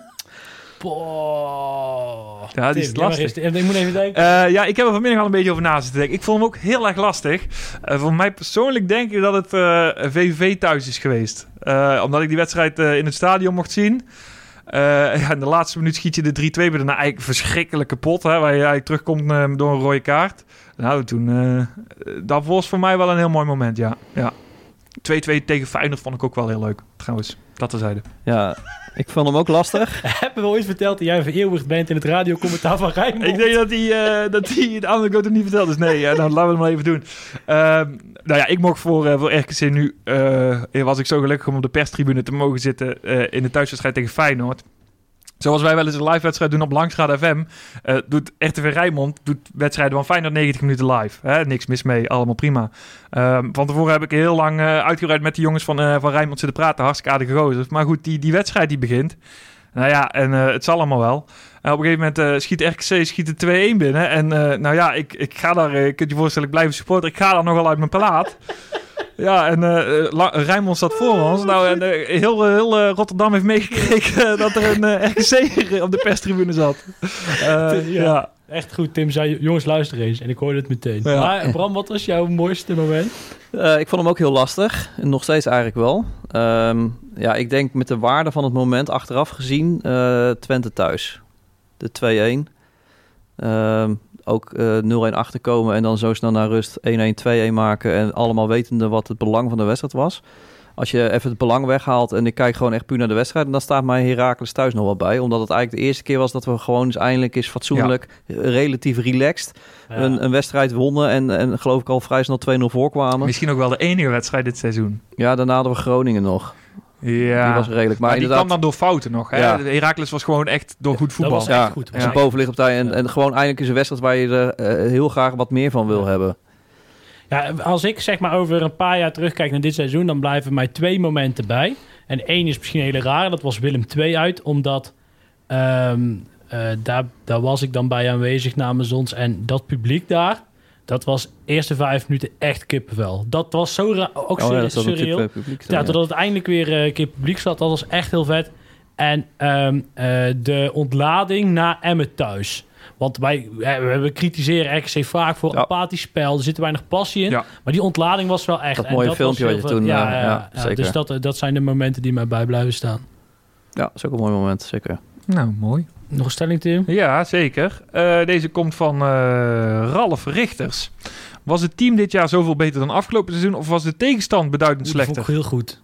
Boah. Ja, die is lastig. eerst- Ik moet even denken. Eh, ja, ik heb er vanmiddag al een beetje over na zitten denken. Ik vond hem ook heel erg lastig. Eh, voor mij persoonlijk denk ik dat het eh, VVV thuis is geweest. Eh, omdat ik die wedstrijd eh, in het stadion mocht zien. Eh, <laughs> ja, in de laatste minuut schiet je de 3-2 bij daarna eigenlijk verschrikkelijk kapot. Hè, waar je eigenlijk terugkomt eh, door een rode kaart. Nou, toen... eh, dat was voor mij wel een heel mooi moment, ja. ja. 2-2 tegen Feyenoord vond ik ook wel heel leuk, trouwens. Dat terzijde. Ja, ik vond hem ook lastig. Hebben we ooit verteld dat jij vereeuwigd bent in het radiocommentaar van Rijnmond? Ik denk dat hij eh, dat hij de andere kant niet verteld is. Nee, ja, nou, laten we het maar even doen. Ehm, nou ja, ik mocht voor, eh, voor RKC nu... eh, was ik zo gelukkig om op de perstribune te mogen zitten... eh, in de thuiswedstrijd tegen Feyenoord. Zoals wij wel eens een live wedstrijd doen op Langstraat FM... eh, doet RTV Rijnmond doet wedstrijden van Feyenoord 90 minuten live. Hè? Niks mis mee, allemaal prima. Ehm, van tevoren heb ik heel lang eh, uitgebreid met de jongens van, eh, van Rijnmond zitten praten. Hartstikke aardige. Maar goed, die, die wedstrijd die begint... Nou ja, en het zal allemaal wel. Op een gegeven moment schiet RKC schiet er 2-1 binnen. En nou ja, ik, ik ga daar, je kunt je voorstellen, ik blijf supporter. Ik ga daar nogal uit mijn plaat. Ja, en eh uh, Rijnmond staat voor ons. Nou, en eh, heel, heel eh, Rotterdam heeft meegekregen dat er een eh, RKC <laughs> op de perstribune zat. Eh, Ja. ja. Echt goed, Tim zei, jongens luister eens. En ik hoorde het meteen. Ja. Maar Bram, wat was jouw mooiste moment? Eh, ik vond hem ook heel lastig. En nog steeds eigenlijk wel. Ehm, ja, ik denk met de waarde van het moment achteraf gezien eh, Twente thuis. De 2-1. Ehm, ook eh 0-1 achterkomen en dan zo snel naar rust 1-1, 2-1 maken. En allemaal wetende wat het belang van de wedstrijd was. als je even het belang weghaalt en ik kijk gewoon echt puur naar de wedstrijd, dan staat mij Heracles thuis nog wel bij. Omdat het eigenlijk de eerste keer was dat we gewoon eens eindelijk eens fatsoenlijk, eh, relatief relaxed Ja. een, een wedstrijd wonnen. En, en geloof ik al vrij snel 2-0 voorkwamen. Misschien ook wel de enige wedstrijd dit seizoen. Ja, daarna hadden we Groningen nog. Ja, Die was redelijk. Maar, maar die kwam dan door fouten nog. Hè? Ja. Herakles was gewoon echt door goed voetbal. Dat was Ja, echt goed. Dat was als je echt boven ligt op tijd. En, Ja. en gewoon eindelijk is een wedstrijd waar je er eh, heel graag wat meer van wil Ja. hebben. Ja, als ik zeg maar over een paar jaar terugkijk naar dit seizoen, dan blijven mij twee momenten bij. En één is misschien heel raar, dat was Willem 2 uit, omdat ehm, eh, daar, daar was ik dan bij aanwezig namens ons. En dat publiek daar, dat was eerste vijf minuten echt kippenvel. Dat was zo raar, ook Oh, ja, dat surreal. kip, publiek. Ja, totdat het eindelijk weer een keer publiek zat. Dat was echt heel vet. En ehm, eh, de ontlading na Emmet thuis. Want wij we kritiseren RKC vaak voor Ja. apathisch spel. Er zit weinig passie in. Ja. Maar die ontlading was wel echt. Dat En mooie was filmpje wat je toen, Ja, eh, ja, ja, ja. zeker. Dus dat, dat zijn de momenten die mij bij blijven staan. Ja, dat is ook een mooi moment, zeker. Nou, mooi. Nog een stelling, Tim? Ja, zeker. Eh, deze komt van eh, Ralf Richters. Was het team dit jaar zoveel beter dan afgelopen seizoen... of was de tegenstand beduidend Die vond ik slechter? heel goed.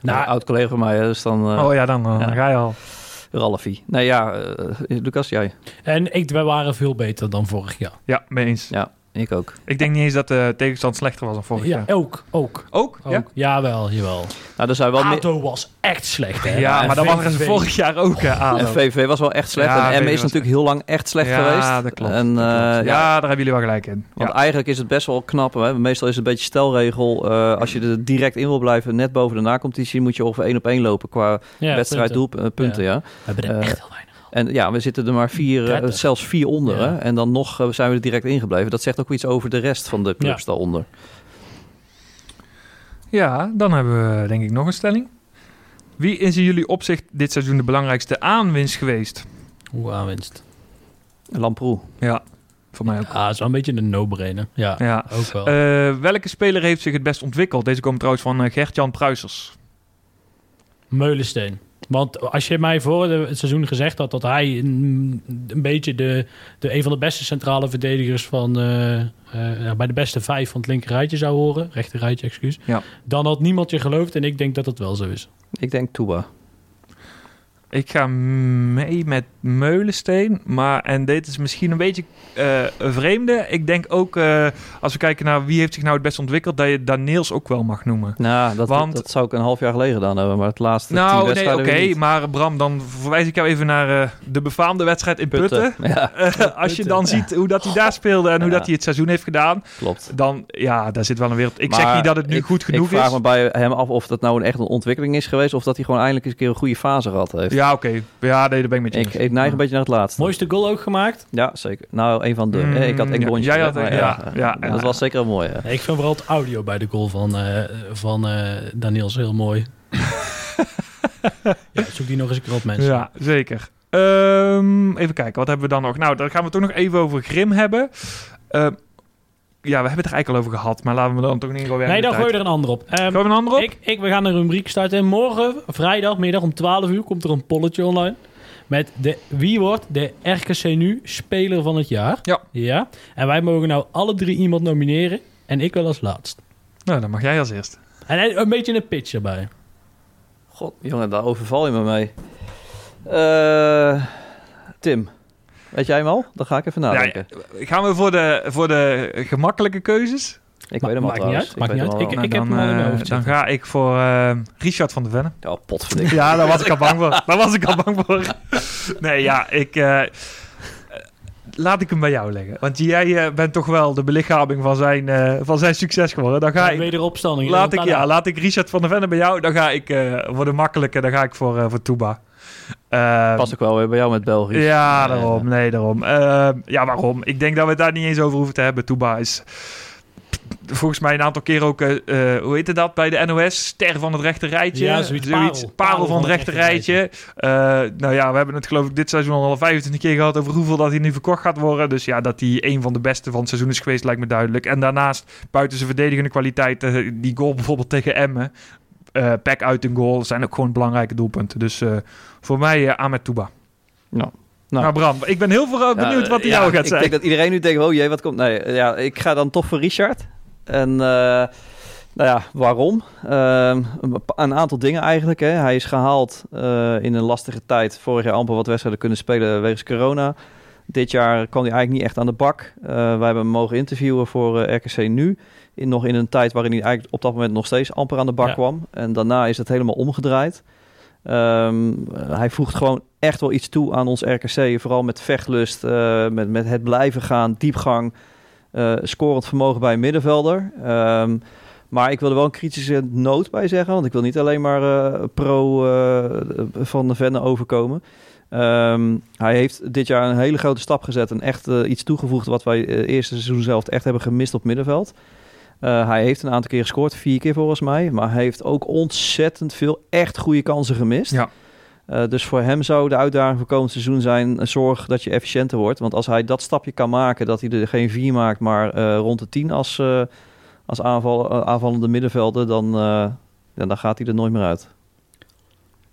Nou, Nou, oud collega van mij, dus dan eh Oh ja, dan, Ja. dan ga je al. Ralfie. Nee, ja, eh, Lucas, jij? en ik, wij waren veel beter dan vorig jaar. Ja, mee eens. Ja, ik ook. Ik denk niet eens dat de tegenstand slechter was dan vorig Ja, jaar. ook. Ook. Ook? Ja? ook. Jawel, jawel. Nou, er zijn wel meer... ADO was echt slecht, hè? Ja, En maar dat waren ze vorig jaar ook, hè, ADO. En VV was wel echt slecht. Ja, en M is was natuurlijk heel lang echt slecht ja, geweest. dat klopt. En, dat eh, klopt. ja, ja, daar hebben jullie wel gelijk in. Want Ja. eigenlijk is het best wel knap. Hè? Meestal is het een beetje stelregel. eh, als je er direct in wil blijven, net boven de nacompetitie, moet je ongeveer één op één lopen qua Ja, wedstrijd punten. doel, eh, punten. Ja. We hebben er Eh, echt heel weinig. En ja, we zitten er maar vier, eh, 30. zelfs vier onder. Ja. Hè? En dan nog eh, zijn we er direct ingebleven. Dat zegt ook iets over de rest van de clubs daaronder. Ja, dan hebben we denk ik nog een stelling. Wie is in jullie opzicht dit seizoen de belangrijkste aanwinst geweest? Hoe aanwinst? Lamproe. Ja, voor mij ook. Ah, is wel een beetje een no-brainer. Ja, Ja. ook wel. Eh, welke speler heeft zich het best ontwikkeld? Deze komt trouwens van Gert-Jan Pruisers. Meulensteen. Want als je mij voor het seizoen gezegd had dat hij een, een beetje de, de, een van de beste centrale verdedigers van eh, eh, bij de beste vijf van het linker rijtje zou horen, rechter rijtje, excuus, Ja. dan had niemand je geloofd en ik denk dat het wel zo is. Ik denk Touba. Ik ga mee met Meulensteen. Maar, en dit is misschien een beetje eh, een vreemde. Ik denk ook, eh, als we kijken naar wie heeft zich nou het best ontwikkeld, dat je Daniels ook wel mag noemen. Nou, dat, Want- dat zou ik een half jaar geleden gedaan hebben. Maar het laatste tien Nou, nee, oké. maar Bram, dan verwijs ik jou even naar eh, de befaamde wedstrijd in Putten. Ja, Eh, als je dan ziet hoe dat hij daar speelde en hoe Ja. dat hij het seizoen heeft gedaan, klopt. dan ja, daar zit wel een wereld. Ik zeg niet dat het nu ik- goed genoeg ik vraag is. me bij hem af of dat nou een echt een ontwikkeling is geweest... of dat hij gewoon eindelijk eens een keer een goede fase gehad heeft. Ja, oké. Ja, nee, daar ben ik met je Ik, eens. ik neig een beetje naar het laatste. Mooiste goal ook gemaakt? Ja, zeker. Nou, een van de. Mm, ik had ja. Engontje. Jij had- maar ja, ja, Dat ja. was zeker een mooie. Ik vind vooral het audio bij de goal van, eh van eh, Daniels heel mooi. <laughs> ja, zoek die nog eens een keer op, mensen. Ja, zeker. Ehm, even kijken, wat hebben we dan nog? Nou, dan gaan we ook nog even over Grim hebben. Ehm, ja, we hebben het er eigenlijk al over gehad, maar laten we dan toch niet gewoon weer Nee, dan gooi je er een ander op. Ehm, we een ander op? Ik, ik, we gaan een rubriek starten. Morgen, vrijdagmiddag om 12 uur, komt er een polletje online. Met de, wie wordt de RKC Nu Speler van het Jaar. Ja. ja. En wij mogen nou alle drie iemand nomineren. En ik wel als laatst. Nou, dan mag jij als eerst. En een beetje een pitch erbij. God, jongen, daar overval je me mee. Eh, Tim, weet jij hem al? Dan ga ik even nadenken. Ja, gaan we voor de, voor de gemakkelijke keuzes? ik Ma- weet hem al maakt niet trouwens. uit, maakt niet hem uit. Ik- ik- heb dan, hem al in mijn eh, Dan ga ik voor eh, Richard van der Venne. Ja, potverdik. <laughs> Ja, daar was ik al bang voor. <laughs> Daar was ik al bang voor. Nee, ja, ik... eh, laat ik hem bij jou leggen. Want jij eh, bent toch wel de belichaming van zijn, eh, van zijn succes geworden. Dan ga ik... Wederopstanding. Laat ik, ja, laat ik Richard van der Venne bij jou. Dan ga ik eh, voor de makkelijke, dan ga ik voor, eh voor Touba. Eh, Pas ook wel weer bij jou met België. ja, daarom. Nee, daarom. Eh, ja, waarom? Ik denk dat we het daar niet eens over hoeven te hebben. Touba is volgens mij een aantal keer ook, eh, eh, hoe heette dat bij de NOS? Ster van het rechte rijtje. Ja, zoiets. Parel. Parel, van het rechte rijtje. Eh, nou ja, we hebben het geloof ik dit seizoen al 25 keer gehad over hoeveel dat hij nu verkocht gaat worden. Dus ja, dat hij een van de beste van het seizoen is geweest, lijkt me duidelijk. En daarnaast, buiten zijn verdedigende kwaliteit, die goal bijvoorbeeld tegen Emmen. eh pack uit een goal zijn ook gewoon belangrijke doelpunten. Dus eh, voor mij eh Ahmed Touba. Nou, Nou, Bram, ik ben heel veel benieuwd wat hij jou gaat ik zeggen. denk dat iedereen nu denkt, oh jee, wat komt... Nee, ja, ik ga dan toch voor Richard. En eh, Nou ja, waarom? Ehm, een, aantal dingen eigenlijk. Hè. Hij is gehaald eh, in een lastige tijd. Vorig jaar amper wat wedstrijden kunnen spelen wegens corona. Dit jaar kwam hij eigenlijk niet echt aan de bak. Wij hebben hem mogen interviewen voor RKC Nu. In, nog in een tijd waarin hij eigenlijk op dat moment nog steeds amper aan de bak Ja. kwam. En daarna is het helemaal omgedraaid. Ehm, hij voegt gewoon echt wel iets toe aan ons RKC. Vooral met vechtlust, eh, met, met het blijven gaan, diepgang. eh, scorend vermogen bij een middenvelder. Ehm, maar ik wil er wel een kritische noot bij zeggen. Want ik wil niet alleen maar eh, pro van de Venne overkomen. Ehm, hij heeft dit jaar een hele grote stap gezet. En echt iets toegevoegd wat wij eerste seizoen zelf echt hebben gemist op middenveld. Eh, hij heeft een aantal keer gescoord. Vier keer volgens mij. Maar hij heeft ook ontzettend veel echt goede kansen gemist. Ja. Eh, dus voor hem zou de uitdaging voor komend seizoen zijn... eh, zorg dat je efficiënter wordt. Want als hij dat stapje kan maken... dat hij er geen vier maakt, maar eh, rond de tien als, eh, als aanval, aanvallende middenvelder... Dan, eh, ja, dan gaat hij er nooit meer uit.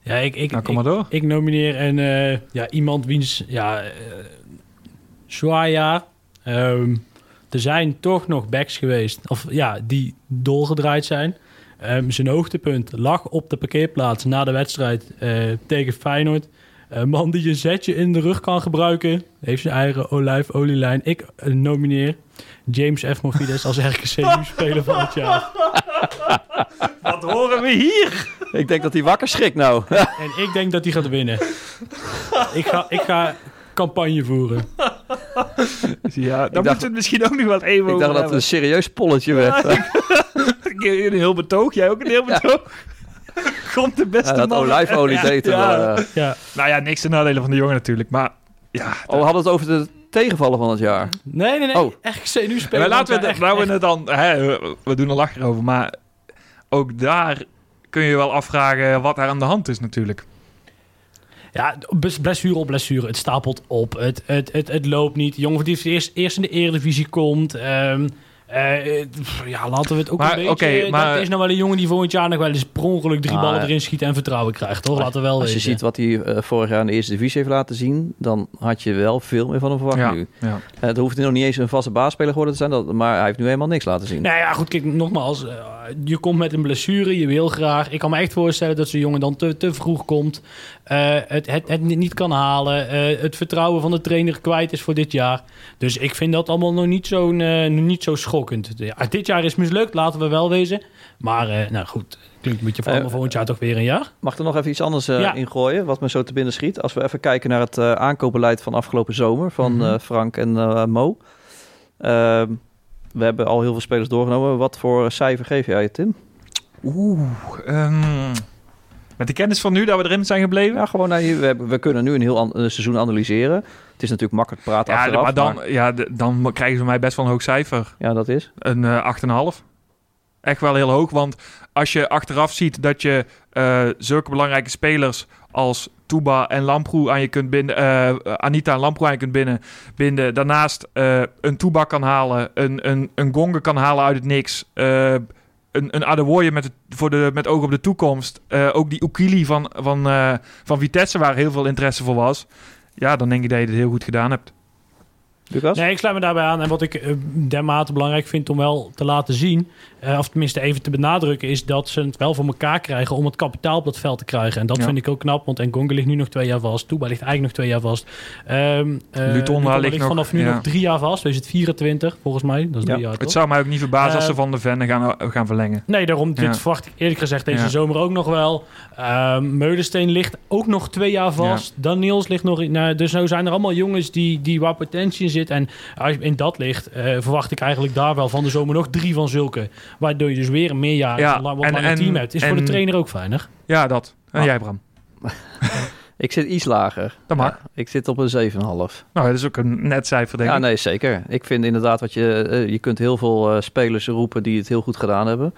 Ja, ik, ik, Nou, kom ik, maar door. ik nomineer een, eh, ja, iemand wiens ja, eh, zwaar jaar. Ehm, er zijn toch nog backs geweest, of ja, die doorgedraaid zijn. Ehm, zijn hoogtepunt lag op de parkeerplaats na de wedstrijd eh, tegen Feyenoord. Een man die een zetje in de rug kan gebruiken. Heeft zijn eigen olijfolielijn. Ik eh, nomineer James F. Morfides als RKC speler van het jaar. <laughs> Wat horen we hier? ik denk dat hij wakker schrikt nou. En ik denk dat hij gaat winnen. ik, ga, ik ga campagne voeren. <laughs> Ja, dan we het misschien ook nog wel even ik over dacht dat het hebben. een serieus polletje werd. <laughs> Een heel betoog, jij ook een heel betoog. <laughs> Komt de beste Ja, dat man. olijfolie deed Ja. eh. Ja. Nou ja, niks te nadelen van de jongen natuurlijk. Maar ja, Oh, we hadden het over de tegenvallen van het jaar. Nee, nee, nee. Oh. RKC nu Ja, spelen. maar laten we, het- nou we het dan, hè, we- doen er lachen over, maar ook daar kun je wel afvragen wat er aan de hand is natuurlijk. Ja, blessure op blessure. Het stapelt op. Het, het, het, het loopt niet. Jongen die eerst, eerst in de Eredivisie komt. Ehm, eh, pff, ja, laten we het ook Maar, een beetje... oké, maar- Dat is nou wel een jongen die volgend jaar nog wel eens per ongeluk drie Ah, ballen erin schiet en vertrouwen krijgt, toch? Laten we wel Als je ziet wat hij eh, vorig jaar in de eerste divisie heeft laten zien, dan had je wel veel meer van hem verwacht Ja, nu. ja. Eh, Het hoeft nog niet eens een vaste baasspeler geworden te zijn, dat, maar hij heeft nu helemaal niks laten zien. Nou ja, goed, kijk, nogmaals. eh, je komt met een blessure, je wil graag. Ik kan me echt voorstellen dat zo'n jongen dan te, te vroeg komt. eh, het, het, het niet kan halen. eh, het vertrouwen van de trainer kwijt is voor dit jaar. Dus ik vind dat allemaal nog niet zo, niet zo schokkend. Ja, dit jaar is mislukt, laten we wel wezen. Maar, eh, nou goed, klinkt een beetje voor Eh, maar volgend jaar toch weer een jaar. Mag er nog even iets anders eh, Ja. ingooien, wat me zo te binnen schiet? Als we even kijken naar het eh, aankoopbeleid van afgelopen zomer van Mhm. eh, Frank en eh, Mo. Ehm, we hebben al heel veel spelers doorgenomen. Wat voor cijfer geef jij, Tim? Oeh, ehm, met de kennis van nu dat we erin zijn gebleven. Ja, gewoon, nou, we, we kunnen nu een heel an- seizoen analyseren. Het is natuurlijk makkelijk praten Ja, achteraf. maar dan, maar- ja, dan krijgen ze mij best wel een hoog cijfer. ja, dat is. Een eh 8,5. Echt wel heel hoog, want als je achteraf ziet dat je eh, zulke belangrijke spelers als Tuba en Lamproe aan je kunt binden, eh, Anita en Lamproe aan je kunt binden, binden. Daarnaast een Tuba kan halen, een, een, een Gonge kan halen uit het niks. Een, een Adewoye met, voor de, met oog op de toekomst. Eh, ook die Ukili van, van, eh, van Vitesse, waar heel veel interesse voor was. Ja, dan denk ik dat je het heel goed gedaan hebt. Lucas? Nee, ik sluit me daarbij aan. En wat ik eh, dermate belangrijk vind om wel te laten zien, eh, of tenminste even te benadrukken, is dat ze het wel voor elkaar krijgen om het kapitaal op dat veld te krijgen. En dat Ja. vind ik ook knap, want Engonga ligt nu nog twee jaar vast. Touba ligt eigenlijk nog twee jaar vast. Eh, Lutonda ligt nog- vanaf nu ja. nog drie jaar vast. Dus het 24 volgens mij. Dat is drie Ja. jaar Het zou mij ook niet verbazen als ze van de Venne gaan, gaan verlengen. Nee, daarom, dit verwacht ik eerlijk gezegd deze zomer ook nog wel. Ehm Meulensteen ligt ook nog twee jaar vast. Daniels ligt nog... in- Nou, dus nou zijn er allemaal jongens die, die waar potentie in zit. En in dat ligt, eh, verwacht ik eigenlijk daar wel van de zomer nog drie van zulke. Waardoor je dus weer een meerjarig, Ja, ja, wat en- langer en- team hebt. Is voor de trainer ook fijner. Ja, dat. En Ah. jij, Bram? <laughs> Ik zit iets lager. Dat mag. Ja, ik zit op een 7,5. Nou, dat is ook een net cijfer, denk Ja, ik. nee, zeker. Ik vind inderdaad wat je... eh, je kunt heel veel eh, spelers roepen die het heel goed gedaan hebben.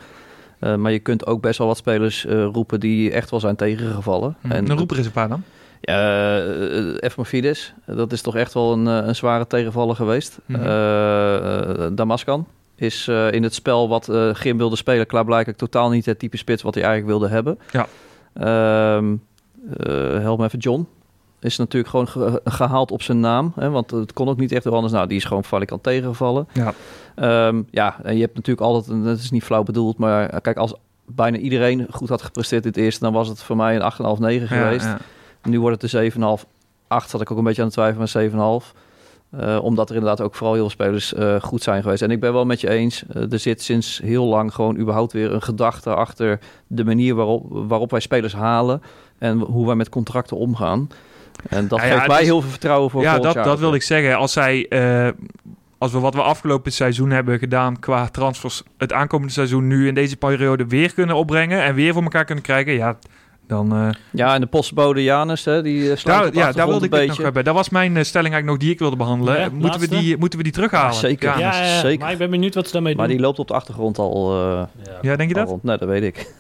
Eh, maar je kunt ook best wel wat spelers eh, roepen die echt wel zijn tegengevallen. Hm, En Dan roep er eens een paar dan. Ja, uh, Efmofides, dat is toch echt wel een, eh, een zware tegenvaller geweest. Mhm. Eh, eh, Damascan is eh, in het spel wat eh Grim wilde spelen... klaarblijkelijk totaal niet het type spits wat hij eigenlijk wilde hebben. Ja. Ehm, eh, help me even, John. is natuurlijk gewoon ge- gehaald op zijn naam. Hè, want het kon ook niet echt anders. Nou, die is gewoon valikant tegengevallen. Ja. Ehm, ja, en je hebt natuurlijk altijd, en dat is niet flauw bedoeld, maar eh, kijk, als bijna iedereen goed had gepresteerd in het eerste, dan was het voor mij een 8,5, 9 geweest. Ja, Nu wordt het de 7,5, 8 zat ik ook een beetje aan het twijfelen met 7,5. Eh, omdat er inderdaad ook vooral heel veel spelers eh, goed zijn geweest. En ik ben wel met je eens, eh, er zit sinds heel lang gewoon überhaupt weer een gedachte achter de manier waarop, waarop wij spelers halen en hoe wij met contracten omgaan. En dat Ja, geeft mij heel veel vertrouwen voor ja dat, jaar. dat wilde ik zeggen. Als zij, als we wat we afgelopen seizoen hebben gedaan qua transfers, het aankomende seizoen nu in deze periode weer kunnen opbrengen en weer voor elkaar kunnen krijgen, ja, dan. eh, Ja, en de postbode Janus, hè, die eh, sluit daar, op de ja, daar wilde ik het nog beetje. hebben. Dat was mijn eh, stelling eigenlijk nog die ik wilde behandelen. Ja, moeten, we die, moeten we die terughalen? Ja, zeker. Ja, Ja, ja, zeker. maar ik ben benieuwd wat ze daarmee Maar doen. die loopt op de achtergrond al, eh, ja denk je dat? rond. Nee, dat weet ik. <laughs>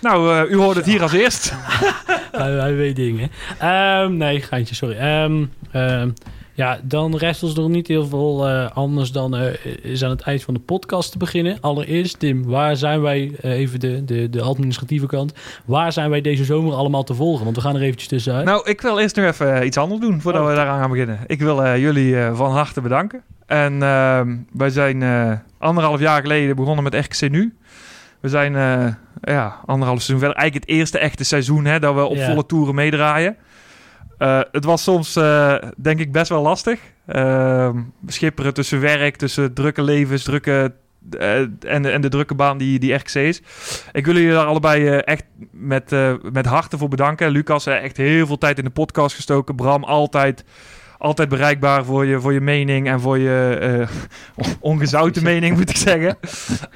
Nou, eh, u hoort het hier als eerst. <laughs> hij, hij weet dingen. Ehm, nee, geintje, sorry. Ehm, ehm, ja, dan rest ons nog niet heel veel eh, anders dan eh, is aan het eind van de podcast te beginnen. Allereerst, Tim, waar zijn wij, eh, even de, de, de administratieve kant, waar zijn wij deze zomer allemaal te volgen? Want we gaan er eventjes tussenuit. Nou, ik wil eerst nog even iets anders doen voordat Oh. we daaraan gaan beginnen. Ik wil jullie van harte bedanken. En ehm, wij zijn anderhalf jaar geleden begonnen met RKC Nu. We zijn ja, anderhalf seizoen verder. Eigenlijk het eerste echte seizoen hè, dat we op volle toeren meedraaien. Eh, het was soms, eh, denk ik, best wel lastig. Ehm, schipperen tussen werk, tussen drukke levens, drukke, eh, en, de, en de drukke baan die, die RKC is. Ik wil jullie daar allebei echt met, met harten voor bedanken. Lucas, eh, echt heel veel tijd in de podcast gestoken. Bram, altijd, altijd bereikbaar voor je, voor je mening en voor je eh, <laughs> ongezouten mening, moet ik zeggen.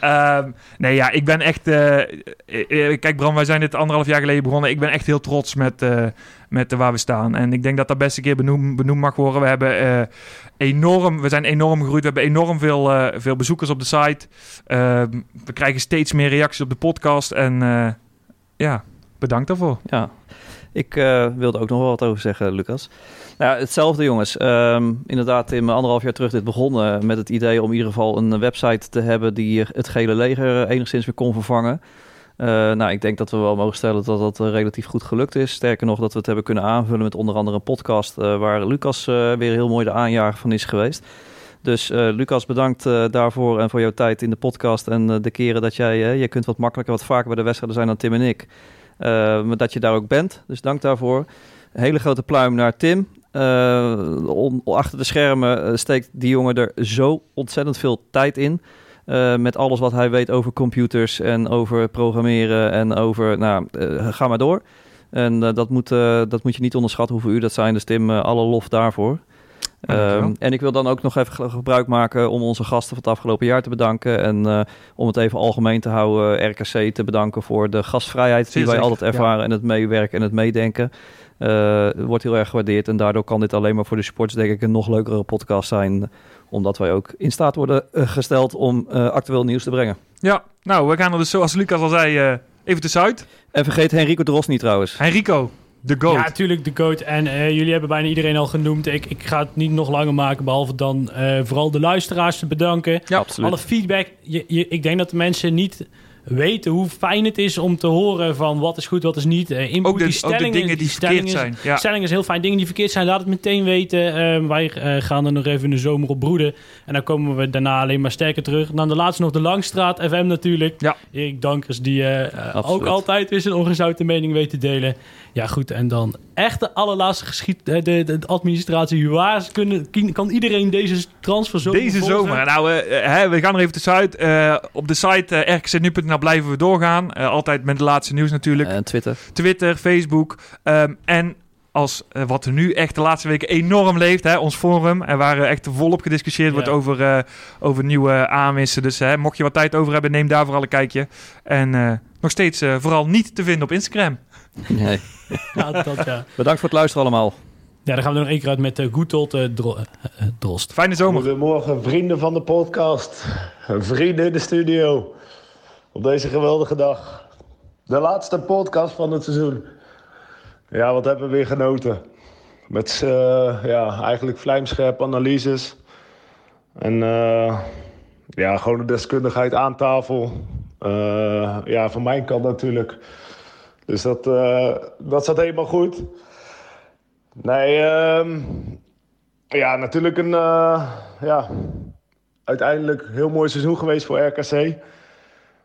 Ehm, nee, ja, ik ben echt... eh, eh, kijk, Bram, wij zijn dit anderhalf jaar geleden begonnen. Ik ben echt heel trots met, met waar we staan. En ik denk dat dat best een keer benoemd, mag worden. We hebben enorm... We zijn enorm gegroeid. We hebben enorm veel, veel bezoekers op de site. Ehm, we krijgen steeds meer reacties op de podcast. En ja, bedankt daarvoor. Ja, ik eh, wilde ook nog wel wat over zeggen, Lucas. Nou, hetzelfde jongens. Ehm, inderdaad, in mijn anderhalf jaar terug dit begonnen met het idee om in ieder geval een website te hebben die het gele leger enigszins weer kon vervangen. Eh, nou, ik denk dat we wel mogen stellen dat dat eh, relatief goed gelukt is. Sterker nog, dat we het hebben kunnen aanvullen met onder andere een podcast eh, waar Lucas eh, weer heel mooi de aanjager van is geweest. Dus eh, Lucas, bedankt eh, daarvoor en voor jouw tijd in de podcast en eh, de keren dat jij, eh, je kunt wat makkelijker, wat vaker bij de wedstrijden zijn dan Tim en ik. Eh, maar dat je daar ook bent. Dus dank daarvoor. Een hele grote pluim naar Tim. Eh, achter de schermen eh, steekt die jongen er zo ontzettend veel tijd in. Met alles wat hij weet over computers en over programmeren en over, nou, ga maar door. En dat, moet, dat moet je niet onderschatten hoeveel uur dat zijn. Dus Tim, alle lof daarvoor. Ehm, en ik wil dan ook nog even ge- gebruik maken om onze gasten van het afgelopen jaar te bedanken. En eh, om het even algemeen te houden, RKC te bedanken voor de gastvrijheid Zeer die wij zeker, altijd ervaren. En het meewerken en het meedenken. Eh, wordt heel erg gewaardeerd. En daardoor kan dit alleen maar voor de sports denk ik een nog leukere podcast zijn. Omdat wij ook in staat worden eh, gesteld om actueel nieuws te brengen. Ja, nou, we gaan er dus zoals Lucas al zei even tussenuit. En vergeet Henrico Dros niet trouwens. Henrico, de goat. Ja, natuurlijk de coach. En eh, jullie hebben bijna iedereen al genoemd. Ik, ik ga het niet nog langer maken, behalve dan eh, vooral de luisteraars te bedanken. Ja, absoluut. Alle feedback. Je, je, ik denk dat de mensen niet weten hoe fijn het is om te horen van wat is goed, wat is niet. Eh, input, ook, de, die ook de stellingen, dingen die stellingen verkeerd zijn. Ja. Stelling is heel fijn. Dingen die verkeerd zijn, laat het meteen weten. Eh, wij gaan er nog even in de zomer op broeden. En dan komen we daarna alleen maar sterker terug. Dan de laatste nog de Langstraat FM natuurlijk. Ja. Erik Dankers, die ook altijd weer zijn ongezouten mening weet te delen. Ja, goed. En dan echt de allerlaatste geschied... eh, de, de, de administratie. Waar kunnen, kan iedereen deze transfer zo Deze zomer. Nou, eh, hè, we gaan er even tussenuit. Eh, op de site uh, rkcnu.nl blijven we doorgaan. Eh, altijd met de laatste nieuws natuurlijk. En Twitter. Twitter, Facebook. ehm, en als eh, wat er nu echt de laatste weken enorm leeft, hè, ons forum. En waar eh, echt volop gediscussieerd Ja. wordt over, eh, over nieuwe aanwissen. Dus hè, mocht je wat tijd over hebben, neem daar vooral een kijkje. En eh, nog steeds eh, vooral niet te vinden op Instagram. Nee. <laughs> Ja, dat, ja. Bedankt voor het luisteren allemaal. ja, dan gaan we er nog één keer uit met uh, Dro- eh, Drost. Fijne zomer. Goedemorgen, vrienden van de podcast. Vrienden in de studio. Op deze geweldige dag. De laatste podcast van het seizoen. Ja, wat hebben we weer genoten. Met eh, ja, eigenlijk vlijmscherpe analyses. En eh, ja, gewoon de deskundigheid aan tafel. Eh, ja, van mijn kant natuurlijk. Dus dat, eh, dat zat helemaal goed. Nee, ehm, ja, natuurlijk een eh, ja, uiteindelijk heel mooi seizoen geweest voor RKC.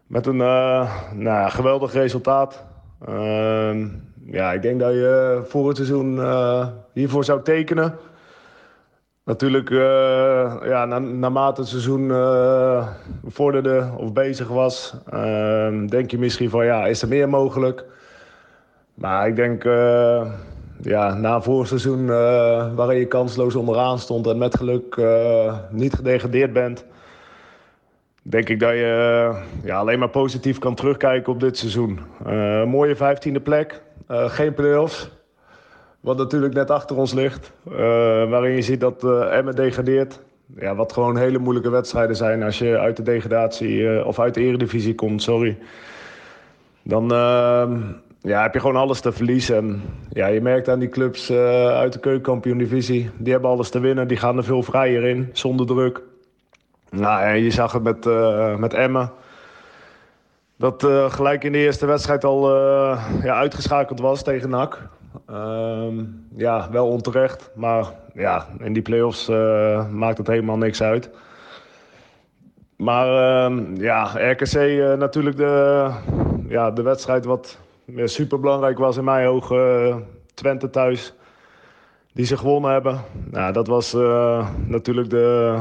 Met een uh, nou, geweldig resultaat. Ehm, ja, ik denk dat je voor het seizoen uh, hiervoor zou tekenen. Natuurlijk, ja, na, naarmate het seizoen vorderde of bezig was, ehm, denk je misschien van ja, is er meer mogelijk? Maar ik denk ja, na een voorseizoen uh, waarin je kansloos onderaan stond en met geluk uh, niet gedegradeerd bent, denk ik dat je ja, alleen maar positief kan terugkijken op dit seizoen. Mooie vijftiende plek, geen play-offs, wat natuurlijk net achter ons ligt, waarin je ziet dat Emmen degradeert. Ja, wat gewoon hele moeilijke wedstrijden zijn als je uit de degradatie of uit de eredivisie komt, sorry. Dan ehm, ja, heb je gewoon alles te verliezen. En ja, je merkt aan die clubs uh, uit de keukenkampioen-divisie, die hebben alles te winnen. Die gaan er veel vrijer in, zonder druk. Nou, en je zag het met, uh, met Emmen. Dat uh, gelijk in de eerste wedstrijd al ja, uitgeschakeld was tegen NAC. Ehm, ja, wel onterecht. Maar ja, in die play-offs maakt het helemaal niks uit. Maar ehm, ja, RKC natuurlijk de, ja, de wedstrijd wat super belangrijk was in mijn ogen uh, Twente thuis. Die ze gewonnen hebben. Nou, dat was uh, natuurlijk de,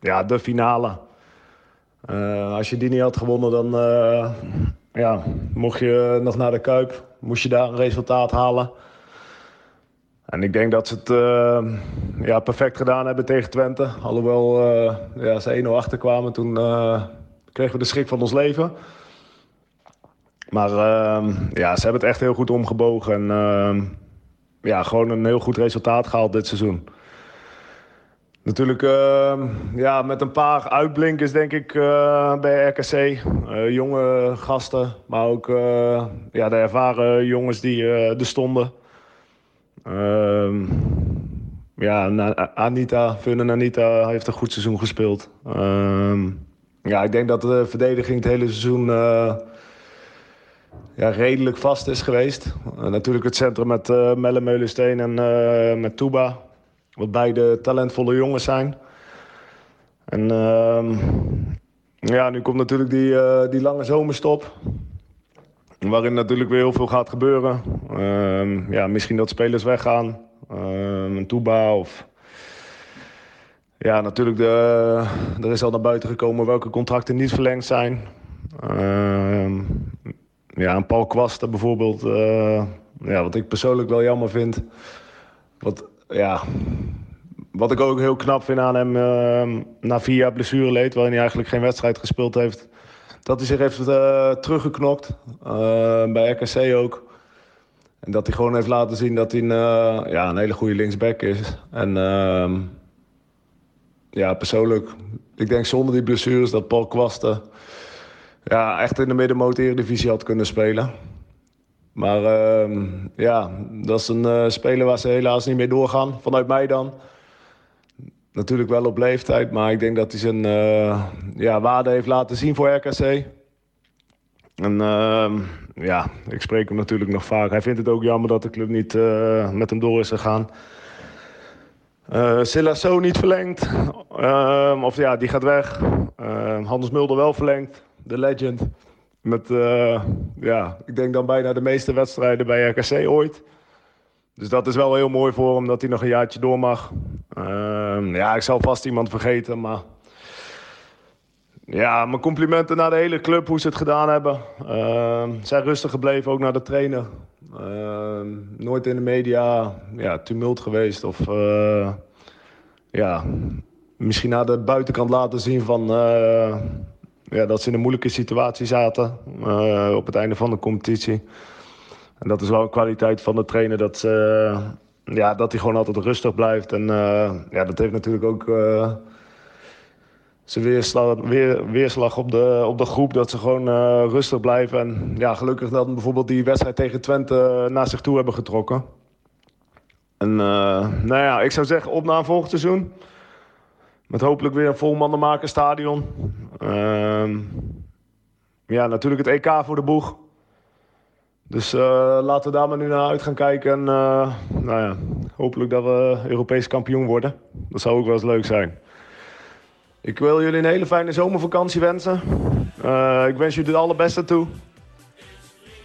ja, de finale. Uh, als je die niet had gewonnen, dan ja, mocht je nog naar de Kuip. Moest je daar een resultaat halen. En ik denk dat ze het ja, perfect gedaan hebben tegen Twente. Alhoewel ja, ze 1-0 achterkwamen, toen kregen we de schrik van ons leven. Maar uh, ja, ze hebben het echt heel goed omgebogen. En uh, ja, gewoon een heel goed resultaat gehaald dit seizoen. Natuurlijk uh, ja, met een paar uitblinkers denk ik uh, bij RKC. Uh, jonge gasten, maar ook uh, ja, de ervaren jongens die er stonden. Ehm, ja, Anita, Funnen Anita heeft een goed seizoen gespeeld. Ehm, ja, ik denk dat de verdediging het hele seizoen ja, redelijk vast is geweest. Uh, natuurlijk het centrum met uh, Melle Meulensteen en uh, met Touba. Wat beide talentvolle jongens zijn. En ehm, ja, nu komt natuurlijk die, die lange zomerstop. Waarin natuurlijk weer heel veel gaat gebeuren. Ehm, ja, misschien dat spelers weggaan. Een Touba of... Ja, natuurlijk, de, er is al naar buiten gekomen welke contracten niet verlengd zijn. Ja, een Paul Kwasten bijvoorbeeld. Uh, ja, wat ik persoonlijk wel jammer vind. Wat, ja, wat ik ook heel knap vind aan hem uh, na vier jaar blessureleed... waarin hij eigenlijk geen wedstrijd gespeeld heeft... dat hij zich heeft uh, teruggeknokt. bij RKC ook. En dat hij gewoon heeft laten zien dat hij een, ja, een hele goede linksback is. En ehm, ja, persoonlijk... Ik denk zonder die blessures dat Paul Kwasten ja, echt in de middenmoot Eredivisie had kunnen spelen. Maar uh, ja, dat is een uh, speler waar ze helaas niet meer doorgaan. Vanuit mij dan. Natuurlijk wel op leeftijd, maar ik denk dat hij zijn uh, ja, waarde heeft laten zien voor RKC. En ehm, ja, ik spreek hem natuurlijk nog vaak. Hij vindt het ook jammer dat de club niet uh, met hem door is gegaan. Uh, Silasso niet verlengd. Ehm, of ja, die gaat weg. Hans Mulder wel verlengd de legend. Met, uh, ja, ik denk dan bijna de meeste wedstrijden bij RKC ooit. Dus dat is wel heel mooi voor hem dat hij nog een jaartje door mag. Uh, ja, ik zal vast iemand vergeten, maar... Ja, mijn complimenten naar de hele club, hoe ze het gedaan hebben. Uh, zijn rustig gebleven, ook naar de trainer. Ehm, nooit in de media ja, tumult geweest of... Eh, ja, misschien naar de buitenkant laten zien van eh, ja, dat ze in een moeilijke situatie zaten uh, op het einde van de competitie. En dat is wel een kwaliteit van de trainer dat, uh, ja, dat hij gewoon altijd rustig blijft. En uh, ja, dat heeft natuurlijk ook zijn weerslag, weer, weerslag op de, op de groep. Dat ze gewoon rustig blijven. En ja, gelukkig dat bijvoorbeeld die wedstrijd tegen Twente naar zich toe hebben getrokken. En nou ja, ik zou zeggen op naar volgend seizoen. Met hopelijk weer een vol maken stadion. Uh, ja, natuurlijk het EK voor de boeg. Dus uh, laten we daar maar nu naar uit gaan kijken. En uh, nou ja, Hopelijk dat we Europees kampioen worden. Dat zou ook wel eens leuk zijn. Ik wil jullie een hele fijne zomervakantie wensen. Uh, ik wens jullie het allerbeste toe.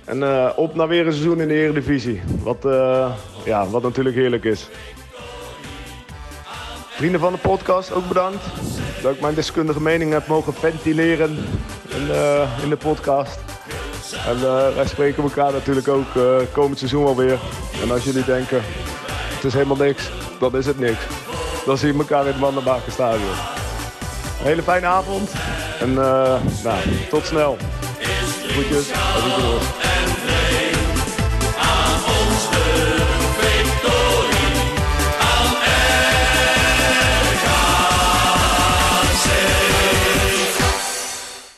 En op naar weer een seizoen in de Eredivisie. Wat, ja, wat natuurlijk heerlijk is. Vrienden van de podcast, ook bedankt. Dat ik mijn deskundige mening heb mogen ventileren in, in de podcast. En wij spreken elkaar natuurlijk ook komend seizoen alweer. En als jullie denken, het is helemaal niks, dan is het niks. Dan zien we elkaar in het Mandenbakenstadion. Een hele fijne avond en nou, tot snel. Groetjes,